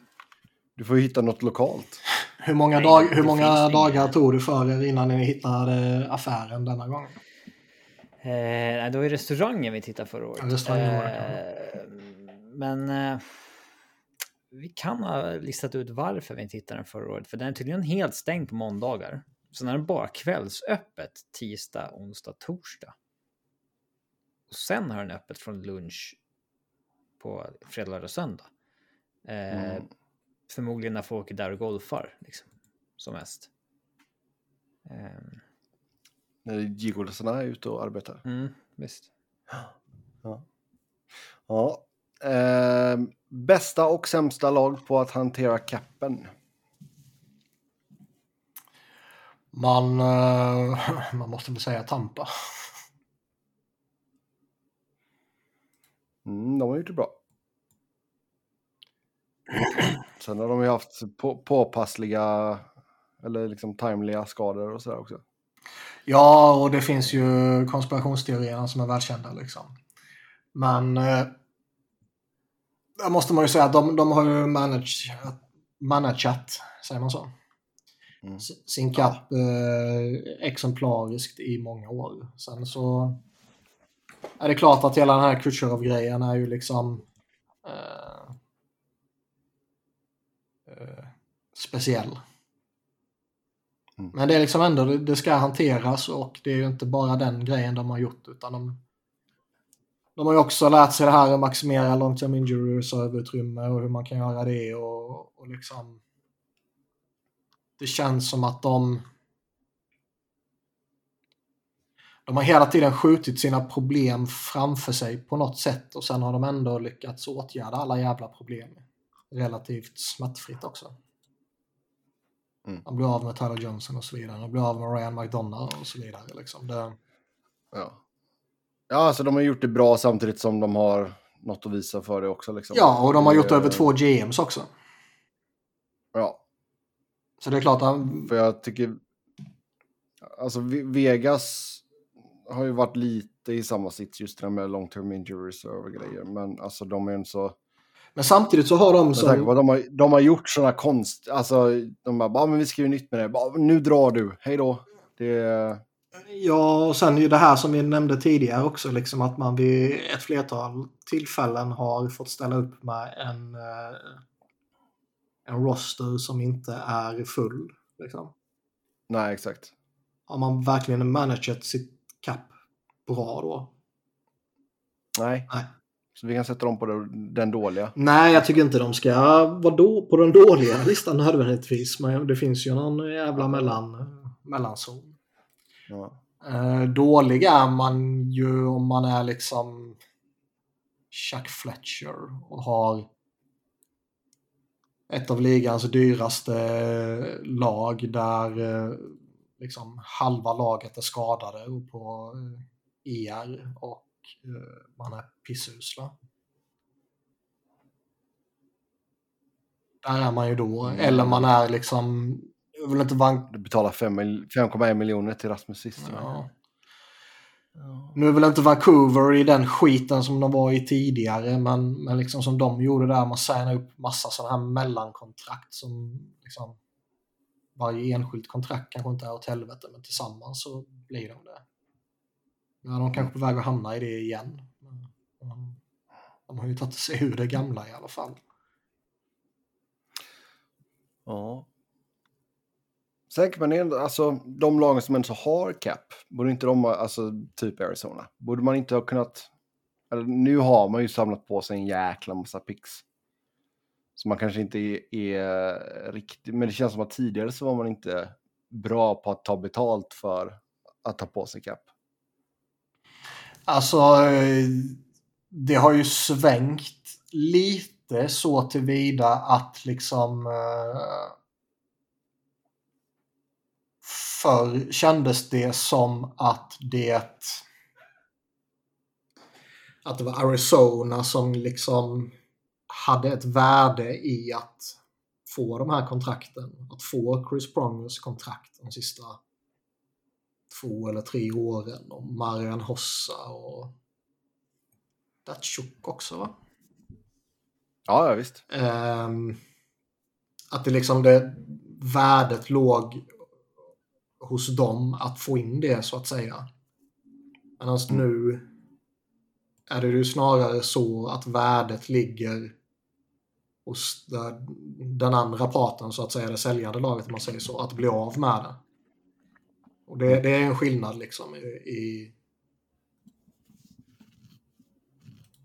Speaker 1: du får ju hitta något lokalt.
Speaker 3: Hur många,
Speaker 2: Nej,
Speaker 3: dag, hur många dagar
Speaker 2: inga.
Speaker 3: tog det för er innan ni hittade affären denna gång?
Speaker 2: Eh, det var ju restaurangen vi tittade förra året.
Speaker 3: Ja, restaurangen var det,
Speaker 2: eh, men eh, vi kan ha listat ut varför vi inte hittade den förra året. För den är tydligen helt stängd på måndagar. Så den är bara kvällsöppet tisdag, onsdag, torsdag. Och sen har den öppet från lunch på fredag, lördag, söndag. Eh,
Speaker 1: Mm.
Speaker 2: Förmodligen när folk är där och golfar, liksom, som mest. Eh,
Speaker 1: När gigolosarna är ute och arbetar.
Speaker 2: mm, visst.
Speaker 1: Ja. Eh, bästa och sämsta lag på att hantera capen?
Speaker 3: Man, eh, man måste väl säga Tampa.
Speaker 1: Mm, de har gjort det bra. Sen har de ju haft på, påpassliga eller liksom timeliga skador och sådär också.
Speaker 3: Ja, och det finns ju konspirationsteorierna som är välkända liksom. Men eh, där måste man ju säga att de, de har ju manageat, manageat, säger man så?
Speaker 1: Mm.
Speaker 3: Sin kapp eh, exemplariskt i många år. Sen så är det klart att hela den här Kutjerov-grejen är ju liksom eh, eh, speciell.
Speaker 1: Mm.
Speaker 3: Men det är liksom ändå, det, ska hanteras och det är ju inte bara den grejen de har gjort utan de, de har ju också lärt sig det här att maximera long term injury reservutrymme och hur man kan göra det och, och liksom det känns som att de de har hela tiden skjutit sina problem framför sig på något sätt och sen har de ändå lyckats åtgärda alla jävla problem relativt smärtfritt också.
Speaker 1: Mm.
Speaker 3: De blir av med Tyler Johnson och så vidare. De blir av med Ryan McDonough och så vidare. Liksom. Det,
Speaker 1: Ja. ja, alltså de har gjort det bra samtidigt som de har något att visa för det också. Liksom.
Speaker 3: ja, och de har gjort
Speaker 1: Det-
Speaker 3: över två GMs också.
Speaker 1: Ja,
Speaker 3: Så det är klart att
Speaker 1: för jag tycker... Alltså Ve- Vegas har ju varit lite i samma sits just det med long term injuries och grejer. Men alltså de är en så...
Speaker 3: Men samtidigt så har de
Speaker 1: på
Speaker 3: som...
Speaker 1: att de har, de har gjort sådana konst... Alltså de bara, "Ja, men vi göra nytt med det. Bara, nu drar du, hej då. Det...
Speaker 3: Ja, och sen ju det här som vi nämnde tidigare också, liksom att man vid ett flertal tillfällen har fått ställa upp med en, eh, en roster som inte är full. Liksom.
Speaker 1: Nej, exakt.
Speaker 3: Har man verkligen managat sitt kapp bra då?
Speaker 1: Nej.
Speaker 3: Nej.
Speaker 1: Så vi kan sätta dem på den, dåliga.
Speaker 3: Nej, jag tycker inte de ska vara då på den dåliga listan nödvändigtvis. Men det finns ju någon jävla mellan, mellanzon.
Speaker 1: Ja.
Speaker 3: Eh, dålig är man ju om man är liksom Chuck Fletcher och har ett av ligans dyraste lag där eh, liksom halva laget är skadade och på eh, ER och man är pissusla. Där är man ju då.
Speaker 1: Mm.
Speaker 3: Eller man är liksom, jag vill inte vanka
Speaker 1: Du betalar fem mil- 5,1 miljoner till Rasmus sist.
Speaker 3: Ja. Nu är väl inte Vancouver i den skiten som de var i tidigare, men, men liksom som de gjorde där, man signar upp massa sådana här mellankontrakt som liksom varje enskilt kontrakt kanske inte är åt helvete, men tillsammans så blir de det. Nu är de kanske på väg att hamna i det igen. De har ju tagit sig ur det gamla i alla fall.
Speaker 1: Ja. Säkert, men ändå, alltså de lagen som ändå har cap, borde inte de, alltså typ Arizona, borde man inte ha kunnat, eller nu har man ju samlat på sig en jäkla massa picks. Så man kanske inte är, är riktigt, men det känns som att tidigare så var man inte bra på att ta betalt för att ta på sig cap.
Speaker 3: Alltså, eh, det har ju svängt lite så tillvida att liksom eh, förr kändes det som att det att det var Arizona som liksom hade ett värde i att få de här kontrakten. Att få Chris Prongers kontrakt de sista två eller tre åren. Och Marian Hossa och Datsjuk också va?
Speaker 1: Ja, ja visst.
Speaker 3: Um, att det liksom det värdet låg hos dem att få in det så att säga. Medan mm. nu är det ju snarare så att värdet ligger hos den andra parten så att säga, det säljande laget om man säger så, att bli av med det. Och det, det är en skillnad liksom i, i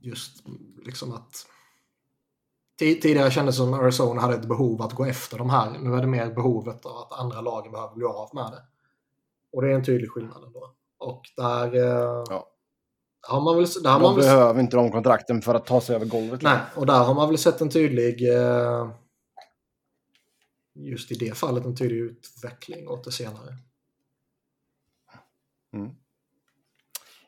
Speaker 3: just liksom att Tidigare kändes det som Arizona hade ett behov att gå efter de här. Nu är det mer behovet av att andra lagen behöver bli av med det. Och det är en tydlig skillnad ändå. Och där... Eh, ja. Har man väl, där har man
Speaker 1: väl, behöver inte de kontrakten för att ta sig över golvet.
Speaker 3: Nej, och där har man väl sett en tydlig... Eh, just i det fallet en tydlig utveckling åt det senare.
Speaker 1: Mm.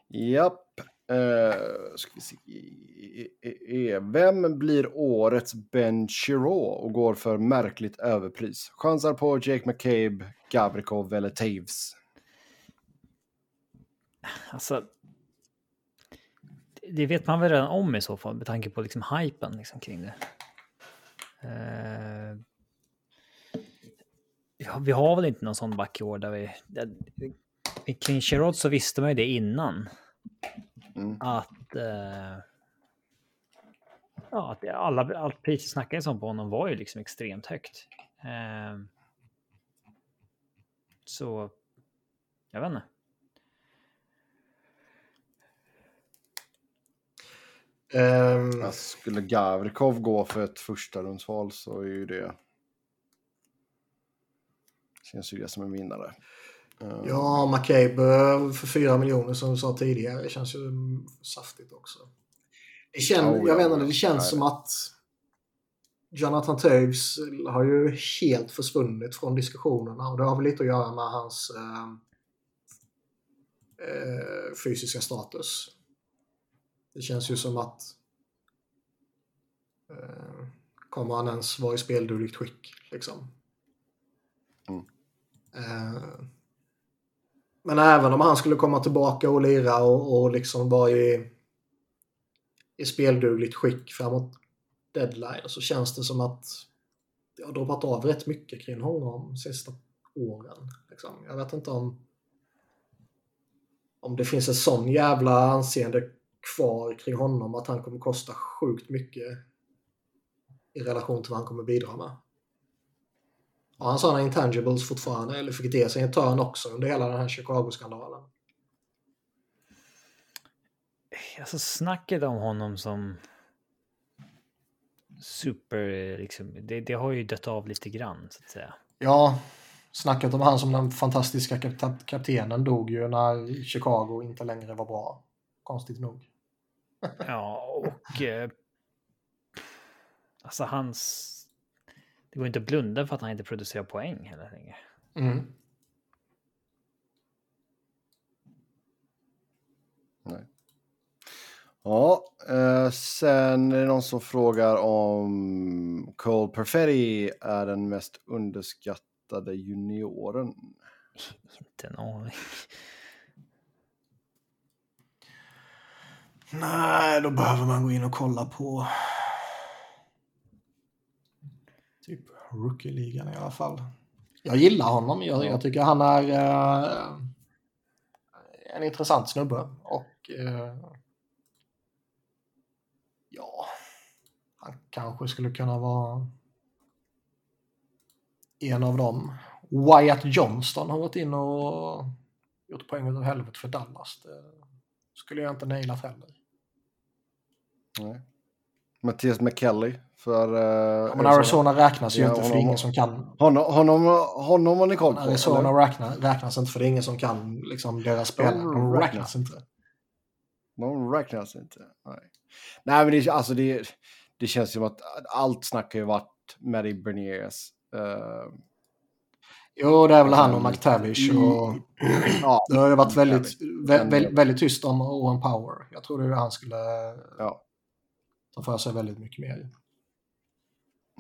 Speaker 1: Japp. Uh, ska vi se. E, e, e, Vem blir årets Ben Chiro och går för märkligt överpris? Chansar på Jake McCabe, Gavrikov eller Taves?
Speaker 2: Alltså, det vet man väl redan om i så fall med tanke på liksom hypen liksom kring det. Eh, uh, ja, vi har väl inte någon sån back i år där vi... Där, kring Sherrod så visste man ju det innan. Mm. Att... Uh, ja, att alla, allt priset snackades om på honom var ju liksom extremt högt. Uh, så... Jag vet inte.
Speaker 1: Um, skulle Gavrikov gå för ett första rundsval så är ju det... Känns ju det som en vinnare.
Speaker 3: Um, ja, McCabe för fyra miljoner som du sa tidigare känns ju saftigt också. Det känns, oh, jag vet inte, det känns som att Jonathan Toews har ju helt försvunnit från diskussionerna och det har väl lite att göra med hans eh, eh, fysiska status. Det känns ju som att eh, kommer han ens vara i speldugligt skick liksom. Mm. Eh, men även om han skulle komma tillbaka och lira och, och liksom vara i, i speldugligt skick framåt deadline så känns det som att det har droppat av rätt mycket kring honom de sista åren. Liksom. Jag vet inte om om det finns en sån jävla anseende kvar kring honom att han kommer kosta sjukt mycket i relation till vad han kommer bidra med. Har han sådana intangibles fortfarande eller fick det sig en törn också under hela den här Chicago-skandalen?
Speaker 2: Alltså snacket om honom som super, liksom, det, det har ju dött av lite grann så att säga.
Speaker 3: Ja, snacket om han som den fantastiska kaptenen dog ju när Chicago inte längre var bra. Konstigt nog.
Speaker 2: ja, och eh, alltså hans... Det går inte att blunda för att han inte producerar poäng hela länge. Mm.
Speaker 1: Nej. Ja, eh, sen är det någon som frågar om Cole Perfetti är den mest underskattade junioren.
Speaker 2: Inte en aning.
Speaker 3: Nej, då behöver man gå in och kolla på typ rookie-ligan i alla fall. Jag gillar honom. Jag, jag tycker han är uh, en intressant snubbe. Och uh, ja, han kanske skulle kunna vara en av dem. Wyatt Johnston har varit in och gjort poäng av helvete för Dallas. Det skulle jag inte nailat heller.
Speaker 1: Nej. Mattias McKelly för... Uh,
Speaker 3: ja, men Arizona räknas ju ja, inte för det är ingen som kan...
Speaker 1: Honom, honom, honom har ni koll på?
Speaker 3: Arizona räknas, räknas inte för det är ingen som kan liksom, deras spel. De, räknas inte.
Speaker 1: De räknas inte. Nej, Nej men det, alltså det, det känns som att allt snack har ju varit Maddie Berniers. Uh,
Speaker 3: Jo, det är väl han och McTavish. Och... Ja, det har ju varit väldigt, väldigt, väldigt tyst om Owen Power. Jag trodde han skulle ja. ta för sig väldigt mycket mer.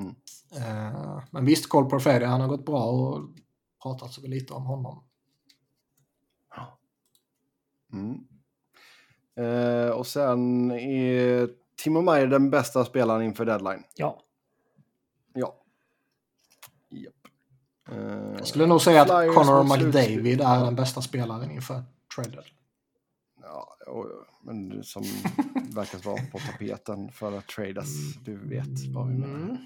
Speaker 3: Mm. Uh, men visst, Cole Perfetti, han har gått bra och pratat så lite om honom.
Speaker 1: Mm. Uh, och sen är Timo Meyer den bästa spelaren inför deadline.
Speaker 2: Ja.
Speaker 1: Ja.
Speaker 3: Uh, jag skulle nog säga att Connor McDavid är den bästa spelaren inför traded.
Speaker 1: Ja, men som verkar vara på tapeten för att tradas. Du vet vad vi menar.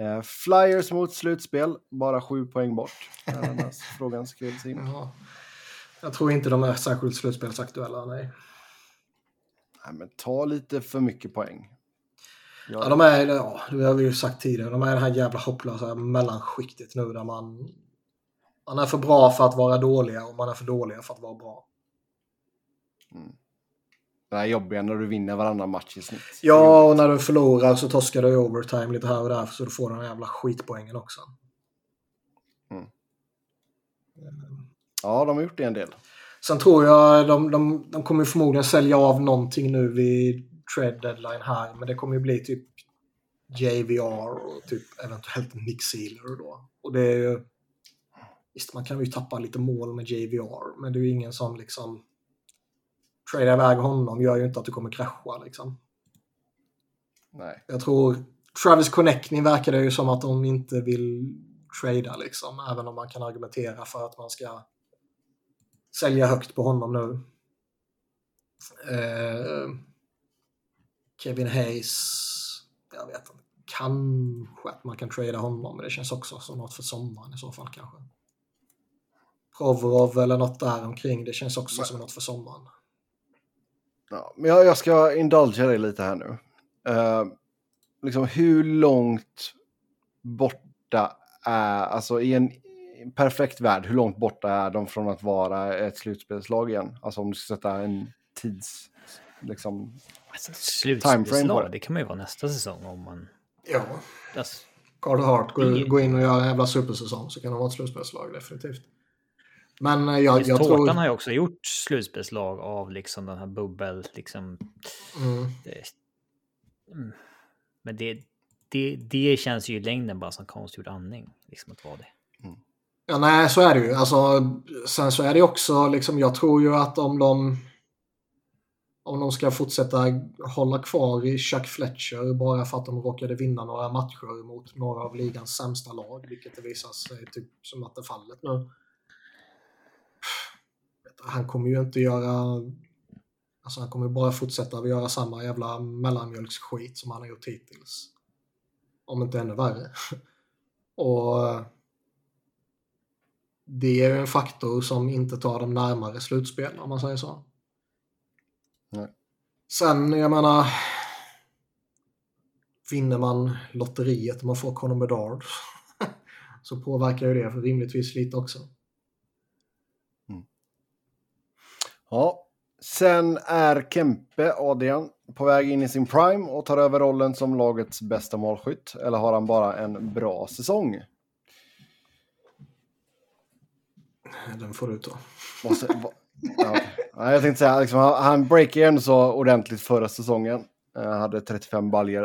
Speaker 1: Uh, Flyers mot slutspel, bara sju poäng bort. När frågan skrevs in. Ja.
Speaker 3: Jag tror inte de är särskilt slutspelsaktuella, nej.
Speaker 1: Nej, men ta lite för mycket poäng.
Speaker 3: Ja. ja, de är, ja, det har vi ju sagt tidigare, de är det här jävla hopplösa mellanskiktet nu där man, man är för bra för att vara dåliga och man är för dåliga för att vara bra.
Speaker 1: Mm. Det är jobbiga när du vinner varannan match i snitt.
Speaker 3: Ja, och när du förlorar så torskar du i overtime lite här och där så du får den jävla skitpoängen också.
Speaker 1: Mm. Ja, de har gjort det en del.
Speaker 3: Sen tror jag de, de, de kommer förmodligen sälja av någonting nu vid trade deadline här. Men det kommer ju bli typ JVR och typ eventuellt Nick Sealer då. Och det är ju... Visst, man kan ju tappa lite mål med JVR, men det är ju ingen som liksom... Trada iväg honom gör ju inte att du kommer krascha liksom.
Speaker 1: Nej.
Speaker 3: Jag tror Travis Connecting verkar det ju som att de inte vill trada liksom. Även om man kan argumentera för att man ska sälja högt på honom nu. Eh, Kevin Hayes, jag vet inte. Kanske att man kan trada honom, men det känns också som något för sommaren i så fall kanske. Provorov eller något där omkring, det känns också men... som något för sommaren.
Speaker 1: Ja, men jag, jag ska indulgera dig lite här nu. Uh, liksom hur långt borta är, alltså i en perfekt värld, hur långt borta är de från att vara ett slutspelslag igen? Alltså om du ska sätta en tids liksom,
Speaker 2: alltså, slutspelslag, det kan man ju vara nästa säsong om man...
Speaker 3: Ja. Alltså, Carl Hart går, går in och gör en jävla supersäsong så kan det vara ett slutspelslag definitivt. Men eh, jag, jag tror...
Speaker 2: har ju också gjort slutspelslag av liksom den här bubbel, liksom... Mm. Det, mm. Men det, det, det känns ju i längden bara som konstgjord andning, liksom att vara det.
Speaker 3: Mm. Ja, nej, så är det ju. Alltså, sen så är det också, liksom, jag tror ju att om de om de ska fortsätta hålla kvar i Chuck Fletcher bara för att de råkade vinna några matcher mot några av ligans sämsta lag, vilket det visar sig typ som att det är fallet nu. Han kommer ju inte göra... Alltså han kommer bara fortsätta att göra samma jävla mellanmjölksskit som han har gjort hittills. Om inte ännu värre. Och det är en faktor som inte tar dem närmare slutspel om man säger så.
Speaker 1: Nej.
Speaker 3: Sen, jag menar, vinner man lotteriet och man får Conor Bedard så påverkar ju det för rimligtvis lite också.
Speaker 1: Mm. Ja, sen är Kempe, Adrian, på väg in i sin prime och tar över rollen som lagets bästa målskytt. Eller har han bara en bra säsong?
Speaker 3: Den får du ta.
Speaker 1: Måste, Ja. jag tänkte säga, liksom, han breakade ändå så ordentligt förra säsongen. Uh, hade 35 baljer.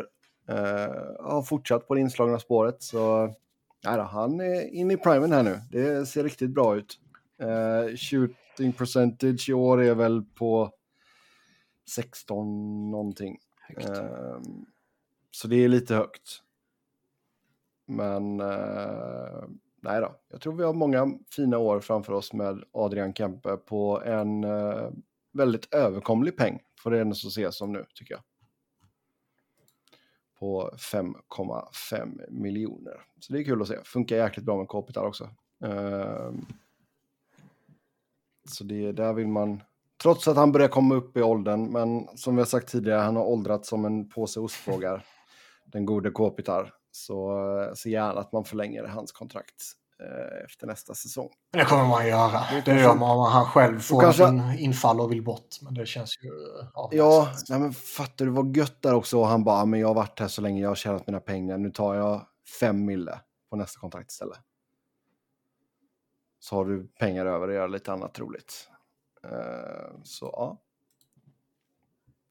Speaker 1: Uh, har fortsatt på det inslagna spåret. Så ja, då, han är inne i primen här nu. Det ser riktigt bra ut. Uh, shooting percentage i år är väl på 16 någonting. Uh, så det är lite högt. Men nej då, jag tror vi har många fina år framför oss med Adrian Kempe på en uh, väldigt överkomlig peng. Får det så ses som nu, tycker jag. På 5,5 miljoner. Så det är kul att se. Funkar jäkligt bra med Kopitar också. Uh, så det där vill man Trots att han börjar komma upp i åldern, men som vi har sagt tidigare, han har åldrats som en påse ostbågar, den gode Kopitar. Så eh, se gärna att man förlänger hans kontrakt eh, efter nästa säsong.
Speaker 3: Det kommer man göra. Det gör man om han själv får kanske... en infall och vill bort. Men det känns ju...
Speaker 1: Ja, ja nej, men fattar du vad gött där också? Och han bara, men jag har varit här så länge, jag har tjänat mina pengar, nu tar jag fem mille på nästa kontrakt istället. Så har du pengar över att göra lite annat roligt. Eh, så ja.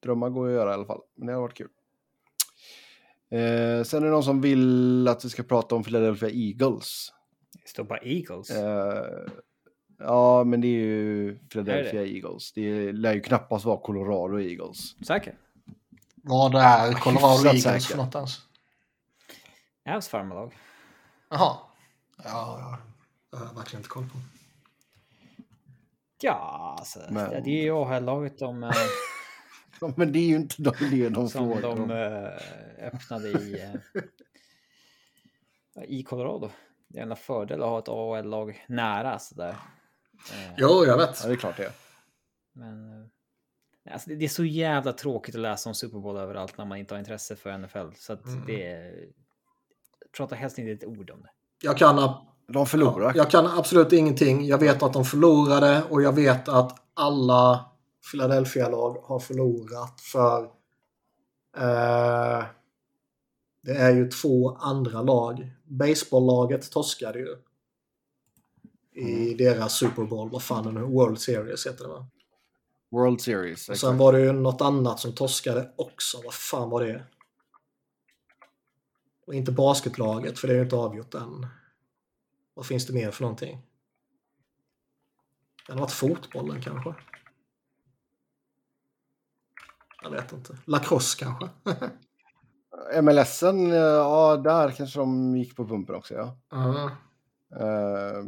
Speaker 1: Drömmar går att göra i alla fall, men det har varit kul. Eh, sen är det någon som vill att vi ska prata om Philadelphia Eagles.
Speaker 2: Det står bara Eagles.
Speaker 1: Eh, ja, men det är ju Philadelphia är det? Eagles. Det lär ju knappast vara Colorado Eagles.
Speaker 2: Säker?
Speaker 3: Vad är Colorado Eagles säker. för något ens?
Speaker 2: Avs farmarlag.
Speaker 3: Jaha. Ja, jag har verkligen inte koll på.
Speaker 2: Ja, alltså, men... det är ju AHL-laget de... Eh,
Speaker 1: ja, men det är ju inte de, det de
Speaker 2: Som de äh, öppnade i, äh, i Colorado. Det är en fördel att ha ett AHL-lag nära sådär.
Speaker 3: Jo, jag vet.
Speaker 1: Ja, det är klart det är.
Speaker 2: Men... Alltså, det är så jävla tråkigt att läsa om Super Bowl överallt när man inte har intresse för NFL. Så att mm. det... Prata helst inte ett ord om det.
Speaker 3: Jag kan
Speaker 1: de förlorar. Ja,
Speaker 3: jag kan absolut ingenting. Jag vet att de förlorade och jag vet att alla Philadelphia-lag har förlorat för eh, det är ju två andra lag. Baseballlaget torskade ju. I mm. deras Super Bowl, vad fan är det nu? World Series heter det va?
Speaker 1: World Series.
Speaker 3: Och sen var det ju något annat som torskade också. Vad fan var det? Och inte basketlaget, för det är ju inte avgjort än. Vad finns det mer för någonting? Det ha varit fotbollen kanske? Jag vet inte. Lacrosse kanske?
Speaker 1: MLSen, ja där kanske de gick på pumpen också ja.
Speaker 3: Uh uh,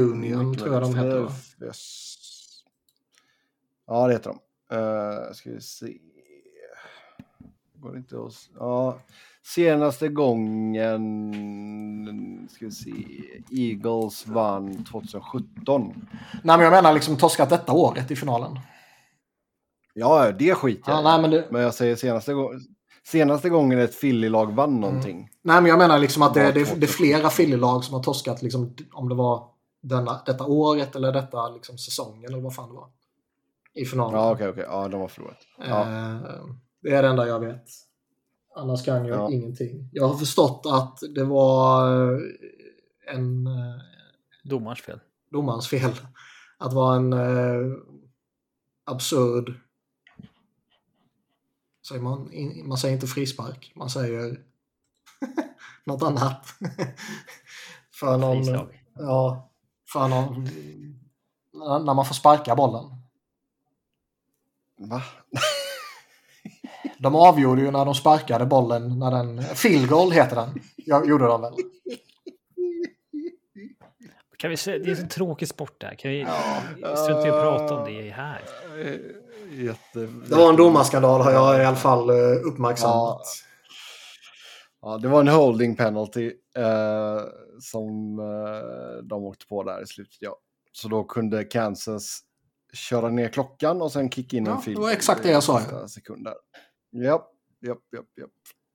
Speaker 3: Union tror jag de heter
Speaker 1: yes. Ja det heter de. Uh, ska vi se. Går det inte att... Ja. Senaste gången, ska vi se, Eagles vann 2017.
Speaker 3: Nej men jag menar liksom torskat detta året i finalen.
Speaker 1: Ja, det skiter
Speaker 3: jag ja, nej, men, det...
Speaker 1: men jag säger senaste, senaste gången ett Philly-lag vann mm. någonting. Mm.
Speaker 3: Nej men jag menar liksom att det, det, det är flera Philly-lag som har torskat liksom, om det var denna, detta året eller detta liksom, säsongen eller vad fan det var. I finalen.
Speaker 1: Ja okej, okay, okay. ja de har förlorat. Ja.
Speaker 3: Eh, det är det enda jag vet. Annars kan jag ja. ingenting. Jag har förstått att det var eh, en... Eh,
Speaker 2: Domarens fel.
Speaker 3: Domarens fel. Att det var en eh, absurd... Säger man, man säger inte frispark, man säger något annat. för någon... Frislag. Ja, för någon... När man får sparka bollen.
Speaker 1: Va?
Speaker 3: De avgjorde ju när de sparkade bollen. När den, field goal heter den. Jag, gjorde de väl.
Speaker 2: Kan vi se, det är en tråkig sport där. Kan vi ja. strunta i att prata om det här?
Speaker 3: Jätte, det var en domarskandal har jag i alla fall eh, uppmärksammat.
Speaker 1: Ja. ja det var en holding penalty eh, som eh, de åkte på där i slutet. Ja. Så då kunde Kansas köra ner klockan och sen kicka in
Speaker 3: ja,
Speaker 1: en film.
Speaker 3: Det var exakt det jag sa.
Speaker 1: Sekunder. Japp, japp, japp, japp.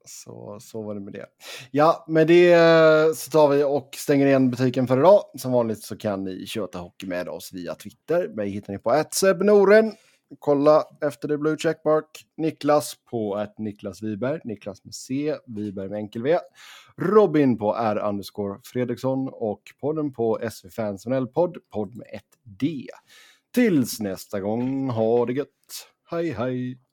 Speaker 1: Så, så var det med det. Ja, med det eh, så tar vi och stänger igen butiken för idag. Som vanligt så kan ni köta hockey med oss via Twitter. Mig hittar ni på Noren. Kolla efter det Blue Checkmark. Niklas på att Niklas Wiberg. Niklas med C, Wiberg med enkel V. Robin på R underscore Fredriksson och podden på SV Fans podd, podd med ett D. Tills nästa gång, ha det gött. Hej hej!